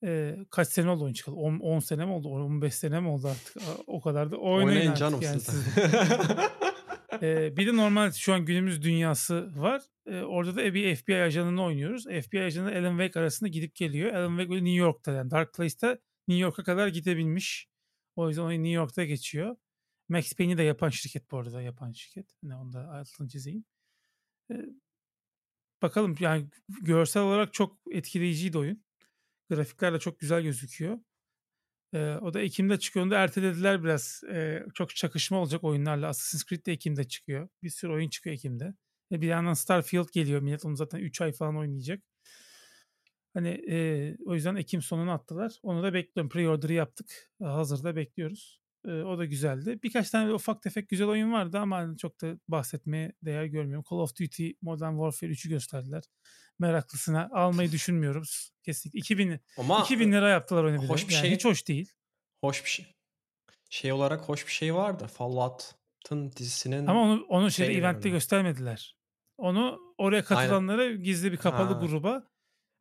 Ee, kaç sene oldu oyun çıkalı? 10, 10 sene mi oldu? 15 sene mi oldu artık? O kadar da oynayın, oynayın canım yani [laughs] ee, bir de normal şu an günümüz dünyası var. Ee, orada da bir FBI ajanını oynuyoruz. FBI ajanı Alan Wake arasında gidip geliyor. Alan Wake böyle New York'ta yani Dark Place'te New York'a kadar gidebilmiş. O yüzden oyun New York'ta geçiyor. Max Payne'i de yapan şirket bu arada yapan şirket. Ne onu da altını çizeyim. Ee, bakalım yani görsel olarak çok etkileyiciydi oyun. Grafikler de çok güzel gözüküyor. Ee, o da Ekim'de çıkıyor. Onu da ertelediler biraz. Ee, çok çakışma olacak oyunlarla. Assassin's Creed de Ekim'de çıkıyor. Bir sürü oyun çıkıyor Ekim'de. Ve bir yandan Starfield geliyor. Millet onu zaten 3 ay falan oynayacak. Hani e, o yüzden Ekim sonuna attılar. Onu da bekliyorum. Pre-order'ı yaptık. Hazırda bekliyoruz. E, o da güzeldi. Birkaç tane ufak tefek güzel oyun vardı ama hani çok da bahsetmeye değer görmüyorum. Call of Duty Modern Warfare 3'ü gösterdiler meraklısına almayı düşünmüyoruz. Kesinlikle. 2000, Ama 2000 lira yaptılar oyunu hoş bir yani şey. Hiç hoş değil.
Hoş bir şey. Şey olarak hoş bir şey vardı. Fallout'ın dizisinin
Ama onu onu şeyde eventte göstermediler. Onu oraya katılanlara Aynen. gizli bir kapalı ha. gruba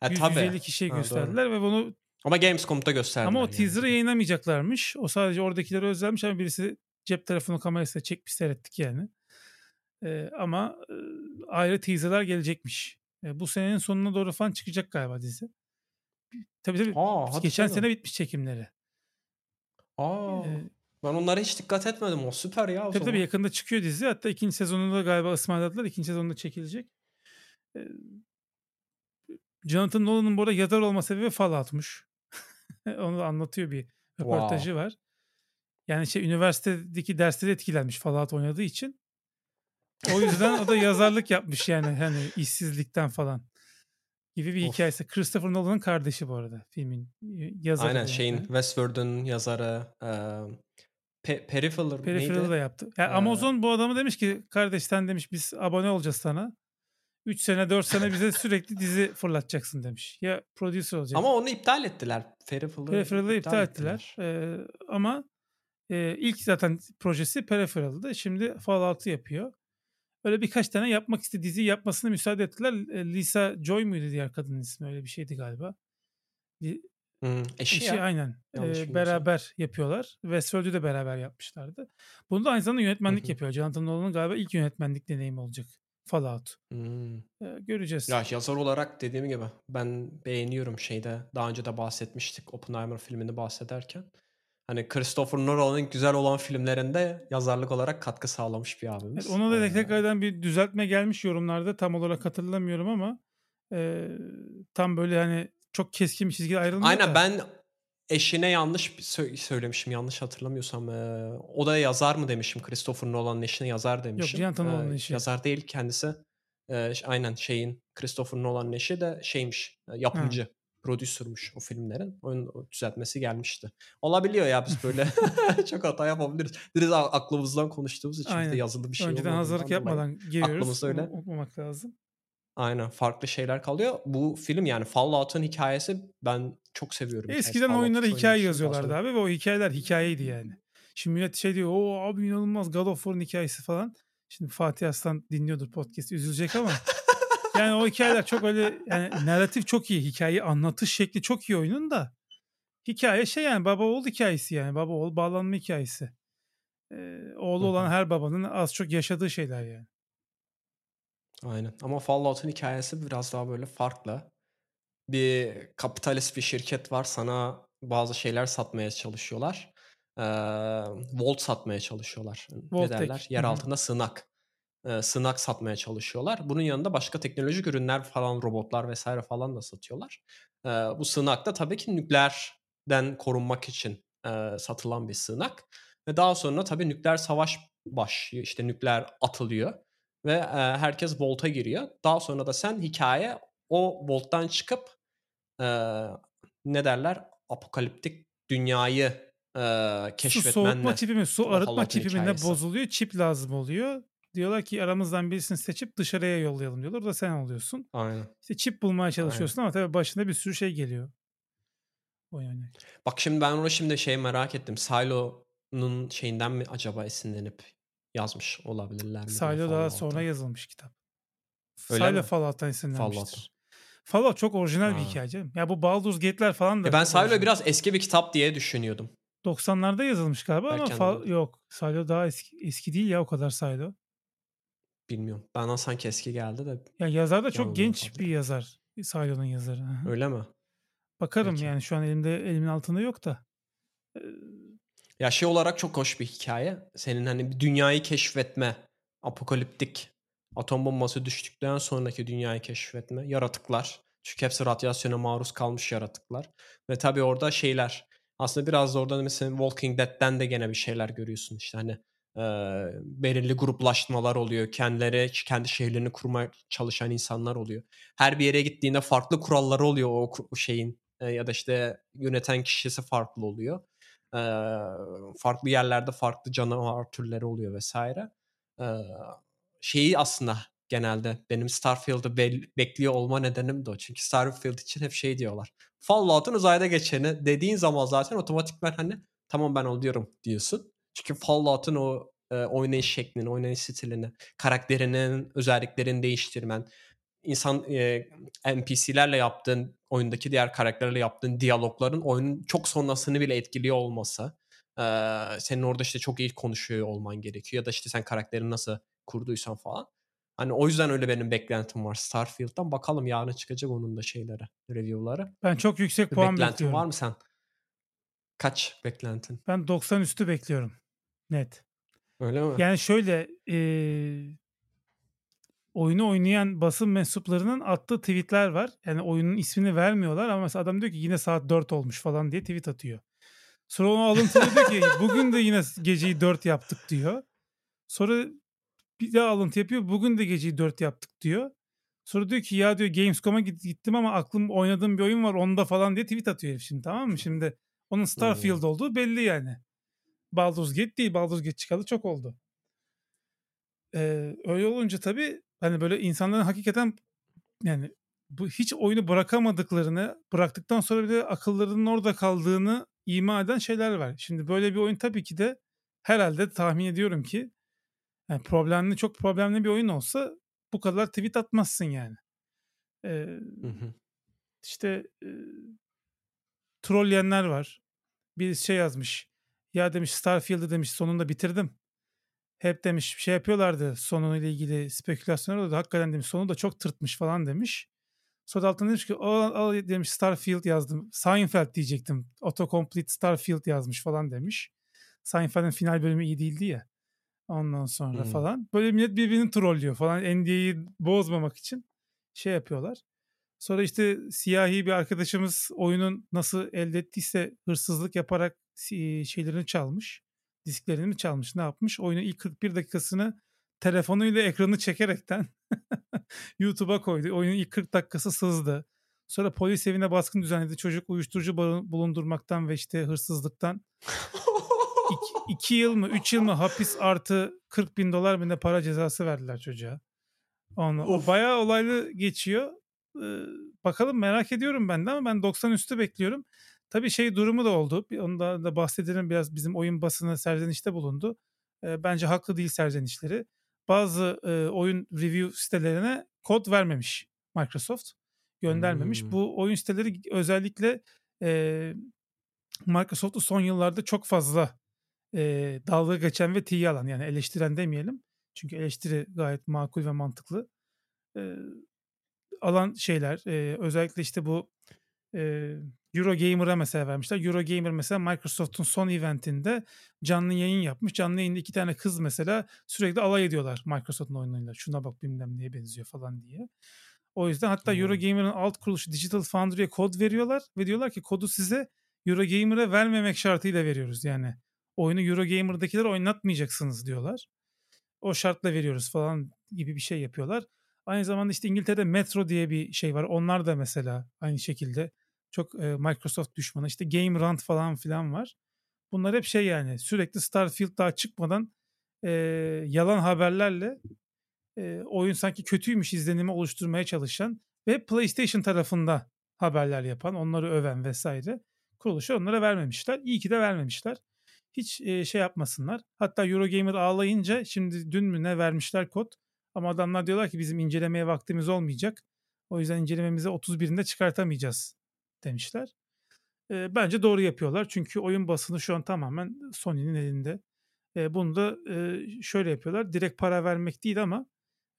100, 150 kişiye ha, gösterdiler doğru. ve bunu
ama Gamescom'da gösterdiler.
Ama o teaser'ı yani. yayınlamayacaklarmış. O sadece oradakileri özelmiş ama birisi cep telefonu kamerasıyla çekmiş seyrettik yani. Ee, ama e, ayrı teaser'lar gelecekmiş. E, bu senenin sonuna doğru falan çıkacak galiba dizi. Tabii tabii. Aa, geçen canım. sene bitmiş çekimleri.
Aa. Ee, ben onlara hiç dikkat etmedim. O süper ya. O
tabii zaman. tabii yakında çıkıyor dizi. Hatta ikinci sezonunda galiba ısmarladılar. İkinci sezonunda çekilecek. Ee, Jonathan Nolan'ın bu arada yazar olma sebebi Fallout'muş. [laughs] Onu da anlatıyor bir röportajı wow. var. Yani şey üniversitedeki derslere etkilenmiş Fallout oynadığı için. O yüzden o da yazarlık yapmış yani hani işsizlikten falan gibi bir of. hikayesi. Christopher Nolan'ın kardeşi bu arada filmin yazarı.
Aynen yani. şeyin Westworld'un yazarı e, Pe Peripheral
Peripheral da yaptı. Yani Amazon bu adamı demiş ki kardeş sen demiş biz abone olacağız sana. 3 sene 4 sene bize [laughs] sürekli dizi fırlatacaksın demiş. Ya producer olacak.
Ama onu iptal ettiler. Peripheral'ı
Peripheral'ı iptal, iptal ettiler. ettiler. Ee, ama Eee, ilk zaten projesi Peripheral'dı. Şimdi Fallout'u yapıyor. Öyle birkaç tane yapmak istediği diziyi yapmasına müsaade ettiler. Eee, Lisa Joy muydu diğer kadının ismi? Öyle bir şeydi galiba. Li
Hımm. Eşi
Eşi
ya.
aynen.
Bilmiyorsam.
beraber yapıyorlar. Westworld'ü de beraber yapmışlardı. Bunda aynı zamanda yönetmenlik
hı.
yapıyor. Jonathan Nolan'ın galiba ilk yönetmenlik deneyimi olacak Fallout. Eee, göreceğiz.
Ya, yazar olarak dediğim gibi ben beğeniyorum şeyde daha önce de bahsetmiştik Oppenheimer filmini bahsederken. Hani Christopher Nolan'ın güzel olan filmlerinde yazarlık olarak katkı sağlamış bir
Evet,
abimiz.
ona da
Eee
tekrardan bir düzeltme gelmiş yorumlarda. Tam olarak hatırlamıyorum ama eee, tam böyle hani çok keskin bir çizgi ayrılmıyor
Aynen
da.
ben eşine yanlış söylemişim yanlış hatırlamıyorsam. Eee, o da yazar mı demişim Christopher Nolan'ın eşine yazar
Yok
demişim.
Jonathan Nolan'ın eşi.
yazar değil kendisi. Ş aynen şeyin Christopher Nolan'ın eşi de şeymiş, eee,
Ha.
Yapımcı, prodüser'mış o filmlerin. Onun düzeltmesi gelmişti. Olabiliyor ya biz böyle [laughs] çok hata yapabiliriz. Direkt aklımızdan konuştuğumuz için de
Aynen.
yazılı bir şey
Önceden hazırlık yapmadan giriyoruz.
aklımızda öyle
unutmamak lazım.
Aynen farklı şeyler kalıyor. Bu film yani Fallout'un hikâyesi ben çok seviyorum.
Eskiden oyunlara hikaye yazıyorlardı abi ve o hikayeler hikayeydi yani. Şimdi millet şey diyor o abi inanılmaz God of War'un hikayesi falan. Şimdi Fatih Aslan dinliyordur podcast üzülecek ama [laughs] yani o hikayeler çok öyle yani narratif çok iyi. Hikayeyi anlatış şekli çok iyi oyunun da. Hikaye şey yani baba oğul hikayesi yani. Baba oğul bağlanma hikayesi. Ee, oğlu olan her babanın az çok yaşadığı şeyler yani.
Aynen ama Fallout'un hikâyesi biraz daha böyle farklı. Bir kapitalist bir şirket var. Sana bazı şeyler satmaya çalışıyorlar. Eee, Vault satmaya çalışıyorlar. Ne
Vault-Tec.
derler?
Hı
Yer altında sığınak. Eee, sığınak satmaya çalışıyorlar. Bunun yanında başka teknolojik ürünler falan, robotlar vs. falan da satıyorlar. Bu sığınak da tabii ki nükleerden korunmak için, satılan bir sığınak ve daha sonra tabii nükleer savaş başlıyor. İşte nükleer atılıyor ve, herkes Vault'a giriyor. Daha sonra da sen hikâye o Vault'tan çıkıp, ne derler? Apokaliptik dünyayı, eee,
Su soğutma
keşfetmenle
çipi mi, su arıtma
Fallout'un
çipi mi ne
hikâyesi.
bozuluyor. Çip lazım oluyor. Diyorlar ki aramızdan birisini seçip dışarıya yollayalım diyorlar. O da sen oluyorsun.
Aynen.
İşte çip bulmaya
Aynen.
çalışıyorsun ama tabii başına bir sürü şey geliyor. O yani.
Bak şimdi ben onu şimdi şey merak ettim. Silo'nun şeyinden mi acaba esinlenip yazmış olabilirler mi
Silo daha sonra yazılmış kitap.
Öyle
Silo
mi?
Fallout'tan esinlenmiştir.
Fallout'tan.
Fallout çok orijinal bir
Ha.
hikaye canım. Ya bu Baldur's Gate'ler falan da
Ya ben Silo'yu biraz eski bir kitap diye düşünüyordum.
90'larda yazılmış galiba ama
Erken
fa-
olabilir.
yok. Silo daha eski, eski değil ya o kadar Silo.
Bilmiyorum. Bana sanki eski geldi de
Ya yazar da çok genç bir
olabilirim.
yazar. Silo'nun yazarı.
Öyle mi?
Bakarım
Peki.
yani şu an elimde elimin altında yok da. Ee,
Ya şey olarak çok hoş bir hikaye. Senin hani bir dünyayı keşfetme, apokaliptik, atom bombası düştükten sonraki dünyayı keşfetme, yaratıklar. Çünkü hepsi radyasyona maruz kalmış yaratıklar. Ve tabii orada şeyler. Aslında biraz da orada mesela Walking Dead'den de gene bir şeyler görüyorsun. İşte hani e, belirli gruplaşmalar oluyor. Kendileri, kendi şehirlerini kurmaya çalışan insanlar oluyor. Her bir yere gittiğinde farklı kuralları oluyor o ku- şeyin. E, ya da işte yöneten kişisi farklı oluyor. Eee, farklı yerlerde farklı canavar türleri oluyor vesaire. Eee, şeyi aslında genelde benim Starfield'ı bel- bekliyor olma nedenim de o. Çünkü Starfield için hep şey diyorlar. Fallout'un uzayda geçeni dediğin zaman zaten otomatikman hani tamam ben oluyorum diyorsun. Çünkü Fallout'un o e, oynayış şeklini, oynayış stilini, karakterinin özelliklerini değiştirmen, insan e, NPC'lerle yaptığın, oyundaki diğer karakterlerle yaptığın diyalogların oyunun çok sonrasını bile etkiliyor olması. e, senin orada işte çok iyi konuşuyor olman gerekiyor. Ya da işte sen karakterini nasıl kurduysan falan. Hani o yüzden öyle benim beklentim var Starfield'dan. Bakalım yarın çıkacak onun da şeyleri, review'ları.
Ben çok yüksek
Bir
puan
beklentin
bekliyorum.
var mı sen? Kaç beklentin?
Ben 90 üstü bekliyorum. Net.
Öyle mi?
Yani şöyle eee, oyunu oynayan basın mensuplarının attığı tweetler var. Yani oyunun ismini vermiyorlar ama mesela adam diyor ki yine saat 4 olmuş falan diye tweet atıyor. Sonra onu alıntılıyor diyor ki [laughs] bugün de yine geceyi 4 yaptık diyor. Sonra bir daha alıntı yapıyor. Bugün de geceyi 4 yaptık diyor. Sonra diyor ki ya diyor Gamescom'a git- gittim ama aklım oynadığım bir oyun var onda falan diye tweet atıyor herif şimdi tamam mı? Şimdi onun Starfield olduğu belli yani. Baldur's Gate değil. Baldur's Gate çıkalı çok oldu. Ee, öyle olunca tabii hani böyle insanların hakikaten yani bu hiç oyunu bırakamadıklarını bıraktıktan sonra bir de akıllarının orada kaldığını ima eden şeyler var. Şimdi böyle bir oyun tabii ki de herhalde tahmin ediyorum ki yani problemli çok problemli bir oyun olsa bu kadar tweet atmazsın yani. Ee,
Hı hı.
işte e, trolleyenler var. Bir şey yazmış. Ya demiş Starfield'ı demiş sonunda bitirdim. Hep demiş bir şey yapıyorlardı sonuyla ilgili spekülasyonlar oldu. Hakikaten demiş sonu da çok tırtmış falan demiş. Sonra altına demiş ki al, al demiş Starfield yazdım. Seinfeld diyecektim. Autocomplete Starfield yazmış falan demiş. Seinfeld'in final bölümü iyi değildi ya. Ondan sonra
Hmm.
falan. Böyle millet birbirini trollüyor falan. NDA'yı bozmamak için şey yapıyorlar. Sonra işte siyahi bir arkadaşımız oyunun nasıl elde ettiyse hırsızlık yaparak si- şeylerini çalmış. Disklerini mi çalmış ne yapmış? Oyunun ilk 41 dakikasını telefonuyla ekranı çekerekten [laughs] YouTube'a koydu. Oyunun ilk 40 dakikası sızdı. Sonra polis evine baskın düzenledi. Çocuk uyuşturucu bulundurmaktan ve işte hırsızlıktan [laughs] 2 yıl mı 3 yıl mı hapis artı 40 bin dolar mı ne para cezası verdiler çocuğa. Onu, bayağı olaylı geçiyor. Ee, bakalım merak ediyorum ben de ama ben 90 üstü bekliyorum. Tabii şey durumu da oldu. Ondan da bahsedelim biraz bizim oyun basını serzenişte bulundu. Ee, bence haklı değil serzenişleri. Bazı e, oyun review sitelerine kod vermemiş Microsoft. Göndermemiş.
Hmm.
Bu oyun siteleri özellikle e, Microsoft'u son yıllarda çok fazla e, dalga geçen ve tiye alan yani eleştiren demeyelim. Çünkü eleştiri gayet makul ve mantıklı. E, alan şeyler e, özellikle işte bu e, Eurogamer'a mesela vermişler. Eurogamer mesela Microsoft'un son eventinde canlı yayın yapmış. Canlı yayında iki tane kız mesela sürekli alay ediyorlar Microsoft'un oyunlarıyla. Şuna bak bilmem neye benziyor falan diye. O yüzden hatta
Hmm.
Eurogamer'ın alt kuruluşu Digital Foundry'e kod veriyorlar ve diyorlar ki kodu size Eurogamer'a vermemek şartıyla veriyoruz yani. Oyunu Eurogamer'dakiler oynatmayacaksınız diyorlar. O şartla veriyoruz falan gibi bir şey yapıyorlar. Aynı zamanda işte İngiltere'de Metro diye bir şey var. Onlar da mesela aynı şekilde çok e, Microsoft düşmanı. İşte Game Rant falan filan var. Bunlar hep şey yani sürekli Starfield daha çıkmadan e, yalan haberlerle e, oyun sanki kötüymüş izlenimi oluşturmaya çalışan ve PlayStation tarafında haberler yapan, onları öven vesaire kuruluşu onlara vermemişler. İyi ki de vermemişler. Hiç e, şey yapmasınlar. Hatta Eurogamer ağlayınca şimdi dün mü ne vermişler kod. Ama adamlar diyorlar ki bizim incelemeye vaktimiz olmayacak. O yüzden incelememizi 31'inde çıkartamayacağız demişler. E, bence doğru yapıyorlar. Çünkü oyun basını şu an tamamen Sony'nin elinde. E, bunu da e, şöyle yapıyorlar. Direkt para vermek değil ama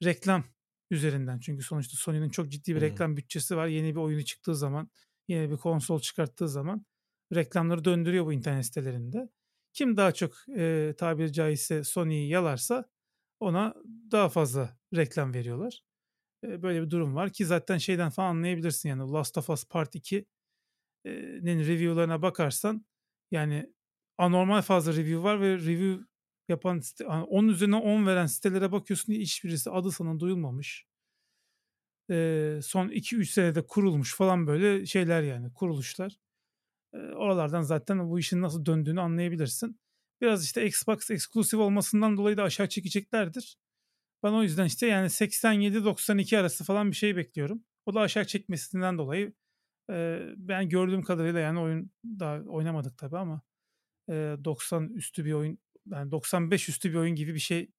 reklam üzerinden. Çünkü sonuçta Sony'nin çok ciddi bir reklam bütçesi var. Yeni bir oyunu çıktığı zaman, yeni bir konsol çıkarttığı zaman reklamları döndürüyor bu internet sitelerinde. Kim daha çok e, tabiri caizse Sony'yi yalarsa ona daha fazla reklam veriyorlar. Böyle bir durum var ki zaten şeyden falan anlayabilirsin yani Last of Us Part 2'nin review'larına bakarsan yani anormal fazla review var ve review yapan site, hani 10 üzerine 10 veren sitelere bakıyorsun hiçbirisi adı sana duyulmamış. Son 2-3 senede kurulmuş falan böyle şeyler yani kuruluşlar. Oralardan zaten bu işin nasıl döndüğünü anlayabilirsin. Biraz işte Xbox exclusive olmasından dolayı da aşağı çekeceklerdir. Ben o yüzden işte yani 87-92 arası falan bir şey bekliyorum. O da aşağı çekmesinden dolayı e, ben gördüğüm kadarıyla yani oyun daha oynamadık tabii ama e, 90 üstü bir oyun yani 95 üstü bir oyun gibi bir şey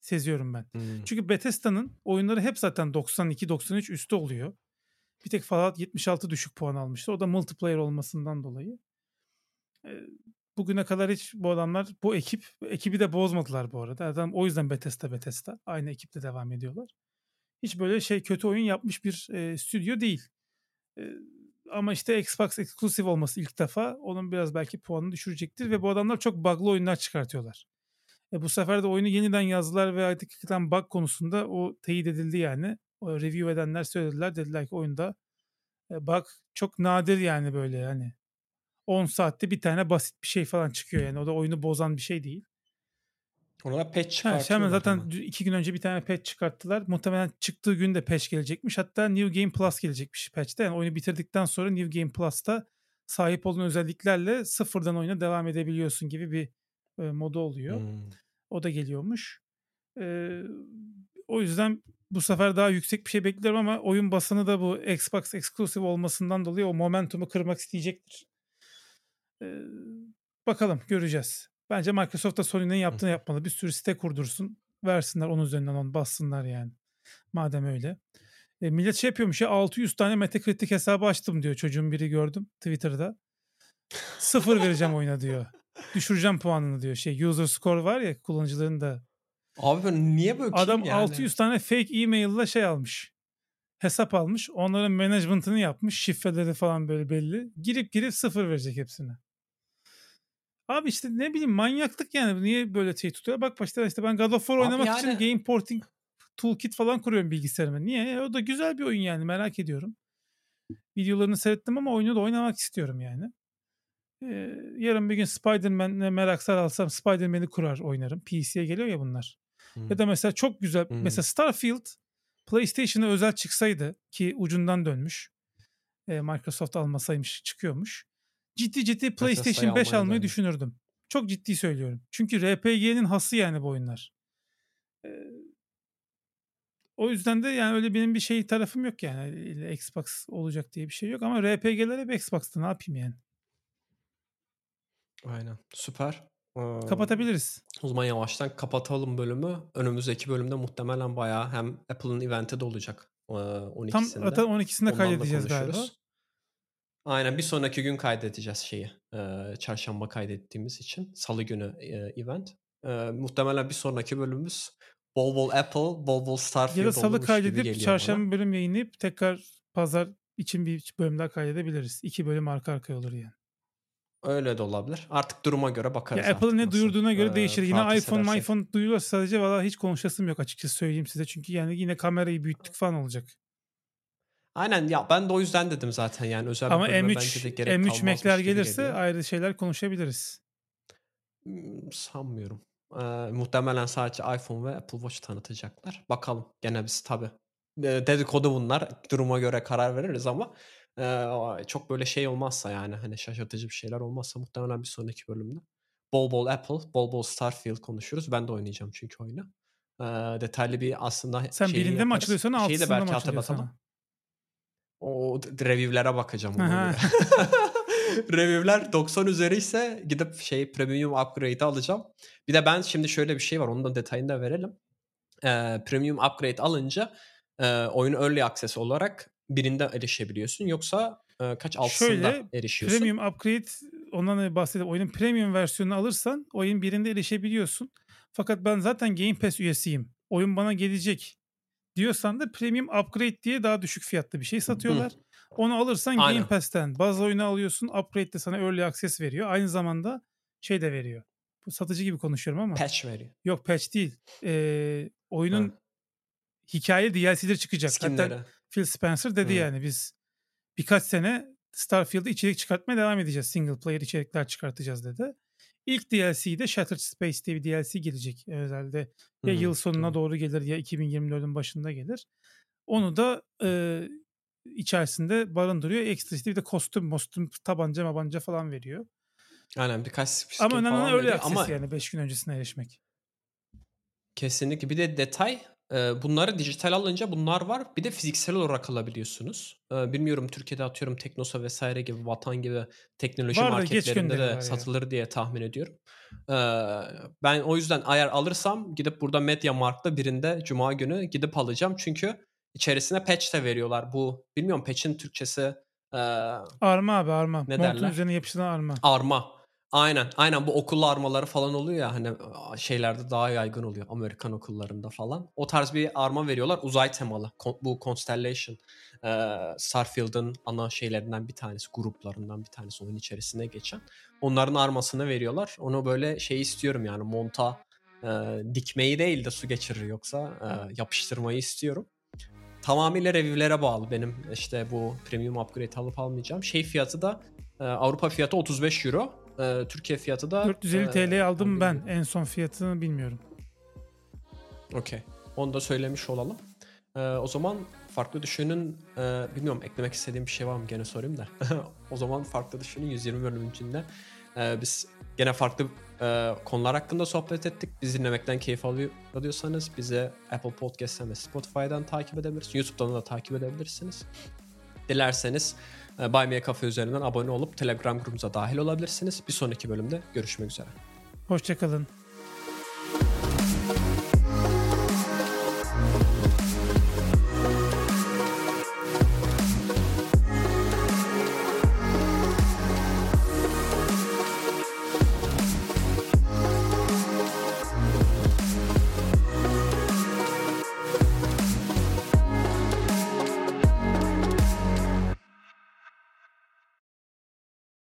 seziyorum ben.
Hmm.
Çünkü Bethesda'nın oyunları hep zaten 92-93 üstü oluyor. Bir tek Fallout 76 düşük puan almıştı. O da multiplayer olmasından dolayı. E, bugüne kadar hiç bu adamlar, bu ekip, ekibi de bozmadılar bu arada. Adam o yüzden Bethesda Bethesda. Aynı ekiple devam ediyorlar. Hiç böyle şey kötü oyun yapmış bir e, stüdyo değil. E, ama işte Xbox exclusive olması ilk defa onun biraz belki puanını düşürecektir ve bu adamlar çok bug'lı oyunlar çıkartıyorlar. E bu sefer de oyunu yeniden yazdılar ve hakikaten bug konusunda o teyit edildi yani. O review edenler söylediler. Dediler ki oyunda e, bug çok nadir yani böyle yani. 10 saatte bir tane basit bir şey falan çıkıyor yani. O da oyunu bozan bir şey değil.
Ona patch
Ha,
çıkartıyorlar.
hemen zaten dü- iki gün önce bir tane patch çıkarttılar. Muhtemelen çıktığı gün de patch gelecekmiş. Hatta New Game Plus gelecekmiş patch'te. Yani oyunu bitirdikten sonra New Game Plus'ta sahip olduğun özelliklerle sıfırdan oyuna devam edebiliyorsun gibi bir e, modu oluyor.
Hmm.
O da geliyormuş. Ee, o yüzden bu sefer daha yüksek bir şey bekliyorum ama oyun basını da bu Xbox exclusive olmasından dolayı o momentumu kırmak isteyecektir. Ee, bakalım göreceğiz. Bence Microsoft da Sony'nin yaptığını yapmalı. Bir sürü site kurdursun. Versinler onun üzerinden onu bassınlar yani. Madem öyle. E, millet şey yapıyormuş ya 600 tane Metacritic hesabı açtım diyor. Çocuğun biri gördüm Twitter'da. Sıfır vereceğim oyuna diyor. [laughs] Düşüreceğim puanını diyor. Şey user score var ya kullanıcıların da.
Abi ben niye böyle
Adam
yani?
600 tane fake e-mail ile şey almış. Hesap almış. Onların management'ını yapmış. Şifreleri falan böyle belli. Girip girip sıfır verecek hepsine. Abi işte ne bileyim manyaklık yani. Niye böyle şey tutuyor? Bak başta işte ben God of War
Abi
oynamak
yani-
için game porting toolkit falan kuruyorum bilgisayarıma. Niye? E, o da güzel bir oyun yani merak ediyorum. Videolarını seyrettim ama oyunu da oynamak istiyorum yani. Ee, yarın bir gün Spider-Man'le merak saralsam Spider-Man'i kurar oynarım. PC'ye geliyor ya bunlar.
Hı.
Ya da mesela çok güzel.
Hmm.
Mesela Starfield PlayStation'a özel çıksaydı ki ucundan dönmüş. e, Microsoft almasaymış çıkıyormuş. Ciddi ciddi PlayStation 5
almaya
almayı
dönmüş.
düşünürdüm. Çok ciddi söylüyorum. Çünkü RPG'nin hası yani bu oyunlar. Ee, o yüzden de yani öyle benim bir şey tarafım yok yani. İlle Xbox olacak diye bir şey yok ama RPG'ler hep Xbox'ta ne yapayım yani.
Aynen. Süper. Ee,
Kapatabiliriz.
O zaman yavaştan kapatalım bölümü. Önümüzdeki bölümde muhtemelen bayağı hem Apple'ın eventi de olacak. Ee, 12'sinde.
Tam zaten 12'sinde
Ondan da
kaydedeceğiz galiba.
Aynen bir sonraki gün kaydedeceğiz şeyi. Ee, çarşamba kaydettiğimiz için. Salı günü e, event. Ee, muhtemelen bir sonraki bölümümüz bol bol Apple, bol bol Starfield
Ya da salı kaydedip çarşamba
bana.
bölüm yayınlayıp tekrar pazar için bir bölüm daha kaydedebiliriz. İki bölüm arka arkaya olur yani.
Öyle de olabilir. Artık duruma göre
Ya
bakarız.
Apple'ın
artık
ne duyurduğuna göre
e,
değişir. Yine iPhone, iPhone duyuyorsa sadece valla hiç konuşasım yok açıkçası söyleyeyim size. Çünkü yani yine kamerayı büyüttük falan olacak.
Aynen ya ben de o yüzden dedim zaten yani özel
Ama
bir bölüme
M3
bence de gerek
M3
kalmazmış
Mac'ler
gibi
gelirse
geliyor.
ayrı şeyler konuşabiliriz.
Hmm, Sanmıyorum. Ee, muhtemelen sadece iPhone ve Apple Watch tanıtacaklar. Bakalım. Gene biz tabii. e, Dedikodu bunlar. Duruma göre karar veririz ama e, çok böyle şey olmazsa yani hani şaşırtıcı bir şeyler olmazsa muhtemelen bir sonraki bölümde bol bol Apple, bol bol Starfield konuşuruz. Ben de oynayacağım çünkü oyunu. Ee, detaylı bir aslında
Sen birinde mi
yaparız. Şeyi de
altısında mı açılıyor
hatırlatamam. O review'lere bakacağım. [laughs] Review'ler 90 üzeri ise gidip şey premium upgrade'i alacağım. Bir de ben şimdi şöyle bir şey var. Onun da detayını da verelim. Ee, premium upgrade alınca e, oyun early access olarak birinde erişebiliyorsun. Yoksa e, kaç altısında
Şöyle,
erişiyorsun.
Premium upgrade ondan da bahsedeyim. Oyunun premium versiyonunu alırsan oyun birinde erişebiliyorsun. Fakat ben zaten Game Pass üyesiyim. Oyun bana gelecek diyorsan da premium upgrade diye daha düşük fiyatlı bir şey satıyorlar. Onu alırsan
Aynen.
Game Pass'ten bazı oyunu alıyorsun. Upgrade de sana early access veriyor. Aynı zamanda şey de veriyor. Bu satıcı gibi konuşuyorum ama.
Patch veriyor.
Yok patch değil. Ee, oyunun
Ha.
hikaye DLC'leri çıkacak. Hatta
Skinleri.
Phil Spencer dedi
Hı.
yani biz birkaç sene Starfield'da içerik çıkartmaya devam edeceğiz. Single player içerikler çıkartacağız dedi. İlk DLC'de Shattered Space diye bir DLC gelecek özelde. Ya
Hı,
yıl sonuna
tamam.
doğru gelir ya 2024'ün başında gelir. Onu da e, içerisinde barındırıyor. Ekstra işte bir de kostüm, mostüm, tabanca, mabanca falan veriyor.
Aynen birkaç skin
Ama önemli öyle
Ama
yani 5 gün öncesine erişmek.
Kesinlikle. Bir de detay e, bunları dijital alınca bunlar var. Bir de fiziksel olarak alabiliyorsunuz. E, Bilmiyorum Türkiye'de atıyorum Teknosa vesaire gibi Vatan gibi teknoloji
Var da geç
marketlerinde de satılır diye tahmin ediyorum. E, Ben o yüzden eğer alırsam gidip burada Media Markt'ta birinde Cuma günü gidip alacağım. Çünkü içerisine patch de veriyorlar. Bu bilmiyorum patch'in Türkçesi e,
Arma abi arma.
Ne
Montun
derler?
üzerine yapışılan arma.
arma. Aynen. Aynen bu okul armaları falan oluyor ya hani şeylerde daha yaygın oluyor. Amerikan okullarında falan. O tarz bir arma veriyorlar. Uzay temalı. Kon- Bu Constellation. e, Starfield'ın ana şeylerinden bir tanesi. Gruplarından bir tanesi oyun içerisine geçen. Onların armasını veriyorlar. Onu böyle şey istiyorum yani monta e, dikmeyi değil de su geçirir yoksa e, yapıştırmayı istiyorum. Tamamıyla review'lere bağlı benim işte bu premium upgrade alıp almayacağım. Şey fiyatı da e, Avrupa fiyatı 35 euro. E, Türkiye fiyatı da
450
e,
TL aldım ben. En son fiyatını bilmiyorum.
Okey. Onu da söylemiş olalım. E, o zaman farklı düşünün e, bilmiyorum eklemek istediğim bir şey var mı gene sorayım da. [laughs] o zaman farklı düşünün 120 bölüm içinde e, biz gene farklı e, konular hakkında sohbet ettik. Biz dinlemekten keyif alıyorsanız bize Apple Podcast'ten ve Spotify'dan takip edebilirsiniz. YouTube'dan da takip edebilirsiniz. Dilerseniz e, Buy Me a Cafe üzerinden abone olup Telegram grubumuza dahil olabilirsiniz. Bir sonraki bölümde görüşmek üzere.
Hoşçakalın.